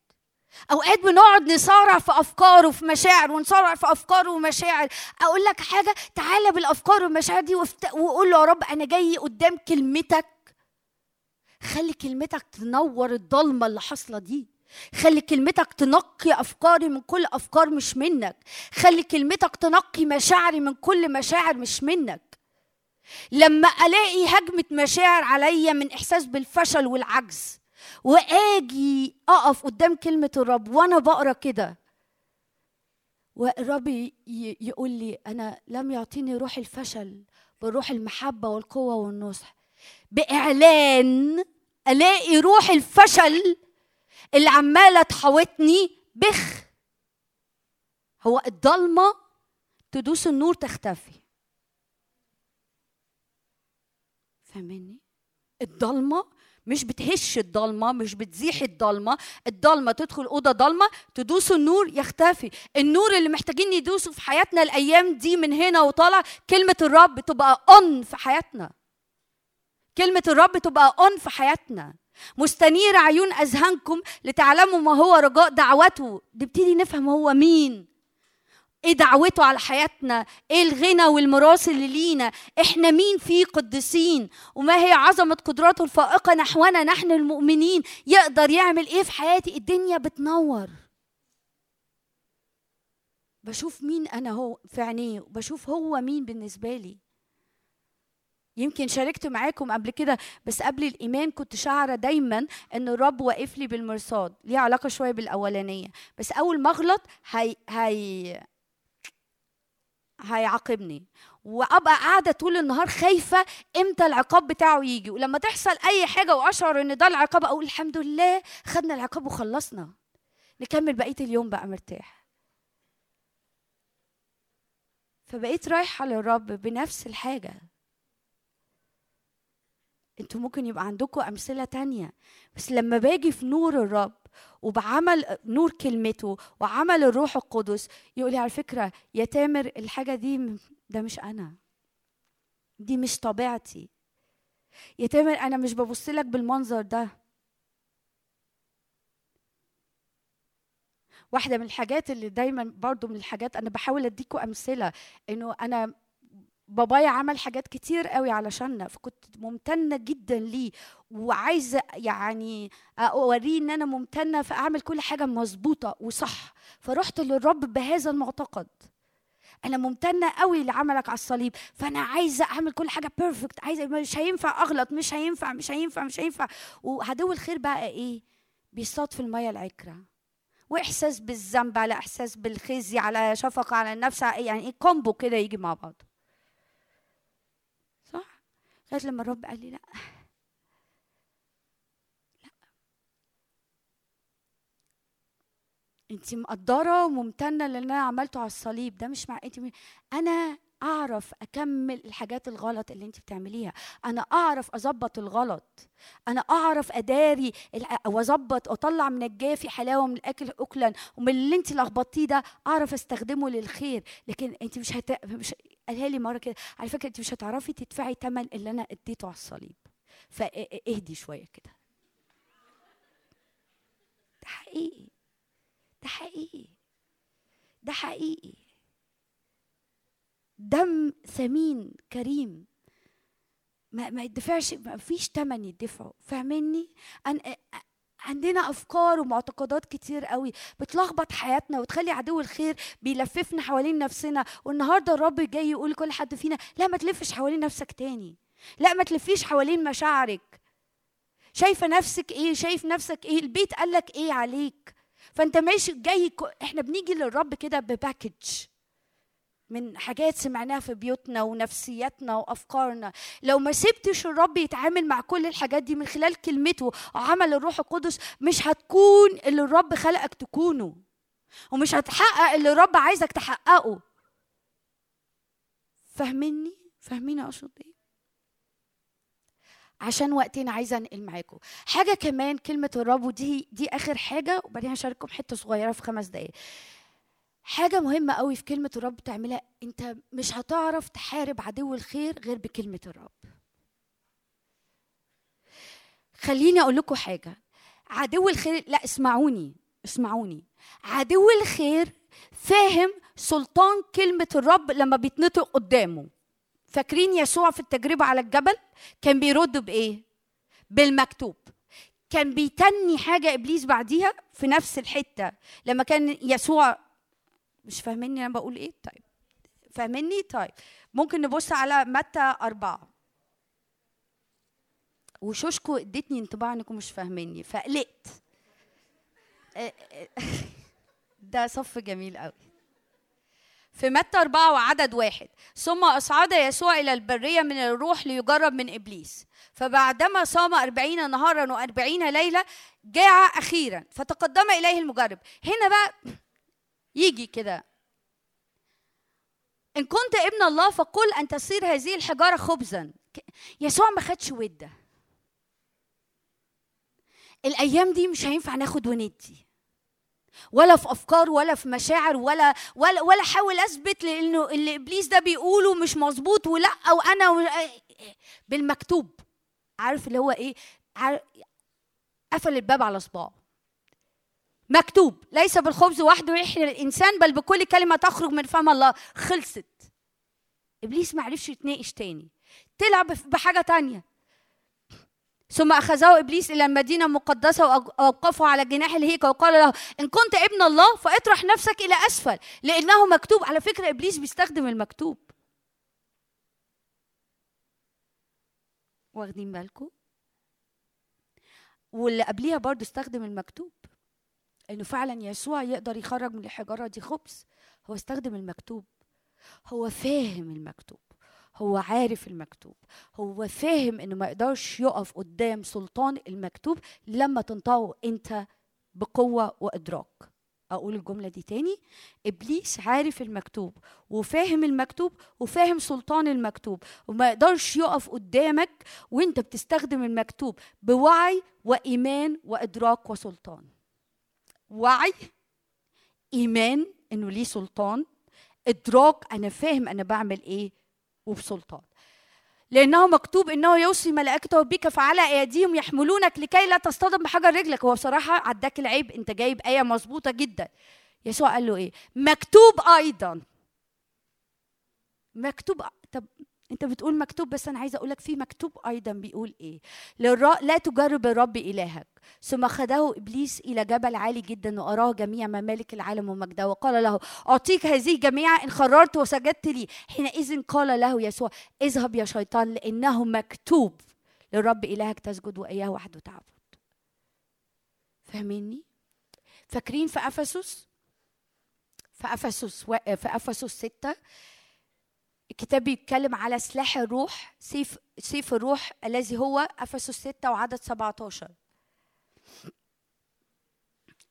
أوقات بنقعد نصارع في افكار وفي مشاعر ونصارع في افكار ومشاعر. أقول لك حاجة تعالى بالأفكار والمشاعر دي وقول له يا رب أنا جاي قدام كلمتك. خلي كلمتك تنور الضلمة اللي حاصلة دي. خلي كلمتك تنقي أفكاري من كل أفكار مش منك. خلي كلمتك تنقي مشاعري من كل مشاعر مش منك. لما ألاقي هجمة مشاعر عليا من إحساس بالفشل والعجز وآجي أقف قدام كلمة الرب وأنا بقرأ كده. والرب يقول لي أنا لم يعطيني روح الفشل بل روح المحبة والقوة والنصح. بإعلان ألاقي روح الفشل اللي عمالة تحاوطني بخ. هو الضلمة تدوس النور تختفي. فاهمني الضلمة مش بتهش الضلمة مش بتزيح الضلمة. الضلمة تدخل أوضة ضلمة تدوس النور يختفي. النور اللي محتاجين ندوسه في حياتنا الأيام دي من هنا وطالع كلمة الرب تبقى on في حياتنا. كلمة الرب تبقى on في حياتنا. مستنير عيون أذهانكم لتعلموا ما هو رجاء دعوته نبتدي نفهم هو مين. إيه دعوته على حياتنا؟ إيه الغنى والميراث اللي لينا؟ إحنا مين فيه قديسين؟ وما هي عظمة قدراته الفائقة نحونا؟ نحن المؤمنين. يقدر يعمل إيه في حياتي؟ الدنيا بتنور. بشوف مين أنا هو في عينيه وبشوف هو مين بالنسبة لي. يمكن شاركت معاكم قبل كده بس قبل الإيمان كنت شاعرة دايما إن الرب واقف لي بالمرصاد. ليه علاقة شوية بالأولانية. بس أول ما أغلط هي هي هيعاقبني. وأبقى قاعدة طول النهار خايفة إمتى العقاب بتاعه يجي. ولما تحصل أي حاجة وأشعر إن ده العقاب أقول الحمد لله خدنا العقاب وخلصنا. نكمل بقية اليوم بقى مرتاح. فبقيت رايحة للرب بنفس الحاجة. أنتوا ممكن يبقى عندكم أمثلة تانية. بس لما باجي في نور الرب وبعمل نور كلمته وعمل الروح القدس. يقول لي على فكرة يا تامر الحاجة دي ده مش أنا. دي مش طبيعتي. يا تامر أنا مش ببص لك بالمنظر ده. واحدة من الحاجات اللي دايما برضو من الحاجات أنا بحاول اديكم أمثلة إنه أنا بابايا عمل حاجات كتير قوي علشاننا فكنت ممتنة جدا ليه وعايزة يعني أوريه إن أنا ممتنة فأعمل كل حاجة مظبوطة وصح. فرحت للرب بهذا المعتقد. أنا ممتنة قوي لعملك على الصليب فأنا عايزة أعمل كل حاجة perfect عايزة مش هينفع أغلط مش هينفع مش هينفع مش هينفع. وعدو الخير بقى إيه؟ بيصطاد في المية العكرة. وإحساس بالذنب على إحساس بالخزي على شفقة على النفس يعني إيه؟ combo كده يجي مع بعض. لغايه لما الرب قال لي لا. لا. انت مقدرة وممتنة للي أنا عملته على الصليب. ده مش مع انت أنا أعرف أكمل الحاجات الغلط اللي انت بتعمليها. أنا أعرف أظبط الغلط. أنا أعرف أداري وأظبط واطلع من الجافي حلاوة من الأكل اكلا ومن اللي انت لخبطتيه ده أعرف أستخدمه للخير. لكن انت مش هت... مش قالها لي مرة كده على فكرة انت مش هتعرفي تدفعي ثمن اللي أنا اديته على الصليب. فاهدي شوية كده. ده حقيقي. ده حقيقي. ده حقيقي. دم ثمين كريم. ما ما يدفعش ما فيش تمن يدفعه. فاهمني عندنا أفكار ومعتقدات كتير قوي بتلخبط حياتنا وتخلي عدو الخير بيلففنا حوالين نفسنا. والنهاردة الرب جاي يقول لكل حد فينا لا ما تلفش حوالين نفسك تاني. لا ما تلفيش حوالين مشاعرك. شايفة نفسك إيه؟ شايف نفسك إيه؟ البيت قالك إيه عليك؟ فأنت ماشي جاي إحنا بنيجي للرب كده بباكج من حاجات سمعناها في بيوتنا ونفسياتنا وأفكارنا. لو ما سبتش الرب يتعامل مع كل الحاجات دي من خلال كلمته وعمل الروح القدس مش هتكون اللي الرب خلقك تكونه. ومش هتحقق اللي الرب عايزك تحققه. فاهميني فاهمين أقصد إيه؟ عشان وقتنا عايزة أنقل معاكم. حاجة كمان كلمة الرب ودي دي آخر حاجة وبعدين هشارككم حتة صغيرة في خمس دقائق حاجة مهمة قوي في كلمة الرب تعملها أنت مش هتعرف تحارب عدو الخير غير بكلمة الرب. خليني أقول لكم حاجة. عدو الخير لا اسمعوني اسمعوني. عدو الخير فاهم سلطان كلمة الرب لما بيتنطق قدامه. فاكرين يسوع في التجربة على الجبل كان بيرد بإيه؟ بالمكتوب. كان بيتني حاجة إبليس بعديها في نفس الحتة لما كان يسوع مش فاهميني أنا بقول إيه؟ طيب. فاهميني طيب. ممكن نبص على متى أربعة. وشوشكو ادتني انطباع إنكم مش فاهميني. فقلقت. آه، آه، ده صف جميل قوي في متى أربعة وعدد واحد؟ ثم أصعد يسوع إلى البرية من الروح ليجرب من إبليس. فبعدما صام أربعين نهارا وأربعين ليلة جاع أخيرا فتقدم إليه المجرب. هنا بقى يجي كده. إن كنت ابن الله فقل أن تصير هذه الحجارة خبزا. يسوع ما خدش ودة. الأيام دي مش هينفع ناخد وندي. ولا في أفكار ولا في مشاعر ولا ولا ولا أحاول أثبت لأنه اللي إبليس ده بيقوله مش مظبوط ولا وأنا و... بالمكتوب. عارف اللي هو إيه؟ عارف قفل الباب على صباعه. مكتوب ليس بالخبز وحده يحيي الإنسان بل بكل كلمة تخرج من فم الله. خلصت. إبليس ما عرفش يتناقش تاني. طلع بف- بحاجة تانية. ثم أخذه إبليس إلى المدينة المقدسة وأوقفه على جناح الهيكل وقال له إن كنت ابن الله فاطرح نفسك إلى أسفل. لأنه مكتوب على فكرة إبليس بيستخدم المكتوب. واخدين بالكم؟ واللي قبليها برضه استخدم المكتوب. إنه فعلا يسوع يقدر يخرج من الحجارة دي خبز هو استخدم المكتوب. هو فاهم المكتوب. هو عارف المكتوب. هو فاهم إنه ما يقدرش يقف قدام سلطان المكتوب لما تنطقه أنت بقوة وإدراك. أقول الجملة دي تاني. إبليس عارف المكتوب وفاهم المكتوب وفاهم سلطان المكتوب وما يقدرش يقف قدامك وأنت بتستخدم المكتوب بوعي وإيمان وإدراك وسلطان. وعي إيمان إنه ليه سلطان إدراك أنا فاهم أنا بعمل إيه وبسلطان. لأنه مكتوب إنه يوصي ملائكته بك فعلى أيديهم يحملونك لكي لا تصطدم بحجر رجلك. هو بصراحة عداك العيب أنت جايب آية مظبوطة جدا. يسوع قال له إيه؟ مكتوب أيضا. مكتوب طب انت بتقول مكتوب بس أنا عايزة أقول لك في مكتوب أيضا بيقول إيه؟ للر... لا تجرب الرب إلهك. ثم خده إبليس إلى جبل عالي جدا وأراه جميع ممالك العالم ومجده وقال له أعطيك هذه جميعا إن خررت وسجدت لي. حينئذ قال له يسوع اذهب يا شيطان لأنه مكتوب. للرب إلهك تسجد وإياه وحده تعبد. فاهميني؟ فاكرين في أفسس؟ في أفسس و... في أفسس ستة الكتاب بيتكلم على سلاح الروح سيف سيف الروح الذي هو أفسس 6 وعدد 17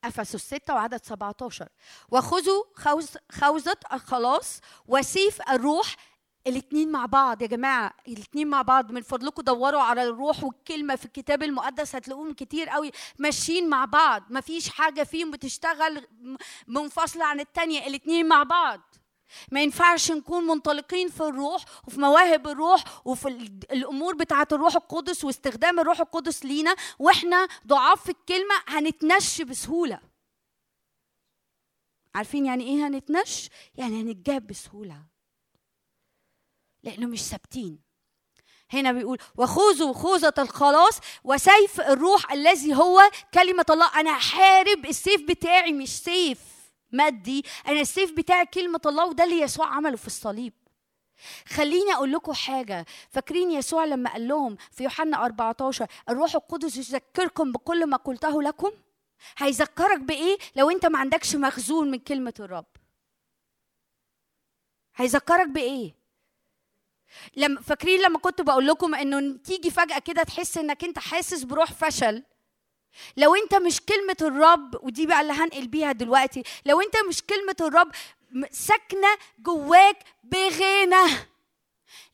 أفسس 6 وعدد 17 وخذوا خوز خوذة الخلاص وسيف الروح الاثنين مع بعض. يا جماعة الاثنين مع بعض. من فضلكم دوروا على الروح والكلمة في الكتاب المقدس هتلاقوهم كتير قوي ماشيين مع بعض. مفيش حاجة فيهم بتشتغل منفصلة عن التانية. الاثنين مع بعض. ما ينفعش نكون منطلقين في الروح وفي مواهب الروح وفي ال- الأمور بتاعة الروح القدس واستخدام الروح القدس لينا وإحنا ضعاف في الكلمة هنتنش بسهولة. عارفين يعني إيه هنتنش؟ يعني هنتجاب بسهولة. لأنه مش ثابتين. هنا بيقول وخذوا خوذة الخلاص وسيف الروح الذي هو كلمة الله. أنا هحارب السيف بتاعي مش سيف. مادي أنا السيف بتاعي كلمة الله وده اللي يسوع عمله في الصليب. خليني أقول لكم حاجة. فاكرين يسوع لما قال لهم في يوحنا 14 الروح القدس يذكركم بكل ما قلته لكم؟ هيذكرك بإيه؟ لو أنت ما عندكش مخزون من كلمة الرب. هيذكرك بإيه؟ لما فاكرين لما كنت بقول لكم إنه تيجي فجأة كده تحس إنك أنت حاسس بروح فشل؟ لو انت مش كلمة الرب ودي بقى اللي هنقل بيها دلوقتي لو انت مش كلمة الرب ساكنة جواك بغنى.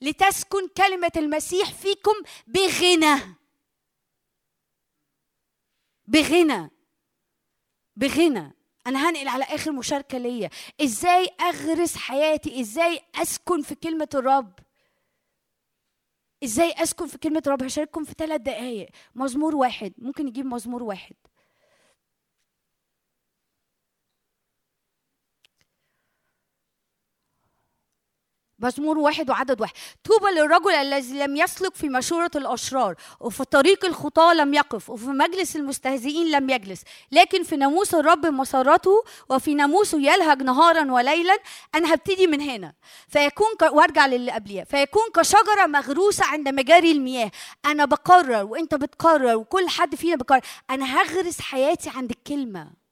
لتسكن كلمة المسيح فيكم بغنى. بغنى. بغنى. أنا هنقل على آخر مشاركة ليا. إزاي أغرس حياتي؟ إزاي أسكن في كلمة الرب؟ إزاي أسكن في كلمة رب؟ هشارككم في ثلاث دقائق مزمور واحد. ممكن نجيب مزمور واحد. مزمور واحد وعدد واحد. طوبى للرجل الذي لم يسلك في مشورة الأشرار وفي طريق الخطاة لم يقف وفي مجلس المستهزئين لم يجلس. لكن في ناموس الرب مسارته وفي ناموسه يلهج نهارا وليلا أنا هبتدي من هنا. فيكون ك... وارجع للي قبليها. فيكون كشجرة مغروسة عند مجاري المياه. أنا بقرر وأنت بتقرر وكل حد فينا بيقرر أنا هغرس حياتي عند الكلمة.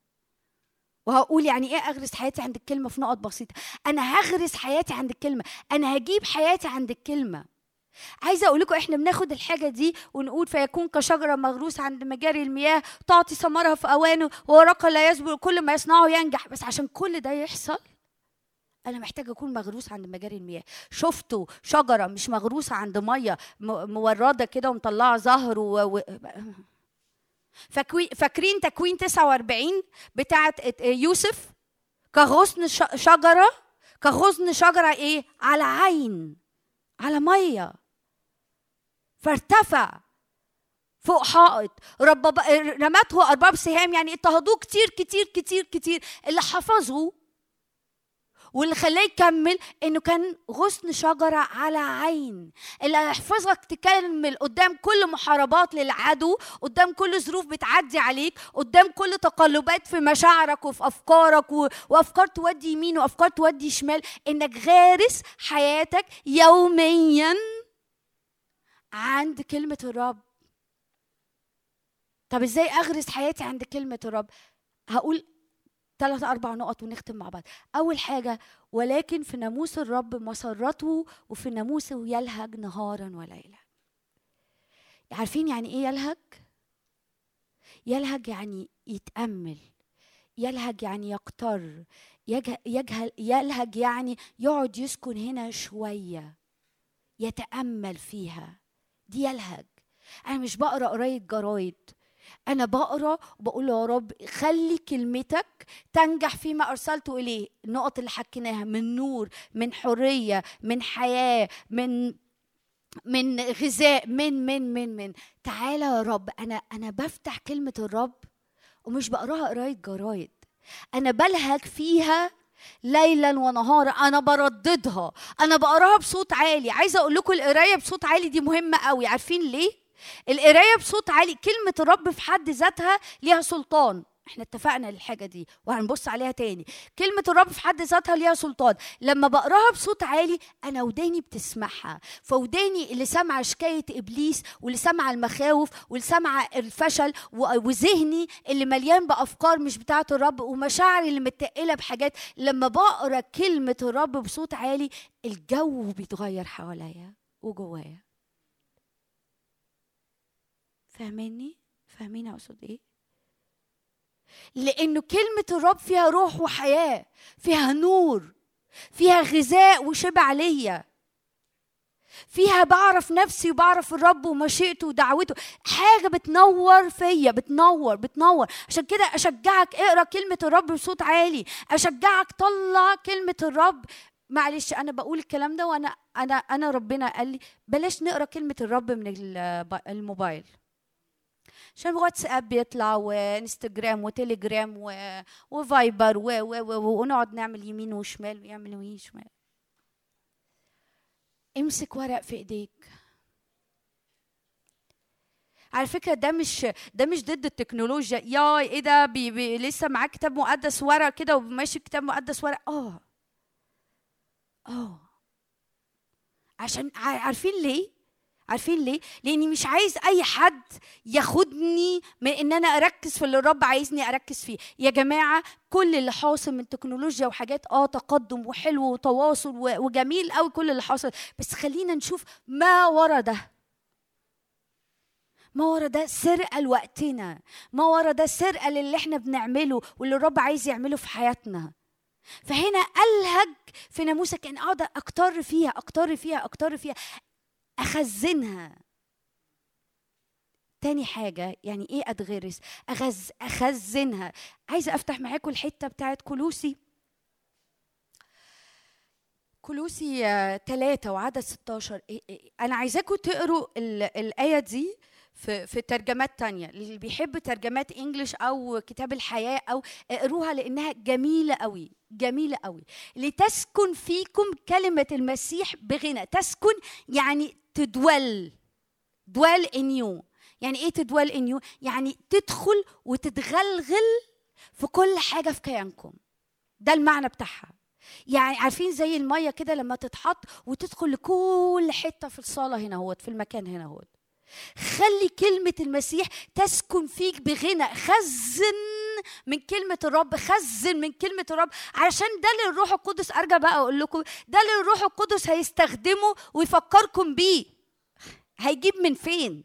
وهقول يعني إيه أغرس حياتي عند الكلمة في نقط بسيطة؟ أنا هغرس حياتي عند الكلمة. أنا هجيب حياتي عند الكلمة. عايزة أقول لكم إحنا بناخد الحاجة دي ونقول فيكون كشجرة مغروسه عند مجاري المياه تعطي ثمرها في أوانه وورقها لا يزبر كل ما يصنعه ينجح. بس عشان كل ده يحصل أنا محتاجة أكون مغروس عند مجاري المياه. شفتوا شجرة مش مغروسة عند مية موردة كده ومطلعة زهر و... و... فاكرين تكوين 49 بتاعت يوسف؟ كغصن ش- شجرة؟ كغصن شجرة إيه؟ على عين على مية. فارتفع فوق حائط. رمته أرباب سهام يعني اضطهدوه كتير كتير كتير كتير. اللي حفظه واللي خلاه يكمل إنه كان غصن شجرة على عين. اللي هيحفظك تكمل قدام كل محاربات للعدو قدام كل ظروف بتعدي عليك قدام كل تقلبات في مشاعرك وفي أفكارك و... وأفكار تودي يمين وأفكار تودي شمال. إنك غارس حياتك يوميا عند كلمة الرب. طب إزاي أغرس حياتي عند كلمة الرب؟ هقول ثلاث أربع نقط ونختم مع بعض. أول حاجة ولكن في ناموس الرب مسرته وفي ناموسه يلهج نهارا وليلا عارفين يعني إيه يلهج؟ يلهج يعني يتأمل يلهج يعني يقتر يجه- يجهل يلهج يعني يقعد يسكن هنا شوية يتأمل فيها. دي يلهج. أنا مش بقرأ قراية جرايد. أنا بقرأ وبقول يا رب خلي كلمتك تنجح فيما ارسلته إليه. النقط اللي حكيناها من نور من حرية من حياة من من غذاء من من من من. تعالى يا رب أنا أنا بفتح كلمة الرب ومش بقراها قراية جرايد. أنا بلهج فيها ليلا ونهارا. أنا برددها. أنا بقراها بصوت عالي. عايزة أقول لكم القراية بصوت عالي دي مهمة قوي عارفين ليه؟ القراية بصوت عالي كلمة الرب في حد ذاتها ليها سلطان. إحنا اتفقنا للحاجة دي وهنبص عليها تاني. كلمة الرب في حد ذاتها ليها سلطان. لما بقراها بصوت عالي أنا وداني بتسمعها. فوداني اللي سامعه شكاية إبليس واللي سامعه المخاوف واللي سامعه الفشل وذهني اللي مليان بأفكار مش بتاعة الرب ومشاعري اللي متقلة بحاجات. لما بقرأ كلمة الرب بصوت عالي الجو بيتغير حواليا وجوايا. فاهميني فاهمين أقصد إيه؟ لأنه كلمة الرب فيها روح وحياة فيها نور فيها غذاء وشبع ليا فيها بعرف نفسي وبعرف الرب ومشيئته ودعوته. حاجة بتنور فيا بتنور بتنور. عشان كده أشجعك اقرأ كلمة الرب بصوت عالي. أشجعك طلع كلمة الرب. معلش أنا بقول الكلام ده وأنا أنا أنا ربنا قال لي بلاش نقرأ كلمة الرب من الموبايل. عشان واتساب بيطلع وانستجرام وتليجرام و... وفايبر و... و... و... ونقعد نعمل يمين وشمال ويعمل يمين وشمال امسك ورق في ايديك على فكرة ده مش ده مش ضد التكنولوجيا يا إيه ده بي بي لسه معاك كتاب مقدس ورق كده وماشي كتاب مقدس ورق آه آه عشان عارفين ليه؟ عارفين ليه؟ لأني مش عايز أي حد ياخدني من إن أنا أركز في اللي الرب عايزني أركز فيه. يا جماعة كل اللي حاصل من تكنولوجيا وحاجات آه تقدم وحلو وتواصل وجميل قوي كل اللي حاصل. بس خلينا نشوف ما ورا ده. ما ورا ده سرقة لوقتنا. ما ورا ده سرقة للي إحنا بنعمله واللي الرب عايز يعمله في حياتنا. فهنا ألهج في ناموسك إن اقعد أكتر فيها أكتر فيها أكتر فيها. أخزنها. تاني حاجة يعني إيه أتغرس؟ أغز أخزنها. عايزة أفتح معاكم الحتة بتاعت كلوسي. كلوسي ثلاثة وعدد 16 إيه- إيه- أنا عايزاكم تقروا ال- الآية دي. في في ترجمات تانية. اللي بيحب ترجمات انجلش أو كتاب الحياة أو اقروها لأنها جميلة قوي جميلة قوي لتسكن فيكم كلمة المسيح بغنى. تسكن يعني تدول dwell in you. يعني إيه تدول in you يعني تدخل وتتغلغل في كل حاجة في كيانكم. ده المعنى بتاعها. يعني عارفين زي المية كده لما تتحط وتدخل لكل حتة في الصالة هنا هوت في المكان هنا هوت خلي كلمة المسيح تسكن فيك بغنى. خزن من كلمة الرب خزن من كلمة الرب. علشان ده اللي الروح القدس أرجع بقى أقول لكم ده اللي الروح القدس هيستخدمه ويفكركم بيه. هيجيب من فين؟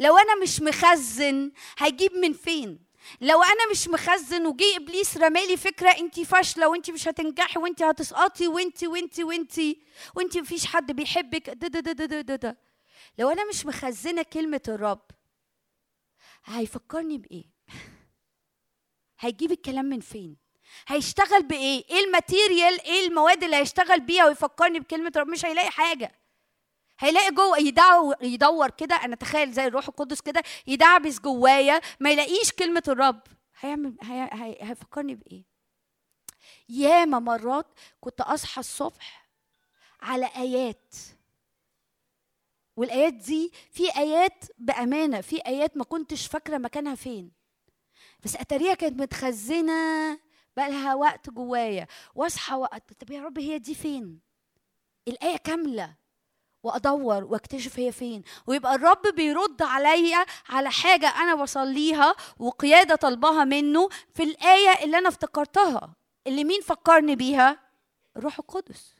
لو أنا مش مخزن هيجيب من فين؟ لو أنا مش مخزن وجي إبليس رمالي فكرة انت فاشلة وانت مش هتنجحي وانت هتسقطي وانت وانت وانت وانت مفيش حد بيحبك. ده ده ده ده ده, ده. لو أنا مش مخزنة كلمة الرب هيفكرني بإيه؟ هيجيب الكلام من فين؟ هيشتغل بإيه؟ إيه الماتيريال؟ إيه المواد اللي هيشتغل بيها ويفكرني بكلمة الرب؟ مش هيلاقي حاجة. هيلاقي جوه يدعو يدور كده أنا تخيل زي الروح القدس كده يدعبس جوايا ما يلاقيش كلمة الرب. هيعمل هي هي هيفكرني بإيه؟ ياما مرات كنت أصحى الصبح على آيات والآيات دي في آيات بأمانة في آيات ما كنتش فاكرة مكانها فين. بس أتاريها كانت متخزنة بقى لها وقت جوايا واصحى وقت طب يا رب هي دي فين؟ الآية كاملة. وأدور وأكتشف هي فين. ويبقى الرب بيرد عليا على حاجة أنا بصليها وقيادة طلبها منه في الآية اللي أنا افتكرتها اللي مين فكرني بيها؟ الروح القدس.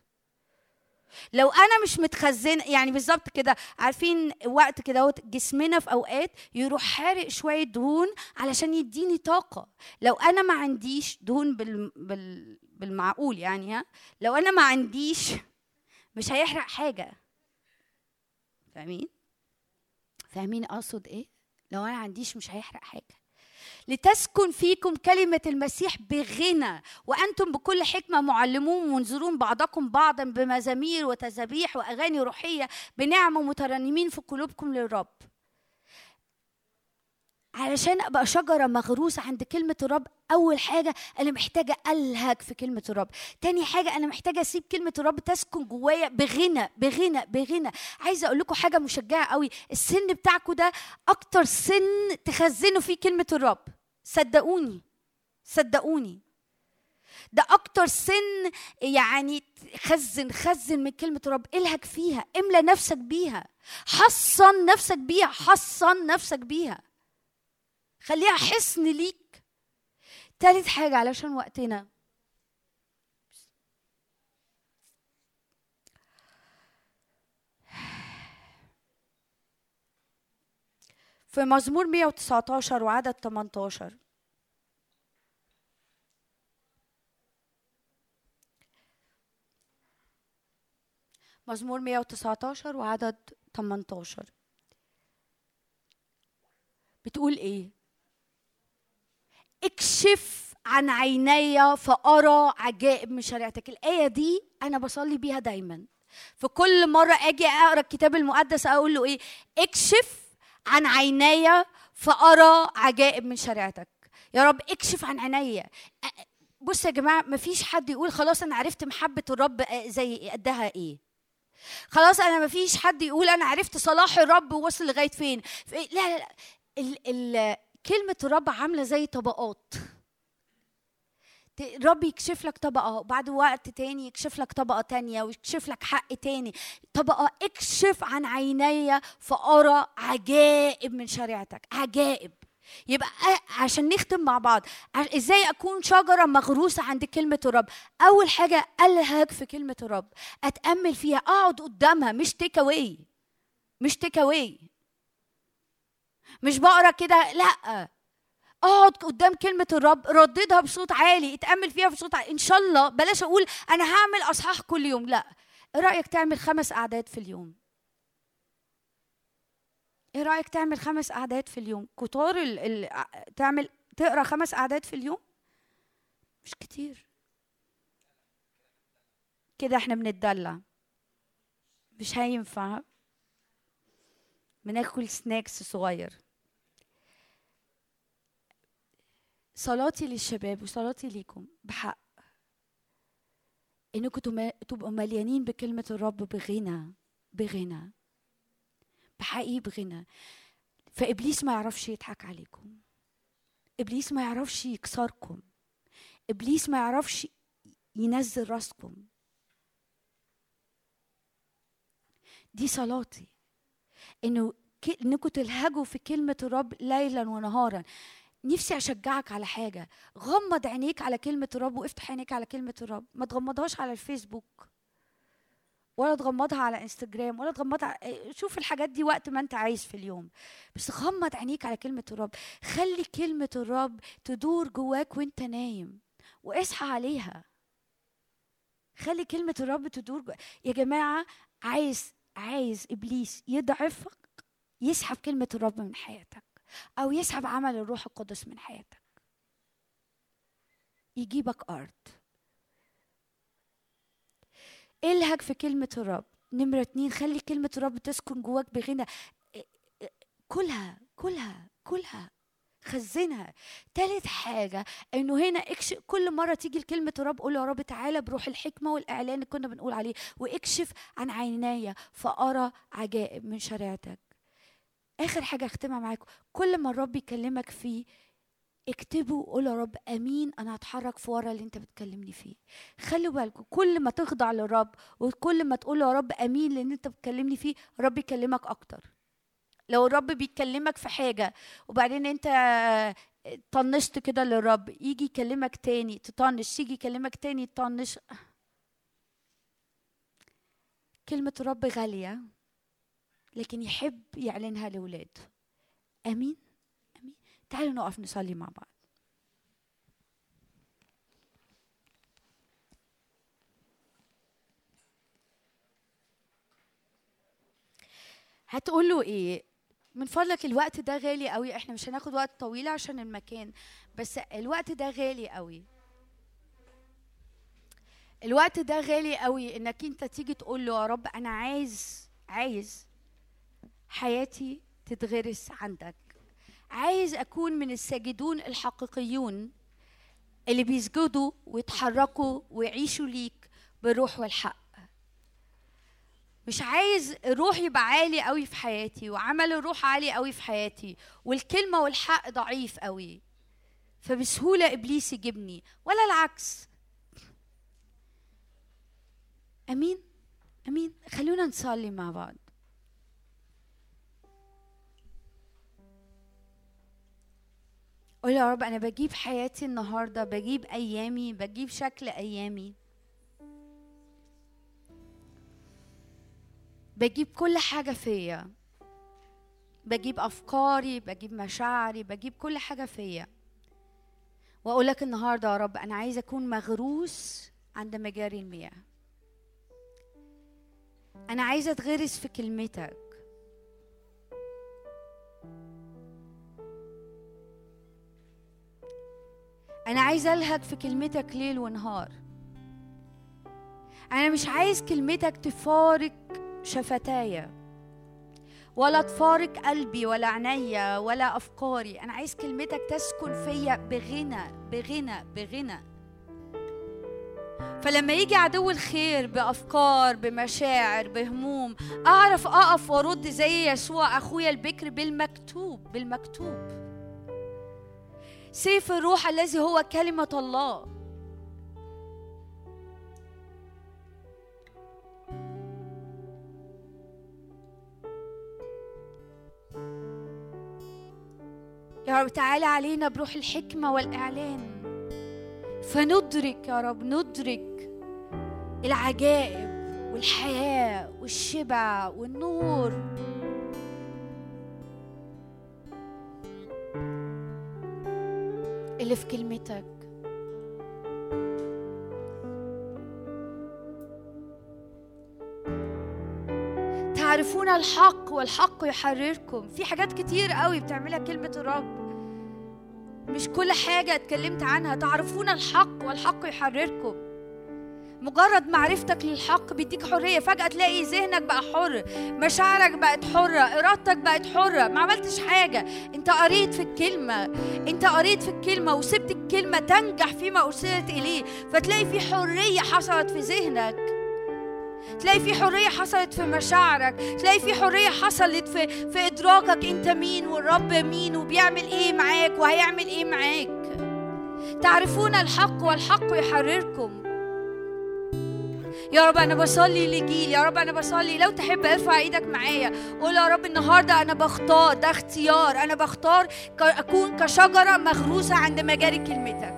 لو أنا مش متخزنه يعني بالظبط كده عارفين وقت كده جسمنا في أوقات يروح حارق شوية دهون علشان يديني طاقة. لو أنا ما عنديش دهون بال... بال... بالمعقول يعني ها لو أنا ما عنديش مش هيحرق حاجة. فاهمين؟ فاهمين أقصد إيه؟ لو أنا عنديش مش هيحرق حاجة. لتسكن فيكم كلمة المسيح بغنى وأنتم بكل حكمة معلمون منذرون بعضكم بعضا بمزامير وتسابيح وأغاني روحية بنعمة مترنمين في قلوبكم للرب. علشان أبقى شجرة مغروسة عند كلمة الرب أول حاجة أنا محتاجة ألهج في كلمة الرب. تاني حاجة أنا محتاجة أسيب كلمة الرب تسكن جوايا بغنى بغنى بغنى. عايزة أقول لكم حاجة مشجعة قوي السن بتاعكم ده أكتر سن تخزنوا فيه كلمة الرب. صدقوني صدقوني. ده أكتر سن يعني خزن خزن من كلمة الرب الهج فيها املى نفسك بيها حصن نفسك بيها حصن نفسك بيها. خليها حصن ليك. تالت حاجة علشان وقتنا. في مزمور 119 وعدد 18 مزمور 119 وعدد 18 بتقول إيه؟ اكشف عن عيني فأرى عجائب من شريعتك. الآية دي أنا بصلي بيها دايما. في كل مرة أجي أقرأ الكتاب المقدس أقول له إيه؟ اكشف عن عيني فأرى عجائب من شريعتك. يا رب اكشف عن عيني بص يا جماعة مفيش حد يقول خلاص أنا عرفت محبة الرب زي قدها إيه. خلاص أنا مفيش حد يقول أنا عرفت صلاح الرب وصل لغاية فين. لا لا لا. ال ال كلمة الرب عاملة زي طبقات. الرب يكشف لك طبقة وبعد وقت تاني يكشف لك طبقة تانية ويكشف لك حق تاني. طبقة اكشف عن عيني فأرى عجائب من شريعتك عجائب. يبقى عشان نختم مع بعض. إزاي أكون شجرة مغروسة عند كلمة الرب أول حاجة الهج في كلمة الرب أتأمل فيها أقعد قدامها مش take away مش take away مش بقرأ كده لأ. أقعد قدام كلمة الرب رددها بصوت عالي اتأمل فيها بصوت عالي. إن شاء الله بلاش أقول أنا هعمل أصحاح كل يوم لأ. إيه رأيك تعمل خمس أعداد في اليوم؟ إيه رأيك تعمل خمس أعداد في اليوم؟ كتار ال... ال... تعمل تقرأ خمس أعداد في اليوم؟ مش كتير. كده إحنا بنتدلع. مش هينفع. بناكل سناكس صغير. صلاتي للشباب وصلاتي ليكم بحق. إنكم تبقوا مليانين بكلمة الرب بغنى بغنى. بحقيقي بغنى. فإبليس ما يعرفش يضحك عليكم. إبليس ما يعرفش يكسركم. إبليس ما يعرفش ينزل راسكم. دي صلاتي. إنه إنكم تلهجوا في كلمة الرب ليلا ونهارا. نفسي أشجعك على حاجة. غمض عينيك على كلمة الرب وإفتح عينيك على كلمة الرب. ما تغمضهاش على الفيسبوك. ولا تغمضها على انستجرام ولا تغمضها شوف الحاجات دي وقت ما انت عايز في اليوم. بس غمض عينيك على كلمة الرب. خلي كلمة الرب تدور جواك وانت نايم واصحى عليها. خلي كلمة الرب تدور جوا. يا جماعة عايز عايز إبليس يضعفك يسحب كلمة الرب من حياتك أو يسحب عمل الروح القدس من حياتك. يجيبك أرض. الهج في كلمة الرب. نمرة اتنين خلي كلمة الرب تسكن جواك بغنى. كلها كلها كلها. خزنها. تالت حاجة إنه هنا اكشف كل مرة تيجي لكلمة الرب قول يا رب تعالى بروح الحكمة والإعلان اللي كنا بنقول عليه واكشف عن عيناي فأرى عجائب من شريعتك. آخر حاجة أختمها معاكم كل ما الرب يكلمك فيه اكتبه وقول يا رب آمين أنا هتحرك في ورا اللي أنت بتكلمني فيه. خلوا بالكم كل ما تخضع للرب وكل ما تقول يا رب آمين لأن أنت بتكلمني فيه الرب يكلمك أكتر. لو الرب بيكلمك في حاجة وبعدين أنت طنشت كده للرب يجي يكلمك تاني تطنش يجي يكلمك تاني تطنش كلمة الرب غالية لكن يحب يعلنها لولاده آمين؟ تعالوا نقف نصلي مع بعض. هتقول له إيه؟ من فضلك الوقت ده غالي قوي. إحنا مش هناخد وقت طويل عشان المكان بس الوقت ده غالي قوي. الوقت ده غالي قوي إنك أنت تيجي تقول له يا رب أنا عايز عايز حياتي تتغرس عندك. عايز أكون من الساجدون الحقيقيون اللي بيسجدوا ويتحركوا ويعيشوا ليك بالروح والحق. مش عايز الروح يبقى عالي قوي في حياتي وعمل الروح عالي قوي في حياتي والكلمة والحق ضعيف قوي فبسهولة إبليس يجيبني. ولا العكس. أمين. أمين. خلونا نصلي مع بعض. قول يا رب أنا بجيب حياتي النهارده بجيب أيامي بجيب شكل أيامي. بجيب كل حاجة فيا. بجيب أفكاري بجيب مشاعري بجيب كل حاجة فيا. واقول لك النهارده يا رب أنا عايزة أكون مغروس عند مجاري المياه. أنا عايزة أتغرس في كلمتك. أنا عايزه ألهج في كلمتك ليل ونهار. أنا مش عايز كلمتك تفارق شفتايا ولا تفارق قلبي ولا عينيا ولا أفكاري. أنا عايز كلمتك تسكن فيا بغنى بغنى بغنى. فلما يجي عدو الخير بأفكار بمشاعر بهموم أعرف أقف وأرد زي يسوع أخويا البكر بالمكتوب بالمكتوب. سيف الروح الذي هو كلمة الله. يا رب تعالى علينا بروح الحكمة والإعلان. فندرك يا رب ندرك العجائب والحياة والشبع والنور. في كلمتك. تعرفون الحق والحق يحرركم. في حاجات كتير قوي بتعملها كلمة الرب. مش كل حاجة اتكلمت عنها. تعرفون الحق والحق يحرركم. مجرد معرفتك للحق بيديك حرية. فجأة تلاقي ذهنك بقى حر مشاعرك بقت حرة إرادتك بقت حرة. ما عملتش حاجة. أنت قريت في الكلمة. أنت قريت في الكلمة وسبت الكلمة تنجح فيما أرسلت إليه. فتلاقي في حرية حصلت في ذهنك. تلاقي في حرية حصلت في مشاعرك. تلاقي في حرية حصلت في, في إدراكك أنت مين والرب مين وبيعمل إيه معاك وهيعمل إيه معاك. تعرفون الحق والحق يحرركم. يا رب أنا بصلي لجيل يا رب أنا بصلي. لو تحب ارفع إيدك معايا. قول يا رب النهارده أنا بختار ده اختيار. أنا بختار ك- أكون كشجرة مغروسة عند مجاري كلمتك.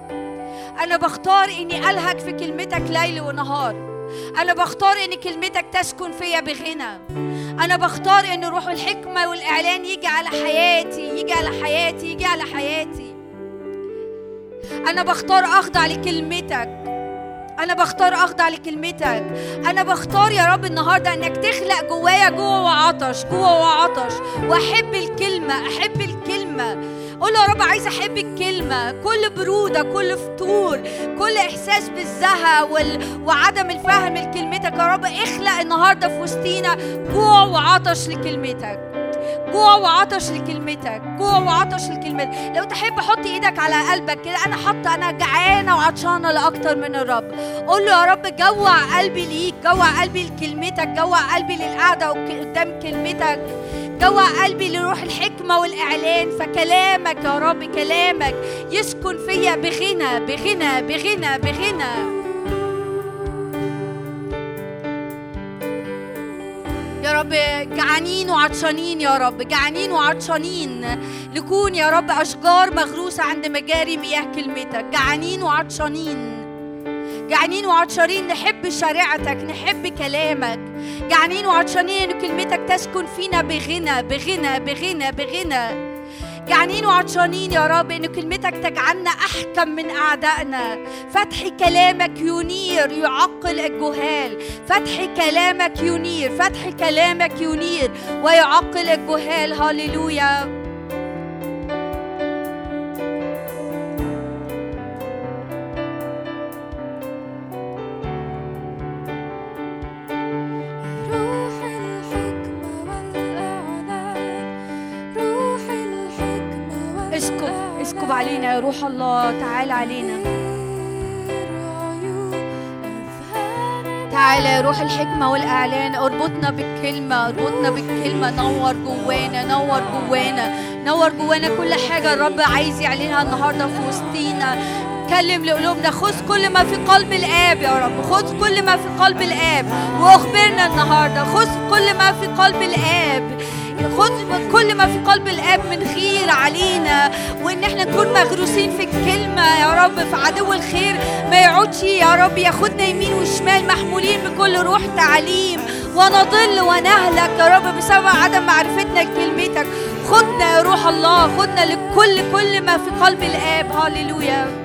أنا بختار إني ألهج في كلمتك ليل ونهار. أنا بختار إن كلمتك تسكن فيا بغنى. أنا بختار إن روح الحكمة والإعلان يجي على حياتي يجي على حياتي يجي على حياتي. أنا بختار أخضع لكلمتك. أنا بختار أخضع لكلمتك. أنا بختار يا رب النهاردة إنك تخلق جوايا جوع وعطش جوع وعطش. وأحب الكلمة أحب الكلمة. قول يا رب عايزة أحب الكلمة. كل برودة كل فتور كل إحساس بالزهق وال... وعدم الفهم لكلمتك. يا رب اخلق النهاردة في وسطينا جوع وعطش لكلمتك. جوع وعطش لكلمتك جوع وعطش لكلمتك. لو تحب حط إيدك على قلبك كده أنا حاطة أنا جعانة وعطشانة لأكتر من الرب. قول له يا رب جوع قلبي ليك جوع قلبي لكلمتك جوع قلبي للقعدة قدام كلمتك جوع قلبي لروح الحكمة والإعلان. فكلامك يا رب كلامك يسكن فيا بغنى بغنى بغنى بغنى. رب. جعانين وعطشانين يا رب. جعانين وعطشانين. نكون يا رب أشجار مغروسة عند مجاري مياه كلمتك. جعانين وعطشانين. جعانين وعطشانين. نحب شريعتك. نحب كلامك. جعانين وعطشانين. ان كلمتك تسكن فينا بغنى بغنى بغنى بغنى. جعانين وعطشانين يا رب ان كلمتك تجعلنا أحكم من أعدائنا. فتح كلامك ينير يعقل الجهال. فتح كلامك ينير فتح كلامك ينير ويعقل الجهال. هللويا. روح الله تعال علينا. تعالى يا روح الحكمة والإعلان أربطنا بالكلمة أربطنا بالكلمة. نور جوانا نور جوانا نور جوانا كل حاجة الرب عايز يعلنها النهاردة في وسطينا. كلم لقلوبنا خذ كل ما في قلب الآب يا رب خذ كل ما في قلب الآب. وأخبرنا النهاردة خذ كل ما في قلب الآب. خذ كل ما في قلب الاب من خير علينا وإن إحنا نكون مغروسين في الكلمة يا رب في عدو الخير ما يقعدش يا رب ياخدنا يمين وشمال محمولين بكل روح تعليم. ونضل ونهلك يا رب بسبب عدم معرفتنا لكلمتك. خدنا يا روح الله خدنا لكل كل ما في قلب الاب. هللويا.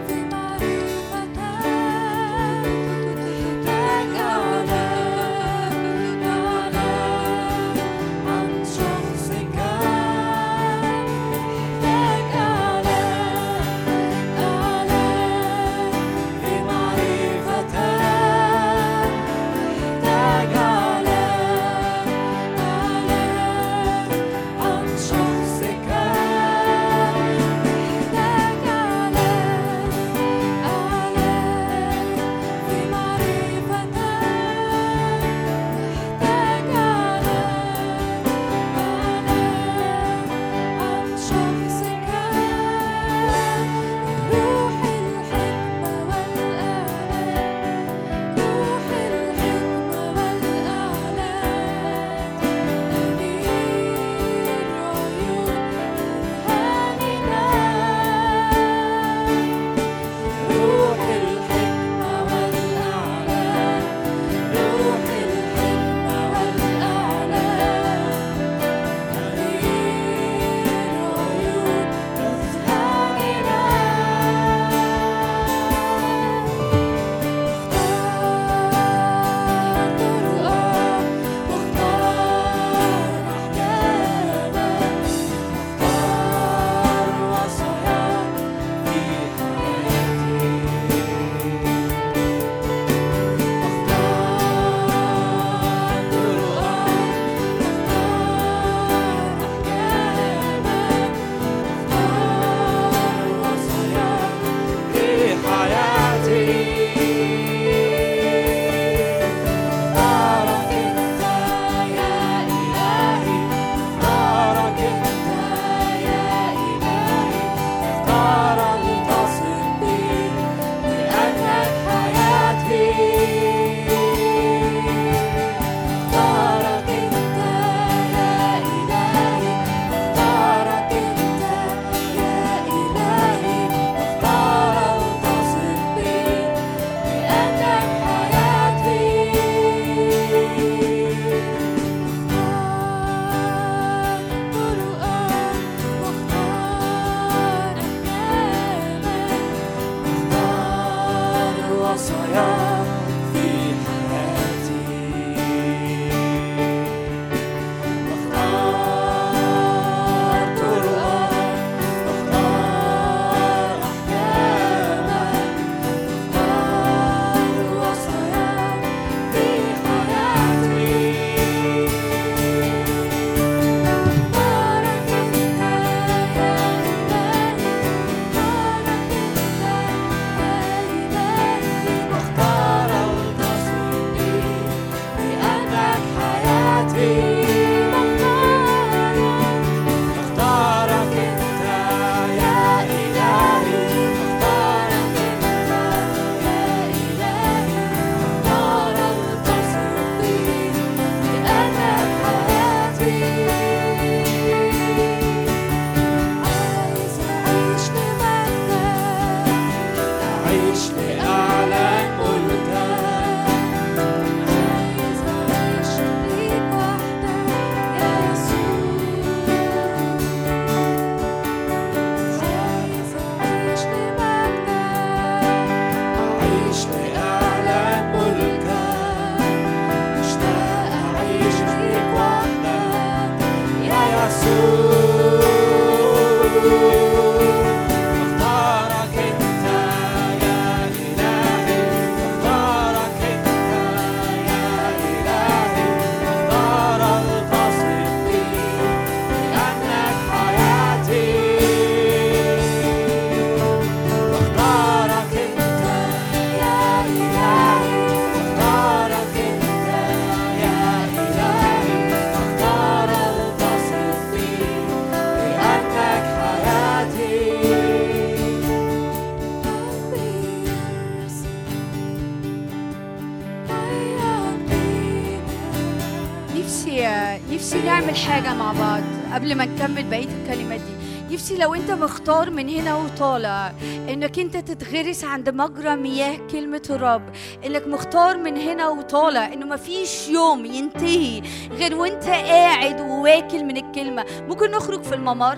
نفسي نفسي نعمل حاجة مع بعض قبل ما نكمل بقية الكلمات دي. نفسي لو انت مختار من هنا وطالع انك انت تتغرس عند مجرى مياه كلمة الرب انك مختار من هنا وطالع انه مفيش يوم ينتهي غير وانت قاعد وواكل من الكلمة. ممكن نخرج في الممر؟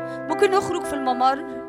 ممكن نخرج في الممر؟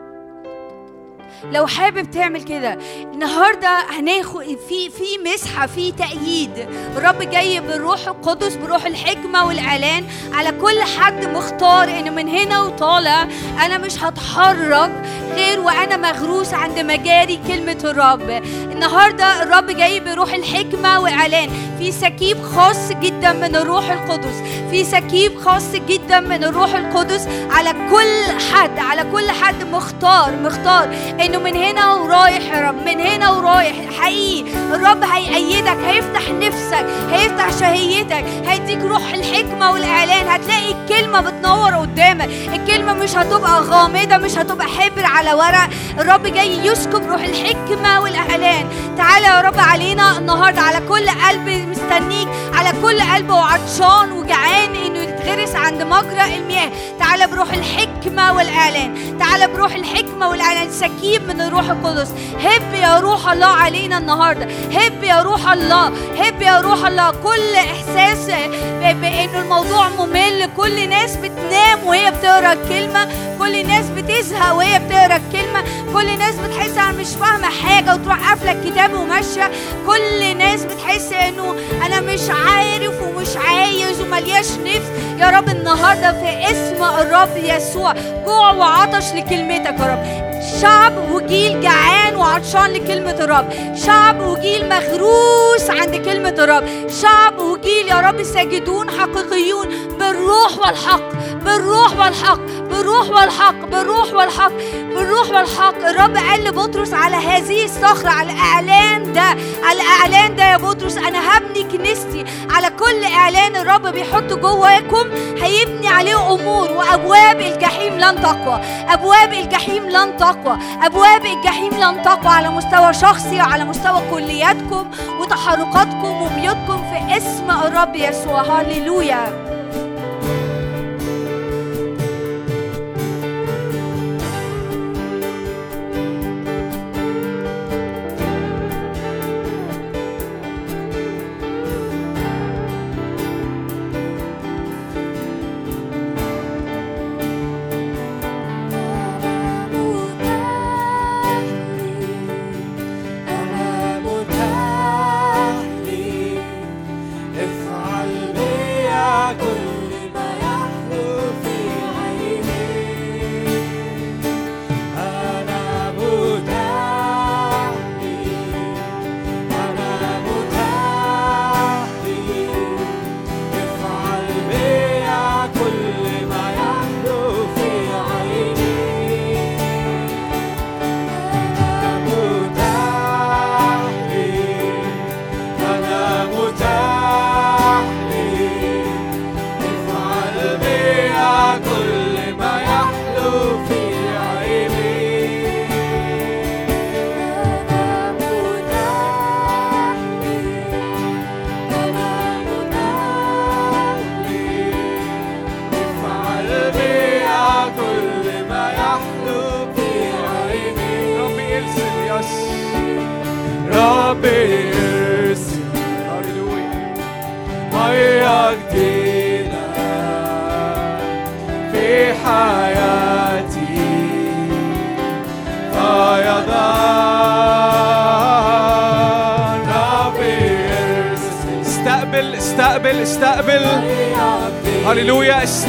لو حابب تعمل كده النهارده هناخد في في مسحه في تأييد. الرب جاي بالروح القدس بروح الحكمة والإعلان على كل حد مختار إن من هنا وطالع أنا مش هتحرك غير وأنا مغروس عند مجاري كلمة الرب. النهارده الرب جاي بروح الحكمة واعلان في سكيب خاص جدا من الروح القدس. في سكيب خاص جدا من الروح القدس على كل حد على كل حد مختار مختار إنه من هنا ورايح يا رب من هنا ورايح حقيقي. الرب هيأيدك هيفتح نفسك هيفتح شهيتك هيديك روح الحكمة والإعلان. هتلاقي الكلمة بتنور قدامك. الكلمة مش هتبقى غامضة مش هتبقى حبر على ورق. الرب جاي يسكب روح الحكمة والإعلان. تعالى يا رب علينا النهاردة على كل قلب مستنيك على كل قلب وعطشان وجعان إنه يتغرس عند مجرى المياه. تعالى بروح الحكمة والإعلان. تعالى بروح الحكمة والإعلان. سكيب من الروح القدس. هب يا روح الله علينا النهاردة. هب يا روح الله. هب يا روح الله. كل إحساس ب- بأنه الموضوع ممل. كل ناس بتنام وهي بتقرأ الكلمة. كل ناس بتزهق وهي بتقرأ الكلمة. كل ناس بتحس أنا مش فاهمة حاجة وتروح قافلة الكتاب وماشية. كل ناس بتحس إنه أنا مش عارف ومش عايز وملياش نفس. يا رب النهارده في اسم الرب يسوع. جوع وعطش لكلمتك يا رب. شعب وجيل جعان وعطشان لكلمة الرب. شعب وجيل مغروس عند كلمة الرب. شعب وجيل يا رب ساجدون حقيقيون بالروح والحق. بالروح والحق. بالروح والحق. بالروح والحق. بالروح والحق. الرب قال لبطرس على هذه الصخرة على الإعلان ده. على الإعلان ده يا بطرس. أنا هبني كنيستي. على كل إعلان الرب بيحطه جواكم هيبني عليه أمور وأبواب الجحيم لن تقوى. أبواب الجحيم لن تقوى. أبواب الجحيم لن تقوى على مستوى شخصي وعلى مستوى كلياتكم وتحركاتكم وبيوتكم في اسم الرب يسوع. هللويا.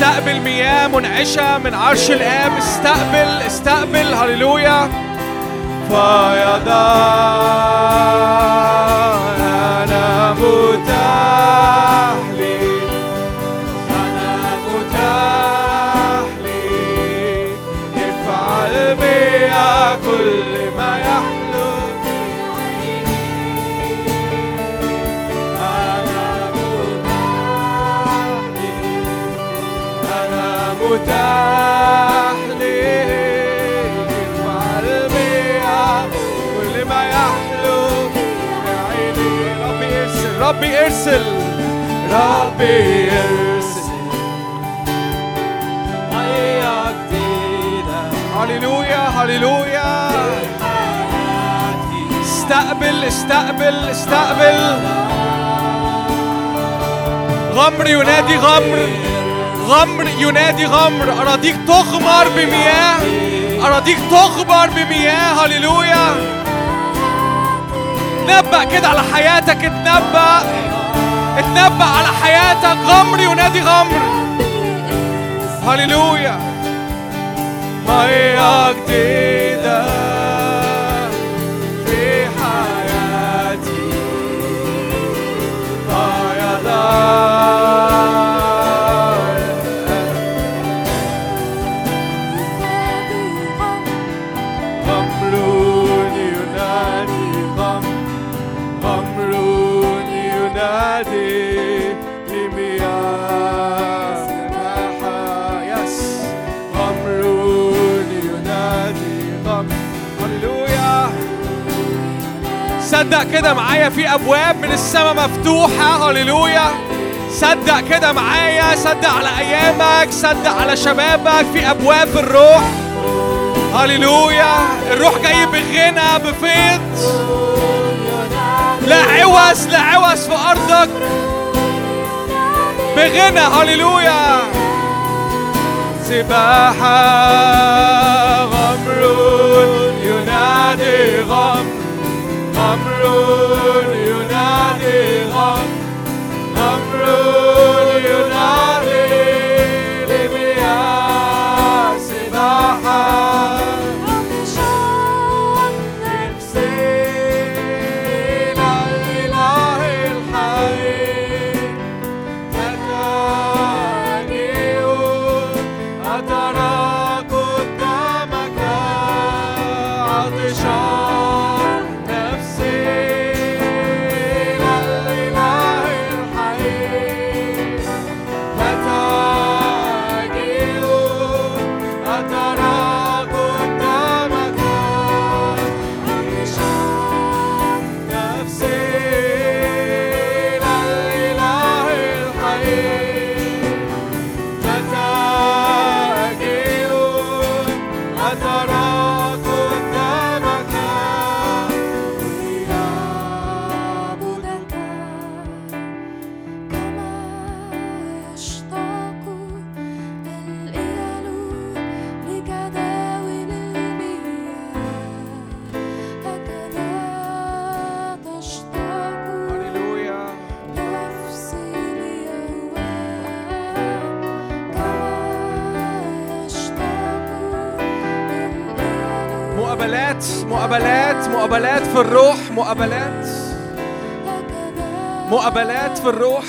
استقبل مياه منعشة من عرش الآب. استقبل استقبل هللويا. فيضان. ارسل ربي ارسل مية جديدة هللويا هللويا استقبل استقبل استقبل غمر ينادي غمر غمر ينادي غمر أراضيك تغمر بمياه أراضيك تغمر بمياه هللويا تنبأ كده على حياتك اتنبأ اتنبأ على حياتك غمر ينادي غمر. هللويا. مية جديدة في حياتي؟ فيضان صدق كده معايا في أبواب من السماء مفتوحة. هللويا صدق كده معايا. صدق على أيامك. صدق على شبابك في أبواب الروح. هللويا الروح جاي بغنى بفيض. لا عوز لا عوز في أرضك. بغنى هللويا. سباحة. مقابلات في الروح مقابلات. مقابلات في الروح.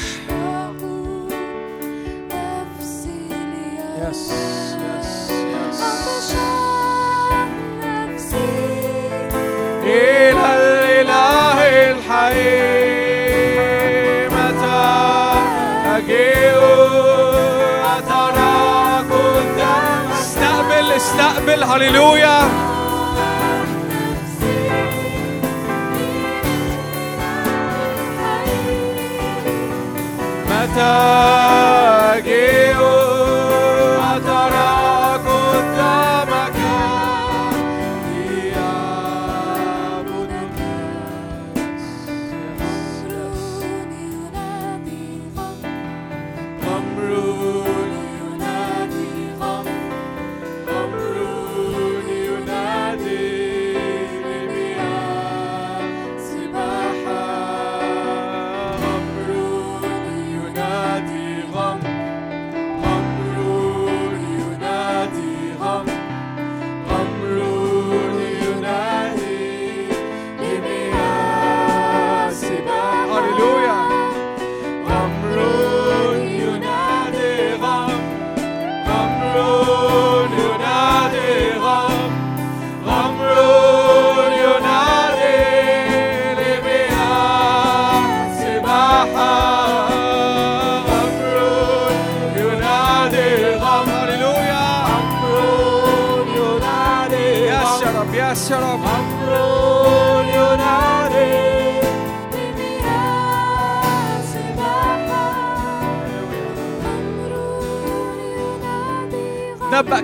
yes yes yes إلى الإله الحي متى أجيء أترى قدامك استقبل استقبل. هللويا. متى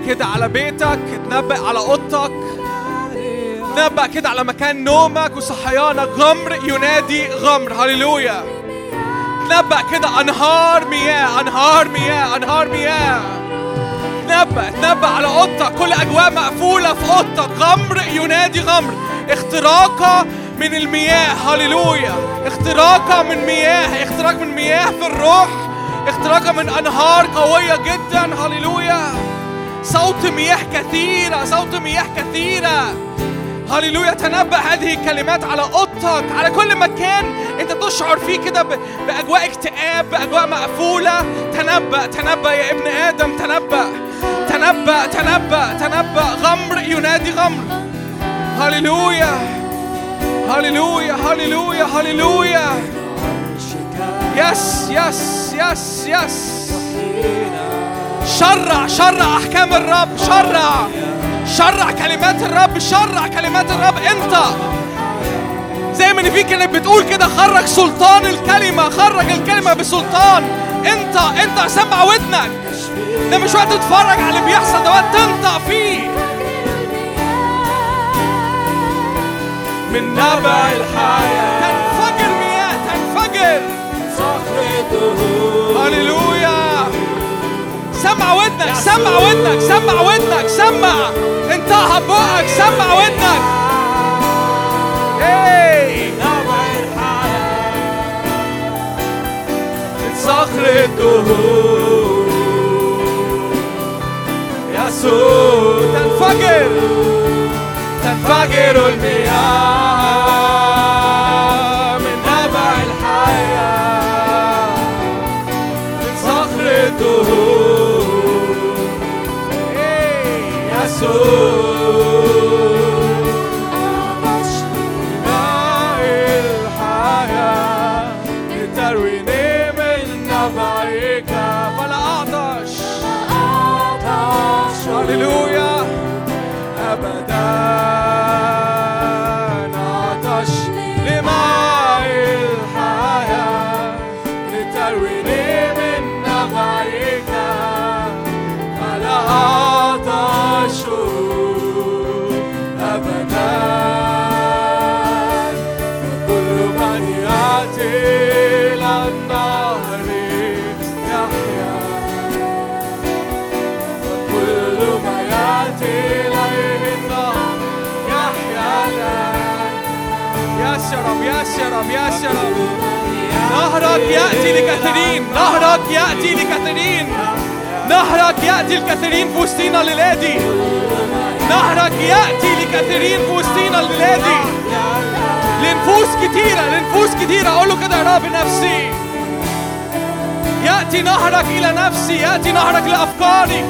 كده على بيتك اتنبأ على أوضتك اتنبأ كده على مكان نومك وصحيانك. غمر ينادي غمر. هللويا. اتنبأ كده أنهار مياه أنهار مياه أنهار مياه. اتنبأ اتنبأ على أوضتك. كل أجواء مقفولة في أوضتك. غمر ينادي غمر. اختراقة من المياه. هللويا. اختراقة من مياه. اختراق من مياه في الروح. اختراقة من أنهار قوية جدا. هللويا. صوت مياه كثيرة صوت مياه كثيرة هللويا تنبأ هذه الكلمات على أوضتك على كل مكان أنت تشعر فيه كده ب- بأجواء اكتئاب بأجواء مقفولة. تنبأ تنبأ يا ابن آدم تنبأ تنبأ تنبأ تنبأ. غمر ينادي غمر. هللويا هللويا هللويا هللويا. yes yes yes yes شرع شرع أحكام الرب شرع. شرع كلمات الرب شرع كلمات الرب. انت زي ما في كانت بتقول كده خرج سلطان الكلمة خرج الكلمة بسلطان. انت انت سمع ودنك. ده مش وقت تتفرج على اللي بيحصل ده وقت تنطق فيه. من نبع الحياة. تنفجر مياه تنفجر. صخرته سمع ودنك سمع ودنك سمع ودنك سمع. انت بقك سمع ودنك إيه من صخرته يسوع تنفجر تنفجر المياه. يسوع يس يا رب نهرك يأتي لكثيرين نهرك يأتي لكثيرين نهرك يأتي لكثيرين في وسطينا الليلة دي نهرك يأتي لكثيرين في وسطينا الليلة دي لنفوس كتيرة لنفوس كتيرة أقول له كده يا رب نفسي يأتي نهرك إلى نفسي يأتي نهرك لأفكاري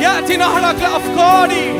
يأتي نهرك لأفكاري.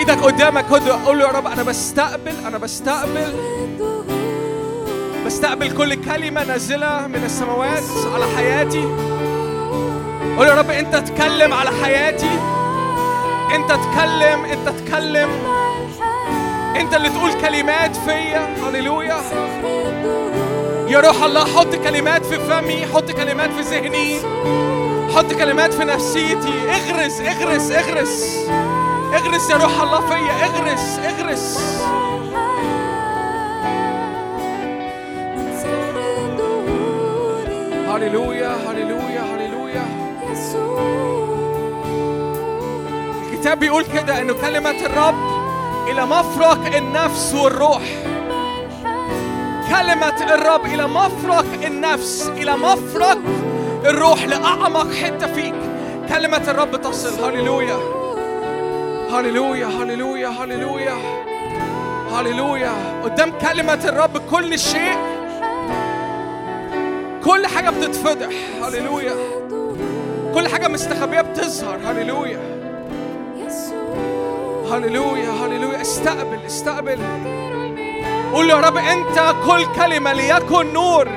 إيدك قدامك قول له يا رب أنا بستقبل أنا بستقبل. بستقبل كل كلمة نازلة من السماوات على حياتي. قول يا رب أنت تتكلم على حياتي. أنت تتكلم أنت تتكلم أنت اللي تقول كلمات فيا. هللويا. يا روح الله حط كلمات في فمي حط كلمات في ذهني حط كلمات في نفسيتي. اغرس اغرس اغرس اغرس. يا روح الله فيا اغرس اغرس. هللويا هللويا هللويا. الكتاب بيقول كده إنه كلمة الرب إلى مفرق النفس والروح. كلمة الرب إلى مفرق النفس إلى مفرق الروح لأعمق حتة فيك. كلمة الرب تصل. هللويا. هللويا هللويا هللويا هللويا قدام كلمة الرب كل شيء. كل حاجة بتتفضح هللويا كل حاجة مستخبية بتظهر. هللويا هللويا هللويا استقبل استقبل. قول يا رب أنت كل كلمة ليكن نور.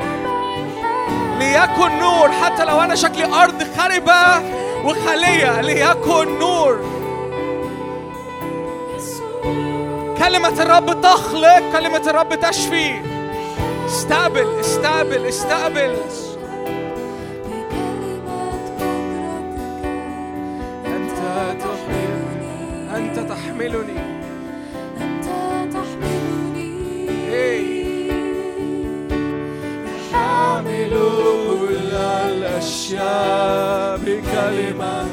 ليكن نور. حتى لو أنا شكلي أرض خربة وخالية ليكن نور. كلمة الرب تخلق كلمة الرب تشفي. استقبل استقبل استقبل. أنت تحملني أنت تحملني. أنت تحملني. حامل كل الأشياء بكلمة.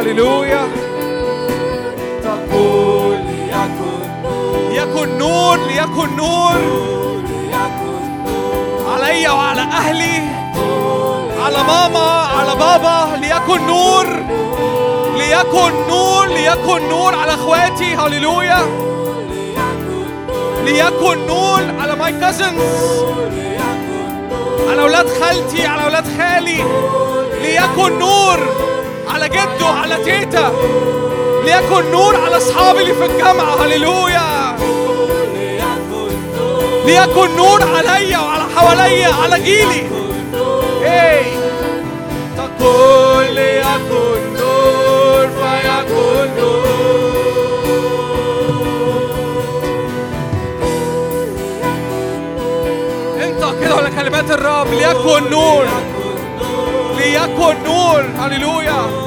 هللويا تقول ليكن نور ليكن نور. ليكن نور عليا وعلى أهلي على ماما على بابا ليكن نور. ليكن نور ليكن نور على أخواتي. هللويا ليكن نور على ماي كازنز على أولاد خالتي على أولاد خالي. ليكن نور. على جده على تيتا ليكن نور على أصحابي اللي في الجامعة. هللويا. ليكن نور عليا وعلى حواليا على جيلي. إيه تقول ليكن نور فيكن نور. انت كده ولا كلمات الرب. ليكن نور. ليكن نور. هللويا.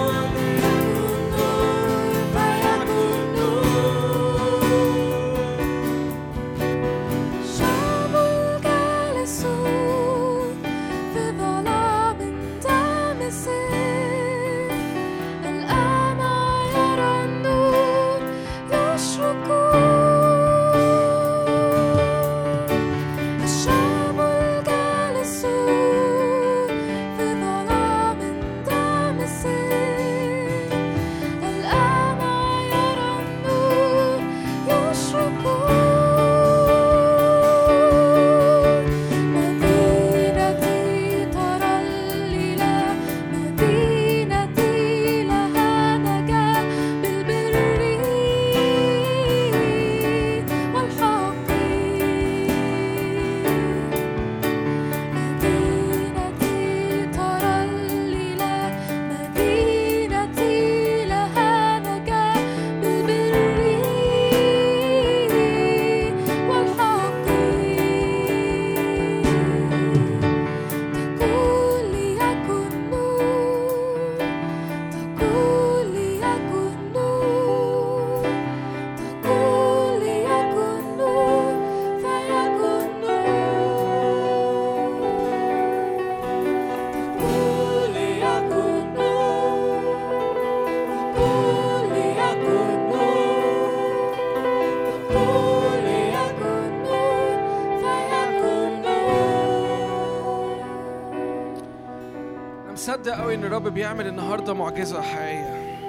الرب بيعمل النهارده معجزة حقيقية.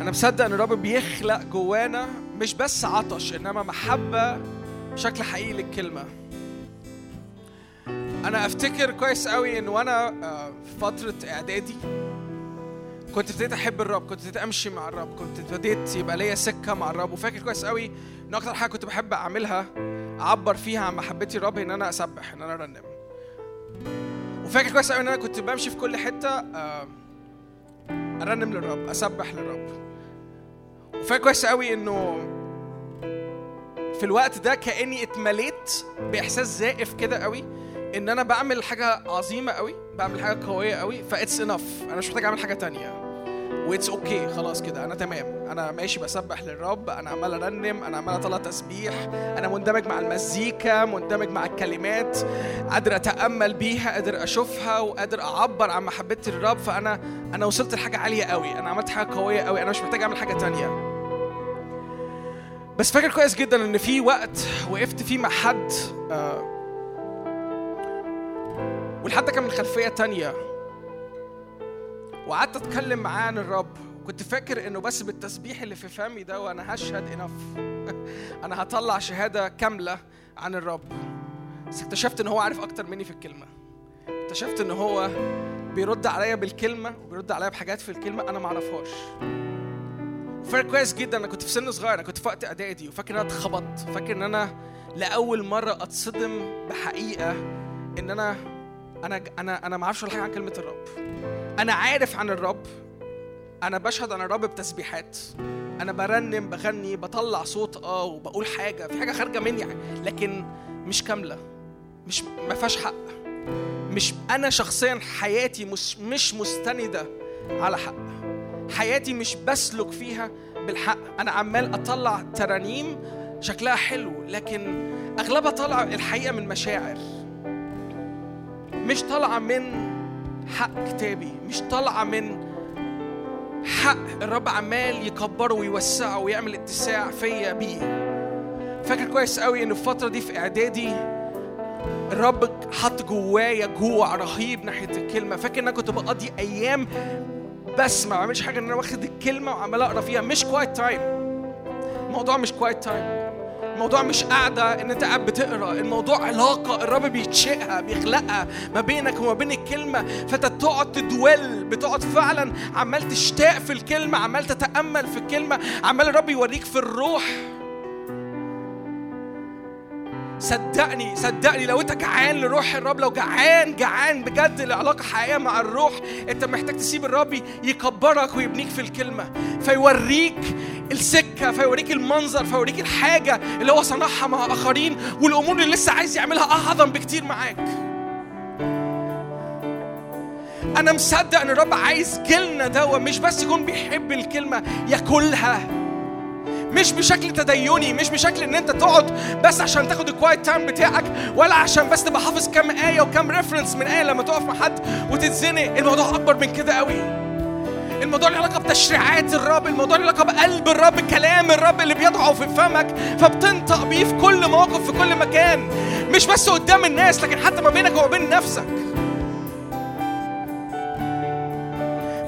أنا مصدق إن الرب بيخلق جوانا مش بس عطش إنما محبة بشكل حقيقي للكلمة. أنا أفتكر كويس قوي إن وأنا آه، في فترة إعدادي كنت ابتديت أحب الرب كنت ابتديت أمشي مع الرب كنت ابتديت يبقى ليا سكة مع الرب. وفاكر كويس قوي إن أكتر حاجة كنت بحب أعملها أعبر فيها عن محبتي للرب إن أنا أسبح إن أنا أرنم. وفاكر كويس قوي إن أنا كنت بمشي في كل حتة أرنم للرب أسبح للرب. وفاكر كويس قوي إنه في الوقت ده كأني اتمليت بإحساس زائف كده قوي إن أنا بعمل حاجة عظيمة قوي بعمل حاجة قوية قوي ف it's enough أنا مش محتاج أعمل حاجة تانية. و it's okay okay. خلاص كده. أنا تمام. أنا ماشي بسبح للرب. أنا عمال أرنم. أنا عمال أطلع تسبيح. أنا مندمج مع المزيكا. مندمج مع الكلمات. قادر أتأمل بيها. قادر أشوفها. وقادر أعبر عن محبتي للرب فأنا أنا وصلت لحاجة عالية قوي. أنا عملت حاجة قوية قوي. أنا مش محتاج أعمل حاجة تانية. بس فاكر كويس جدا إن في وقت وقفت فيه مع حد آه والحد كان من خلفية تانية. وقعدت أتكلم معاه عن الرب. كنت فاكر إنه بس بالتسبيح اللي في فمي ده وأنا هشهد انف أنا هطلع شهادة كاملة عن الرب. بس اكتشفت إن هو عارف أكتر مني في الكلمة. اكتشفت إن هو بيرد عليا بالكلمة وبيرد عليا بحاجات في الكلمة أنا ما أعرفهاش. فاكر كويس جدا. أنا كنت في سن صغير. أنا كنت في وقت إعدادي وفاكر إن أنا اتخبطت. فاكر إن أنا لأول مرة أتصدم بحقيقة إن أنا أنا أنا أنا ما أعرفش حاجة عن كلمة الرب. أنا عارف عن الرب. أنا بشهد عن الرب بتسبيحات. أنا برنم بغني بطلع صوت آه وبقول حاجة. في حاجة خارجة مني لكن مش كاملة. مش ما فيهاش حق. مش أنا شخصيا حياتي مش مش مستندة على حق. حياتي مش بسلك فيها بالحق. أنا عمال أطلع ترانيم شكلها حلو لكن أغلبها طالعة الحقيقة من مشاعر. مش طالعة من حق كتابي مش طالعة من حق الرب عمال يكبره ويوسعه ويعمل اتساع فيا بيه. فاكر كويس قوي إن الفترة دي في إعدادي الرب حط جوايا جوع رهيب ناحية الكلمة. فاكر إن أنا كنت بقضي أيام بس ما بعملش حاجة إن أنا واخد الكلمة وعمال أقرأ فيها. مش quiet time الموضوع مش quiet time الموضوع مش قاعدة إن أنت قاعد بتقرأ، الموضوع علاقة. الرب بيتشقها بيخلقها ما بينك وما بين الكلمة، فأنت تقعد تدول، بتقعد فعلا عمال تشتاق في الكلمة، عمال تتأمل في الكلمة، عمال الرب يوريك في الروح. صدقني صدقني لو أنت جعان لروح الرب لو جعان جعان بجد لعلاقة حقيقية مع الروح أنت محتاج تسيب الرب يكبرك ويبنيك في الكلمة. فيوريك السكة فيوريك المنظر فيوريك الحاجة اللي هو صنعها مع اخرين والأمور اللي لسه عايز يعملها أعظم بكتير معاك. أنا مصدق إن الرب عايز جيلنا دوا مش بس يكون بيحب الكلمة ياكلها. مش بشكل تديني مش بشكل إن أنت تقعد بس عشان تاخد ال quiet time بتاعك ولا عشان بس تبقى حافظ كام آية وكام reference من آية لما تقف مع حد وتتزنق. الموضوع أكبر من كده قوي الموضوع له علاقة بتشريعات الرب الموضوع له علاقة بقلب الرب كلام الرب اللي بيضعه في فمك فبتنطق بيه في كل موقف في كل مكان. مش بس قدام الناس لكن حتى ما بينك وما بين نفسك.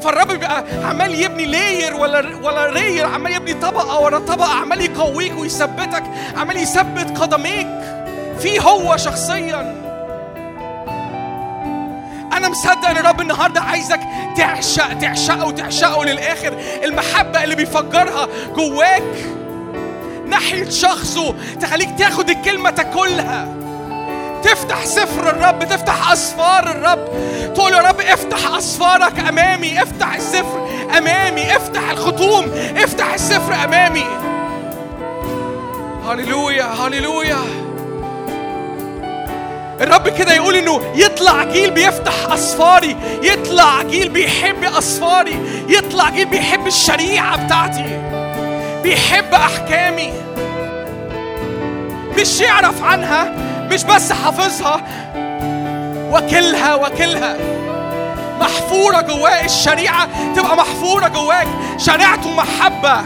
فالرب بيبقى عمال يبني لاير ولا ولا رير عمال يبني طبقة ورا طبقة عمال يقويك ويثبتك عمال يثبت قدميك. فيه هو شخصيا. أنا مصدق إن الرب النهارده عايزك تعشق تعشقه وتعشقه للآخر. المحبة اللي بيفجرها جواك ناحية شخصه تخليك تاخد الكلمة تاكلها. تفتح سفر الرب تفتح أسفار الرب. تقول يا رب افتح أسفارك أمامي افتح السفر أمامي افتح الختوم افتح السفر أمامي. هللويا هللويا. الرب كده يقول إنه يطلع جيل بيفتح اسفاري يطلع جيل بيحب اسفاري يطلع جيل بيحب الشريعة بتاعتي بيحب أحكامي. مش يعرف عنها مش بس حافظها. وكلها وكلها محفورة جواه الشريعة تبقى محفورة جواك. شريعته محبة.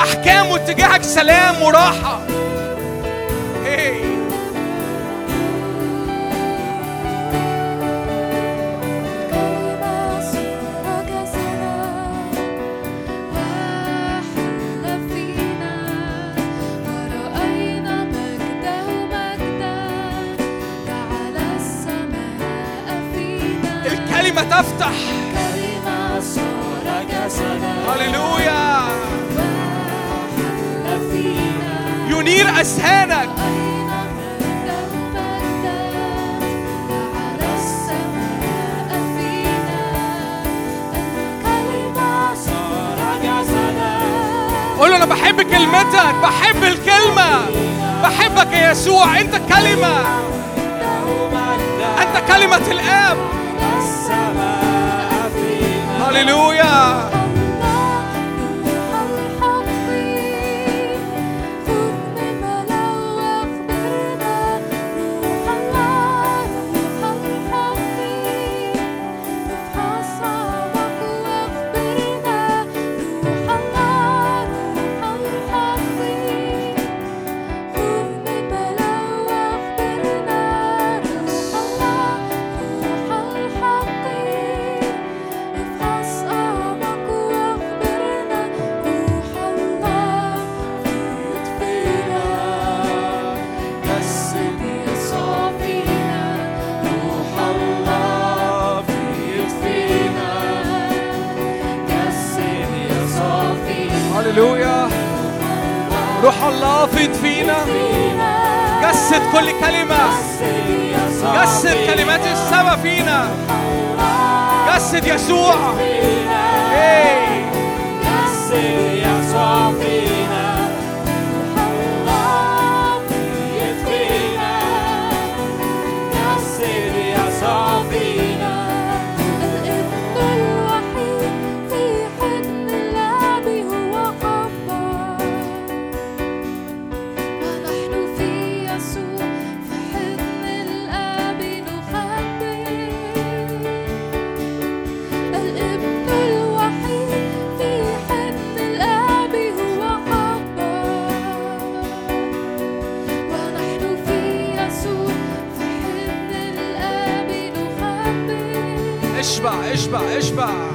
أحكامه اتجاهك سلام وراحة. هي. تفتح كلمة هللويا. ينير جسدا قول له أنا بحب كلمتك بحب الكلمة بحبك يا يسوع. أنت كلمة. أنت كلمة الآب. هللويا. فينا جسد كل كلمة. جسد كلمات السماء فينا. جسد يسوع. إيه. اشبع اشبع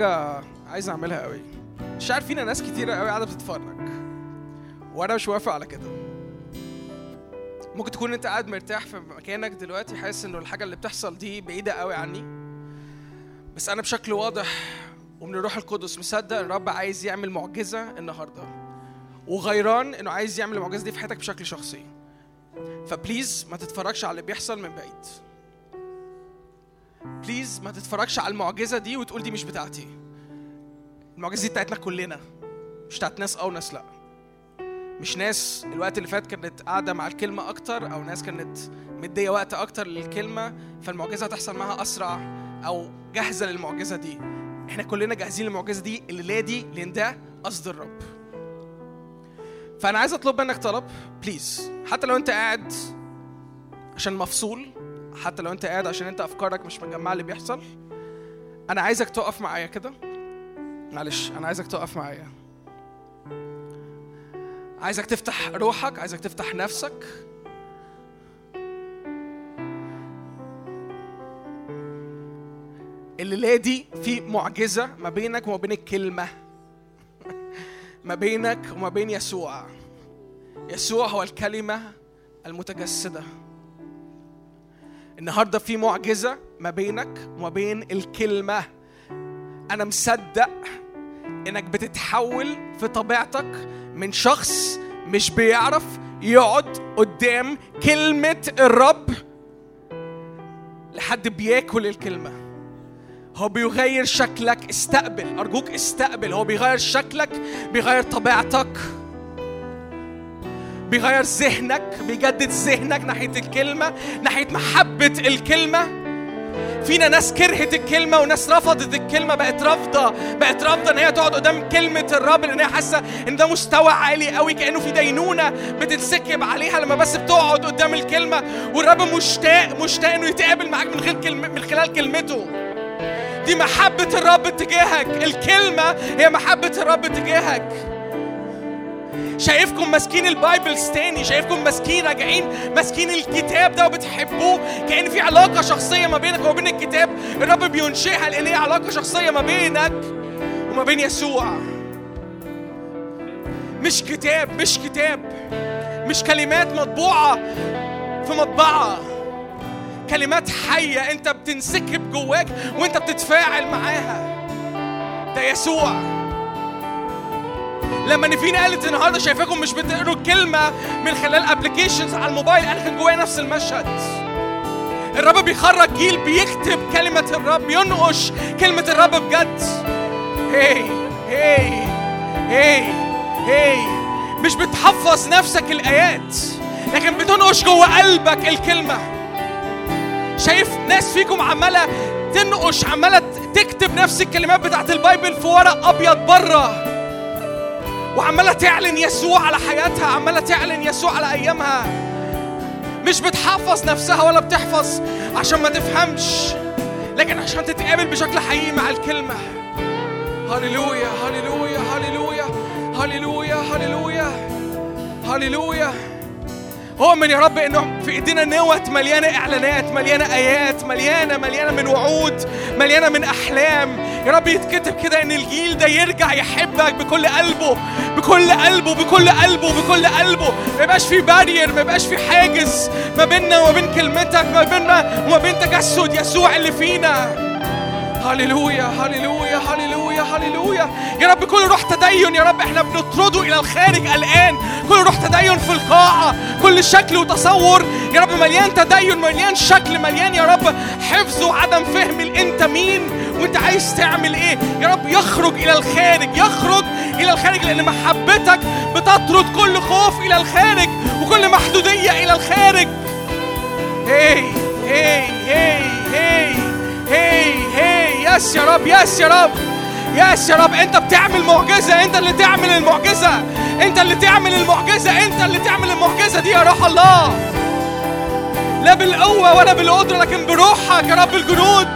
حاجة عايز أعملها قوي. مش عارف فينا ناس كتيرة قوي قاعدة بتتفرج. وأنا مش موافق على كده. ممكن تكون أنت قاعد مرتاح في مكانك دلوقتي حاسس إنه الحاجة اللي بتحصل دي بعيدة قوي عني. بس أنا بشكل واضح ومن الروح القدس مصدق إن الرب عايز يعمل معجزة النهارده. وغيران إنه عايز يعمل المعجزة دي في حياتك بشكل شخصي. فبليز ما تتفرجش على اللي بيحصل من بعيد. please ما تتفرجش على المعجزة دي وتقول دي مش بتاعتي. المعجزة دي بتاعتنا كلنا مش بتاعت ناس أو ناس لأ. مش ناس الوقت اللي فات كانت قاعدة مع الكلمة أكتر أو ناس كانت مدية وقت أكتر للكلمة فالمعجزة هتحصل معاها أسرع أو جاهزة للمعجزة دي. إحنا كلنا جاهزين للمعجزة دي الليلة دي لأن ده قصد الرب. فأنا عايز أطلب منك طلب please حتى لو أنت قاعد عشان مفصول حتى لو انت قاعد عشان انت افكارك مش مجمعه اللي بيحصل أنا عايزك تقف معايا كده. معلش أنا عايزك تقف معايا. عايزك تفتح روحك عايزك تفتح نفسك. الليلة دي في معجزة ما بينك وما بين الكلمة. ما بينك وما بين يسوع. يسوع هو الكلمة المتجسدة. النهارده في معجزة ما بينك وما بين الكلمة. أنا مصدق إنك بتتحول في طبيعتك من شخص مش بيعرف يقعد قدام كلمة الرب لحد بياكل الكلمة. هو بيغير شكلك. استقبل. أرجوك استقبل. هو بيغير شكلك بيغير طبيعتك. بيغير ذهنك بيجدد ذهنك ناحية الكلمة ناحية محبة الكلمة. فينا ناس كرهت الكلمة وناس رفضت الكلمة بقت رافضة بقت رافضة إن هي تقعد قدام كلمة الرب لأن هي حاسة إن ده مستوى عالي قوي كأنه في دينونة بتنسكب عليها لما بس بتقعد قدام الكلمة. والرب مشتاق مشتاق إنه يتقابل معاك من غير كلمه من خلال كلمته. دي محبة الرب تجاهك الكلمة هي محبة الرب تجاهك شايفكم ماسكين ال Bibles تاني شايفكم ماسكين راجعين ماسكين الكتاب ده وبتحبوه كأن في علاقة شخصية ما بينك وما بين الكتاب. الرب بينشئها لأن هي علاقة شخصية ما بينك وما بين يسوع. مش كتاب مش كتاب مش كلمات مطبوعة في مطبعة. كلمات حية أنت بتنسكب جواك وأنت بتتفاعل معاها. ده يسوع. لما نيفين قالت النهارده شايفاكم مش بتقروا الكلمة من خلال ابلكيشنز على الموبايل أنا كان جوايا نفس المشهد. الرب بيخرج جيل بيكتب كلمة الرب بينقش كلمة الرب بجد. هي هي هي هي مش بتحفظ نفسك الآيات لكن بتنقش جوه قلبك الكلمة. شايف ناس فيكم عمالة تنقش عمالة تكتب نفس الكلمات بتاعت البايبل في ورق أبيض بره. وعمالة تعلن يسوع على حياتها عمالة تعلن يسوع على أيامها. مش بتحفظ نفسها ولا بتحفظ عشان ما تفهمش لكن عشان تتقابل بشكل حقيقي مع الكلمة. هللويا هللويا هللويا هللويا هللويا هللويا. اؤمن يا رب إنه في إيدينا نوت مليانة إعلانات مليانة آيات مليانة مليانة من وعود مليانة من أحلام. يا رب يتكتب كده إن الجيل ده يرجع يحبك بكل قلبه بكل قلبه بكل قلبه بكل قلبه. ما يبقاش في بارير ما يبقاش في حاجز ما بيننا وما بين كلمتك ما بيننا وما بين تجسد يسوع اللي فينا. هللويا هللويا هللويا هللويا. يا رب كل روح تدين يا رب إحنا بنطرده إلى الخارج الآن. كل روح تدين في القاعة كل شكل وتصور. يا رب مليان تدين مليان شكل مليان يا رب حفظ وعدم فهم انت مين وإنت عايز تعمل إيه. يا رب يخرج إلى الخارج يخرج إلى الخارج لأن محبتك بتطرد كل خوف إلى الخارج وكل محدودية إلى الخارج. هي هي هي هي هي هي yes يا رب yes يا رب يس يا رب انت بتعمل معجزة انت اللي تعمل المعجزة. انت اللي تعمل المعجزة انت اللي تعمل المعجزة دي يا روح الله. لا بالقوة ولا بالقدرة لكن بروحك يا رب الجنود.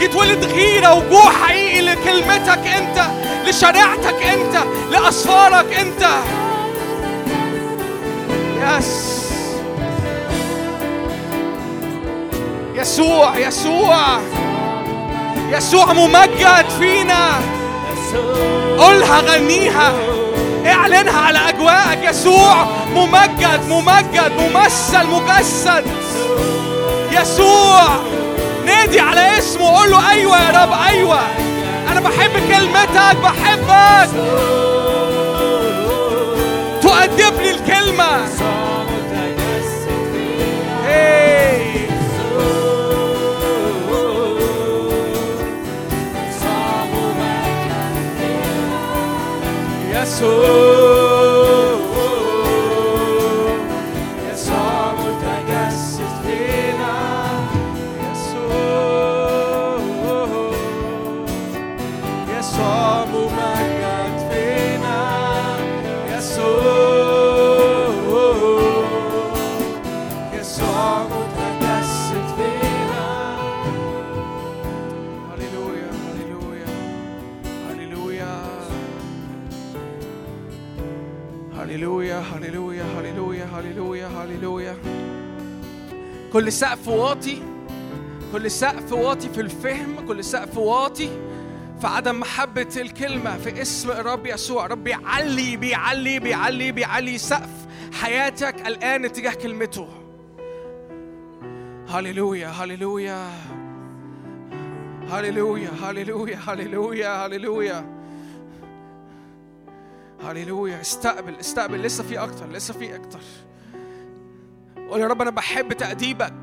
يتولد غيرة وجوع حقيقي لكلمتك انت لشريعتك انت لأسفارك انت. يس يسوع يسوع. يسوع ممجد فينا. قولها غنيها. اعلنها على أجواءك. يسوع ممجد ممجد ممثل مجسد. يسوع نادي على اسمه. قول له أيوه يا رب أيوه. أنا بحب كلمتك بحبك. تؤدبني الكلمة. يسوع هللويا هللويا كل سقف واطي كل سقف واطي في الفهم كل سقف واطي في عدم محبة الكلمة في اسم الرب يسوع. رب بيعلي بيعلي بيعلي بيعلي سقف حياتك الآن اتجاه كلمته. هللويا هللويا هللويا هللويا هللويا هللويا هللويا استقبل استقبل. لسه في أكتر لسه في أكتر. قول يا رب أنا بحب تأديبك.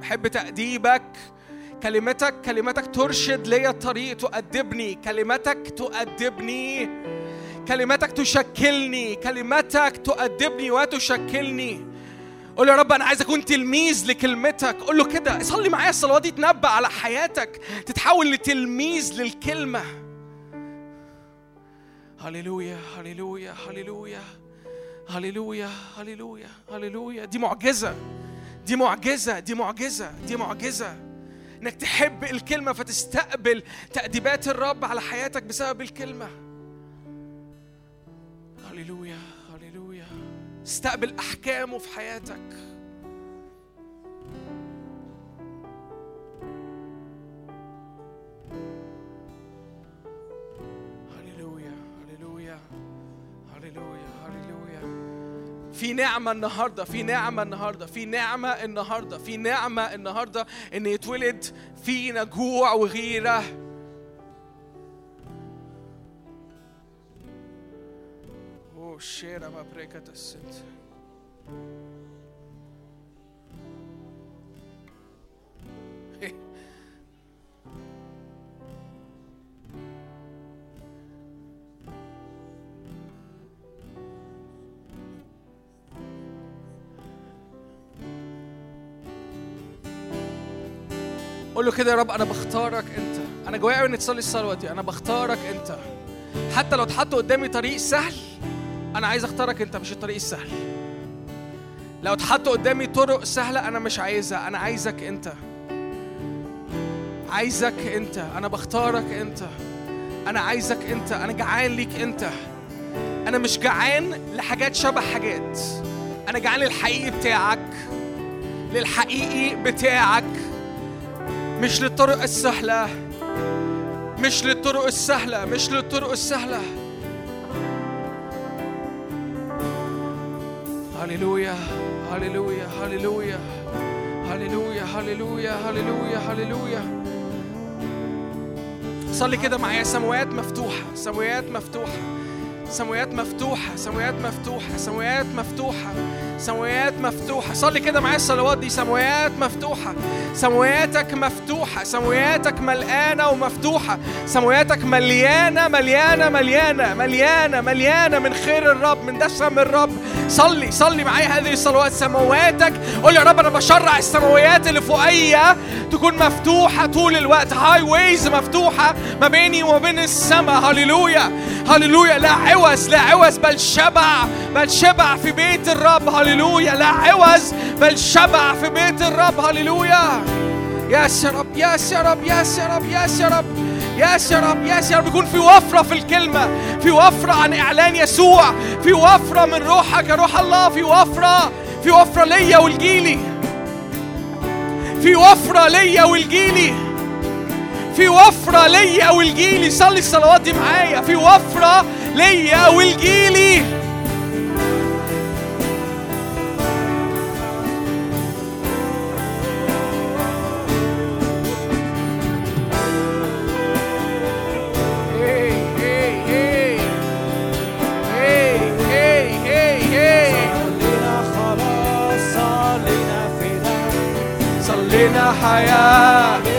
بحب تأديبك. كلمتك كلمتك ترشد لي الطريق تؤدبني. كلمتك تؤدبني. كلمتك تشكلني. كلمتك تؤدبني وتشكلني. قول يا رب أنا عايز أكون تلميذ لكلمتك. قول له كده. صلي معايا الصلوات دي تنبأ على حياتك. تتحول لتلميذ للكلمة. هللويا هللويا هللويا هللويا هللويا هللويا دي معجزة. دي معجزة دي معجزة دي معجزة. إنك تحب الكلمة فتستقبل تأديبات الرب على حياتك بسبب الكلمة. هللويا هللويا استقبل أحكامه في حياتك. في نعمة النهاردة في نعمة النهاردة في نعمة النهاردة في نعمة النهاردة إن يتولد فينا جوع وغيرة. أوه شيرا ما بريكة السنت قول له كده يا رب أنا بختارك أنت. أنا جوايا قوي انك تصلي الصلوه دي أنا بختارك أنت. حتى لو اتحط قدامي طريق سهل أنا عايز أختارك أنت مش الطريق السهل. لو اتحط قدامي طرق سهلة أنا مش عايزها. أنا عايزك أنت. عايزك أنت. أنا بختارك أنت. أنا عايزك أنت. أنا جعان ليك أنت. أنا مش جعان لحاجات شبه حاجات. أنا جعان للحقيقي بتاعك. للحقيقي بتاعك. مش للطرق السهلة. مش للطرق السهلة مش للطرق السهلة. هللويا هللويا هللويا. هللويا هللويا هللويا هللويا. صلي كده معايا. سماوات مفتوحة سماوات مفتوحة. سماوات مفتوحة سماوات مفتوحة سماوات مفتوحة سماوات مفتوحة. صلي كده معايا الصلوات دي سماوات مفتوحة. سماواتك مفتوحة سماواتك ملقانة ومفتوحة. سماواتك مليانة مليانة مليانة مليانة مليانة من خير الرب من دسم الرب. صلي صلي معايا هذه الصلوات. سماواتك قول يا رب أنا بشرع السماويات اللي فوقيا تكون مفتوحة طول الوقت. هاي ويز مفتوحة ما بيني وما بين السماء. هللويا هللويا لا عوز لا عوز بل شبع بل شبع في بيت الرب. هللويا لا عوز بل شبع في بيت الرب. هللويا. يا رب يا رب ياس يا رب ياس يا رب ياس يا رب ياس يا رب. يكون في وفرة في الكلمة في وفرة عن إعلان يسوع في وفرة من روحك يا روح الله في وفرة في وفرة ليا ولجيلي في وفرة ليا ولجيلي في وفرة ليا ولجيلي صلي الصلوات دي معايا. في وفرة ليا ولجيلي هي هي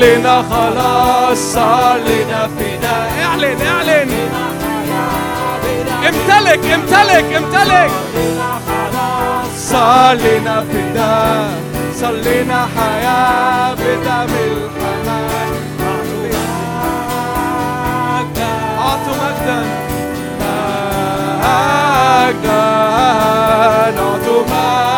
لنا خلاص صار لنا فداء اعلن اعلن. امتلك امتلك امتلك. صلينا فداء صلينا حياة بدم الحمام أعطوا مجدا. مجدا أعطوا مجدا.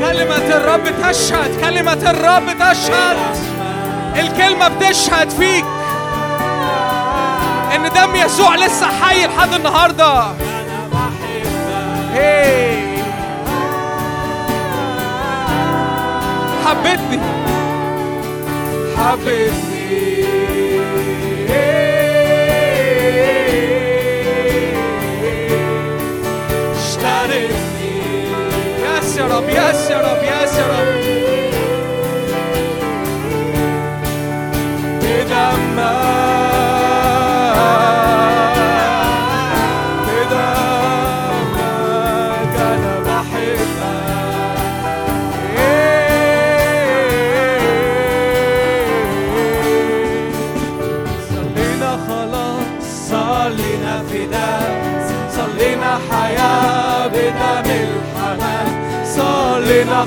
كلمة الرب تشهد كلمة الرب تشهد. الكلمة بتشهد فيك. إن دم يسوع لسه حي لحد النهارده. هي حبتني رب يس يا رب يس يا رب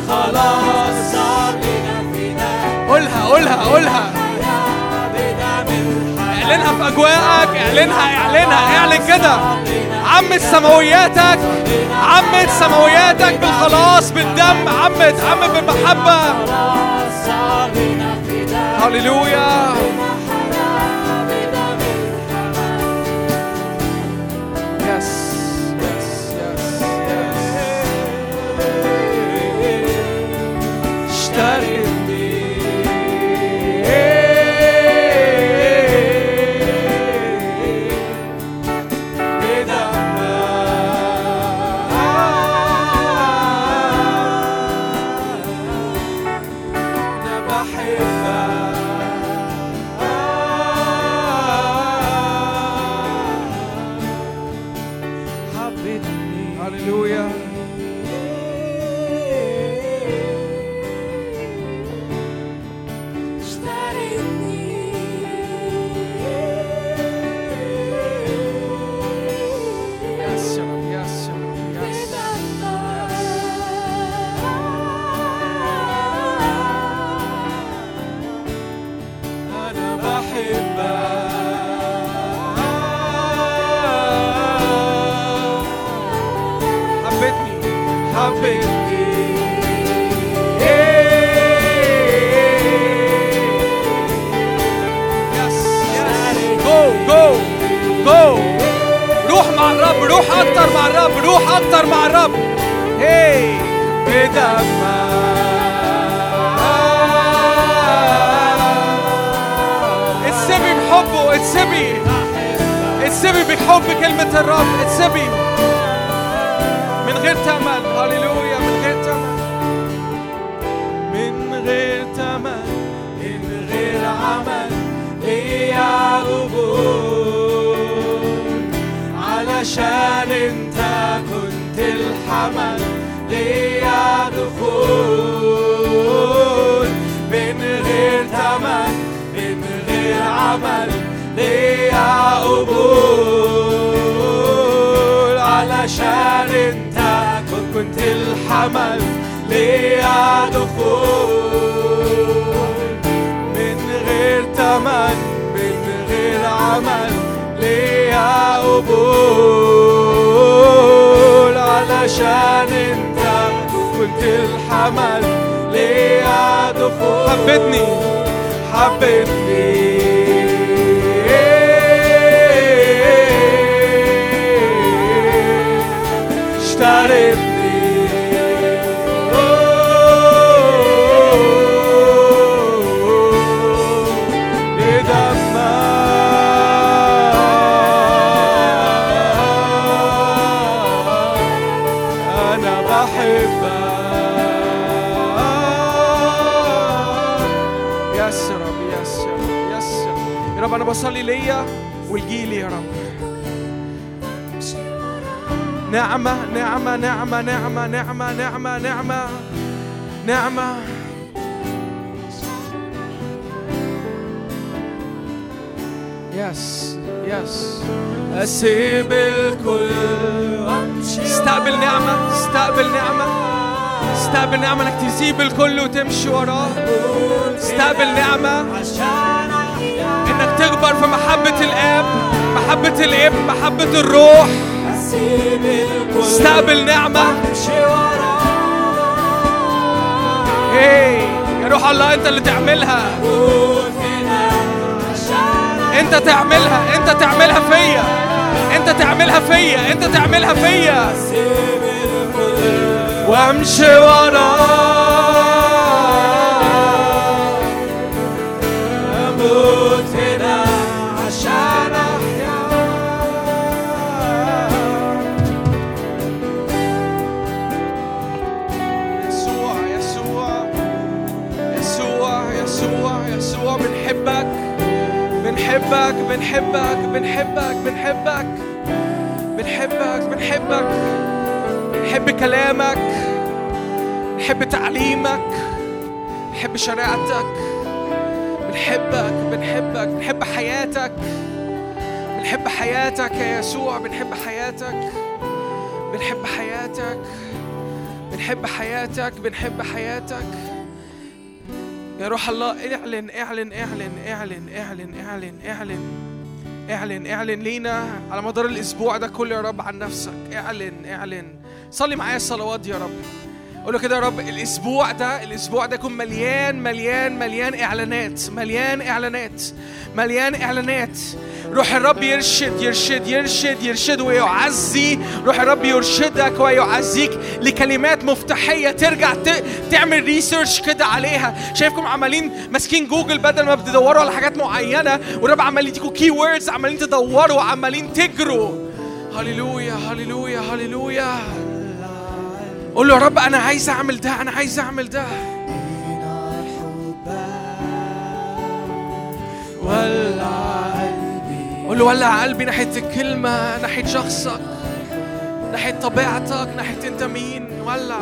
خلاص قولها قولها قولها. اعلنها في أجواءك اعلنها اعلنها اعلن كده. عمت سماوياتك عمت سماوياتك بالخلاص بالدم. عمت عمت بالمحبة. هللويا. بدمك اتسبي اتسبي بحب كلمة الرب اتسبي من غير تمن هللويا من غير تمن من غير تمن من غير عمل. ليا قبول. علشان انت كنت الحمل. ليا دخول من غير تمن من غير عمل ليا قبول. علشان انت كنت الحمل ليا دخول. زمن من غير عمل ليا قبول. علشان انت الحمل ليدخل حبتني حبتني اشتريت بصلي ليا ولجيلي يا رب. نعمة نعمة نعمة نعمة نعمة نعمة نعمة نعمة. يس يس أسيب الكل. وأمشي استقبل نعمة استقبل نعمة. استقبل نعمة إنك تسيب الكل وتمشي وراه. استقبل نعمة. انك تكبر في محبة الإب محبة الابن محبة الروح. استقبل نعمة. إيه يا روح الله أنت اللي تعملها. أنت تعملها أنت تعملها فيا. أنت تعملها فيا أنت تعملها فيا. وامشي وراك. بنحبك بنحبك بنحبك. بنحبك بنحبك. بنحب كلامك. بنحب تعليمك. بنحب شريعتك. بنحبك بنحبك. بنحب حياتك. بنحب حياتك يا يسوع. بنحب حياتك. بنحب حياتك. بنحب حياتك. بنحب حياتك. يا روح الله اعلن اعلن اعلن اعلن اعلن اعلن اعلن اعلن اعلن لينا على مدار الأسبوع ده كله يا رب عن نفسك. اعلن اعلن. صلي معايا الصلوات يا رب. قول له كده يا رب الأسبوع ده الأسبوع ده يكون مليان مليان مليان إعلانات مليان إعلانات مليان إعلانات. روح الرب يرشد يرشد يرشد يرشد ويعزي. روح الرب يرشدك ويعزيك لكلمات مفتاحية ترجع. تعمل research كده عليها. شايفكم عمالين ماسكين جوجل بدل ما بتدوروا على حاجات معينة والرب عمال يديكوا key عمالين تدوروا عمالين تجروا. هللويا هللويا هللويا. قول له يا رب أنا عايز أعمل ده أنا عايز أعمل ده. ولع قلبي قول له ولع قلبي ناحية الكلمة ناحية شخصك ناحية طبيعتك ناحية أنت مين. ولع.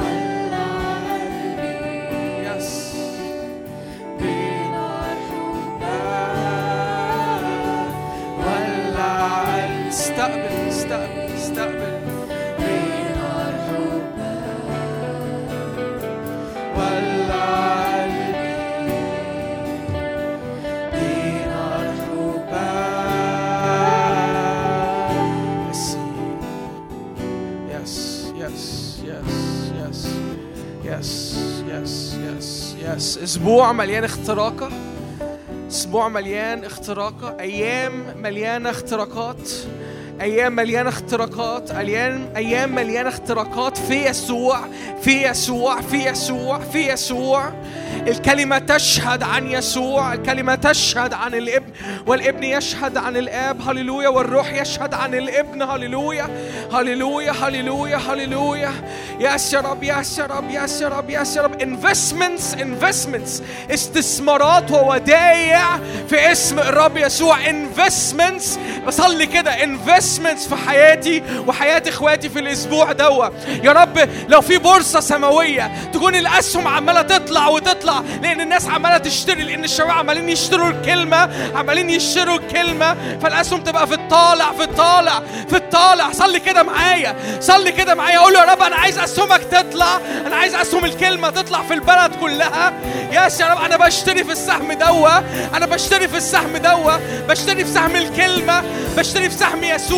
يس ولع. استقبل استقبل استقبل. يس أسبوع مليان اختراقة. أسبوع مليان اختراقة. أيام مليانة اختراقات. أيام مليانة اختراقات أيام أيام مليانة اختراقات. في يسوع في يسوع في يسوع في يسوع. الكلمة تشهد عن يسوع الكلمة تشهد عن الابن والإبن يشهد عن الآب. هللويا. والروح يشهد عن الإبن. هللويا. هللويا. هللويا. هللويا. يا رب. يا رب. يا رب. يا رب. Investments investments. استثمارات وودائع في اسم الرب يسوع. Investments. بصلي كده. Investments. انفستمنتس في حياتي وحياة إخواتي في الأسبوع دوا. يا رب لو في بورصة سماوية تكون الأسهم عمالة تطلع وتطلع لأن الناس عمالة تشتري لأن الشباب عمالين يشتروا الكلمة عمالين يشتروا الكلمة فالأسهم تبقى في الطالع في الطالع في الطالع. صلي كده معايا صلي كده معايا. قول يا رب أنا عايز أسهمك تطلع أنا عايز أسهم الكلمة تطلع في البلد كلها. ياس يا رب أنا بشتري في السهم دوا أنا بشتري في السهم دوا بشتري في سهم الكلمة بشتري في سهم يسوع.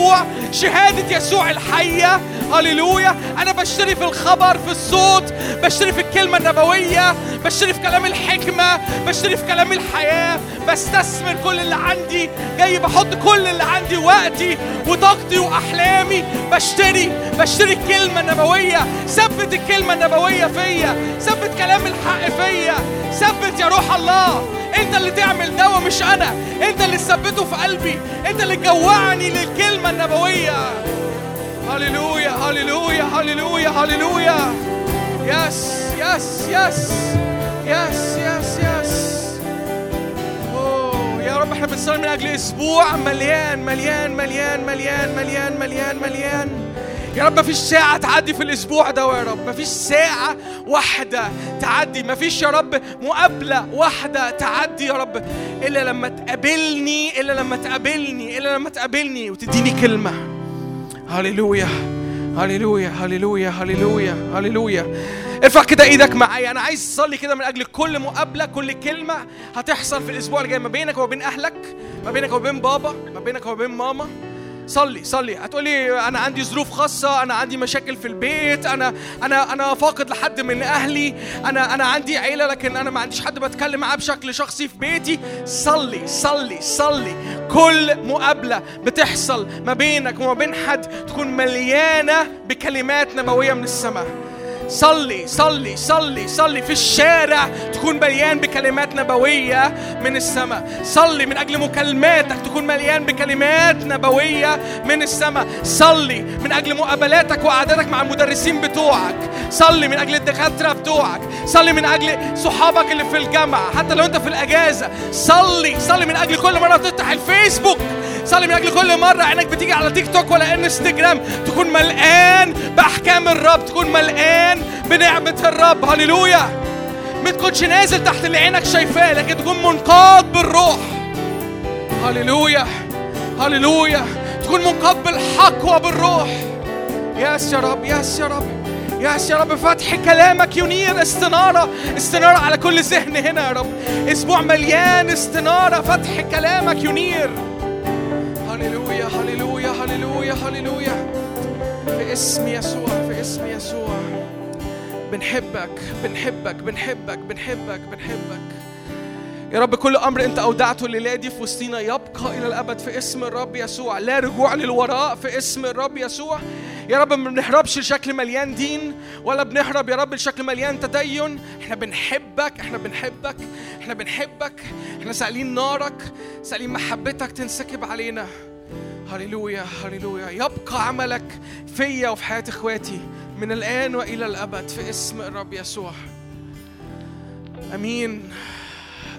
شهادة يسوع الحية. هللويا. أنا بشتري في الخبر في الصوت بشتري في الكلمة النبوية بشتري في كلام الحكمة بشتري في كلام الحياة. بستثمر كل اللي عندي. جاي بحط كل اللي عندي وقتي وطاقتي وأحلامي. بشتري بشتري الكلمة النبوية ثبت الكلمة النبوية فيا. ثبت كلام الحق فيا. ثبت يا روح الله. انت اللي تعمل دوا مش أنا. انت اللي تثبته في قلبي. انت اللي تجوعني للكلمة النبوية. هللويا هللويا هللويا هللويا. yes yes yes yes yes yes أوه، يا رب إحنا بنصلي من أجل أسبوع مليان مليان مليان مليان مليان مليان مليان. يا رب مفيش ساعة تعدي في الأسبوع ده يا رب. مفيش ساعة واحدة تعدي. مفيش يا رب مقابلة واحدة تعدي يا رب. إلا لما تقابلني إلا لما تقابلني إلا لما تقابلني وتديني كلمة. هللويا هللويا هللويا هللويا هللويا. ارفع كده إيدك معايا. أنا عايز أصلي كده من أجل كل مقابلة كل كلمة هتحصل في الأسبوع الجاي ما بينك وبين أهلك ما بينك وبين بابا ما بينك وبين ماما. صلي صلي. هتقولي أنا عندي ظروف خاصة أنا عندي مشاكل في البيت أنا أنا أنا فاقد لحد من أهلي أنا أنا عندي عيلة لكن أنا ما عنديش حد بتكلم معاه بشكل شخصي في بيتي. صلي صلي صلي. كل مقابلة بتحصل ما بينك وما بين حد تكون مليانة بكلمات نبوية من السماء. صلي صلي صلي صلي في الشارع تكون مليان بكلمات نبوية من السماء. صلي من أجل مكالماتك تكون مليان بكلمات نبوية من السماء. صلي من أجل مقابلاتك وقعداتك مع المدرسين بتوعك. صلي من أجل الدكاترة بتوعك. صلي من أجل صحابك اللي في الجامعة حتى لو أنت في الأجازة. صلي صلي من أجل كل مرة تفتح الفيسبوك. صلي من أجل كل مرة عينك بتيجي على تيك توك ولا انستجرام. تكون ملقان بأحكام الرب تكون ملقان بنعمة الرب. هللويا. ما تكونش نازل تحت اللي عينك شايفاه لكن تكون منقاد بالروح. هللويا. هللويا. تكون منقاد بالحق وبالروح ياس يا رب ياس يا رب. ياس يا رب. فتح كلامك ينير استنارة. استنارة على كل ذهن هنا يا رب. أسبوع مليان استنارة. فتح كلامك ينير. هللويا هللويا هللويا هللويا. في اسم يسوع في اسم يسوع. بنحبك بنحبك بنحبك بنحبك بنحبك. يا رب كل أمر أنت أودعته الليلة دي في وسطينا يبقى إلى الأبد في اسم الرب يسوع. لا رجوع للوراء في اسم الرب يسوع. يا رب ما بنهربش لشكل مليان دين ولا بنهرب يا رب لشكل مليان تدين. إحنا بنحبك إحنا بنحبك إحنا بنحبك. إحنا سائلين نارك سائلين محبتك تنسكب علينا. هللويا هللويا. يبقى عملك فيا وفي حياة إخواتي. من الآن وإلى الأبد في اسم الرب يسوع. آمين.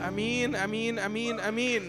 آمين آمين آمين آمين.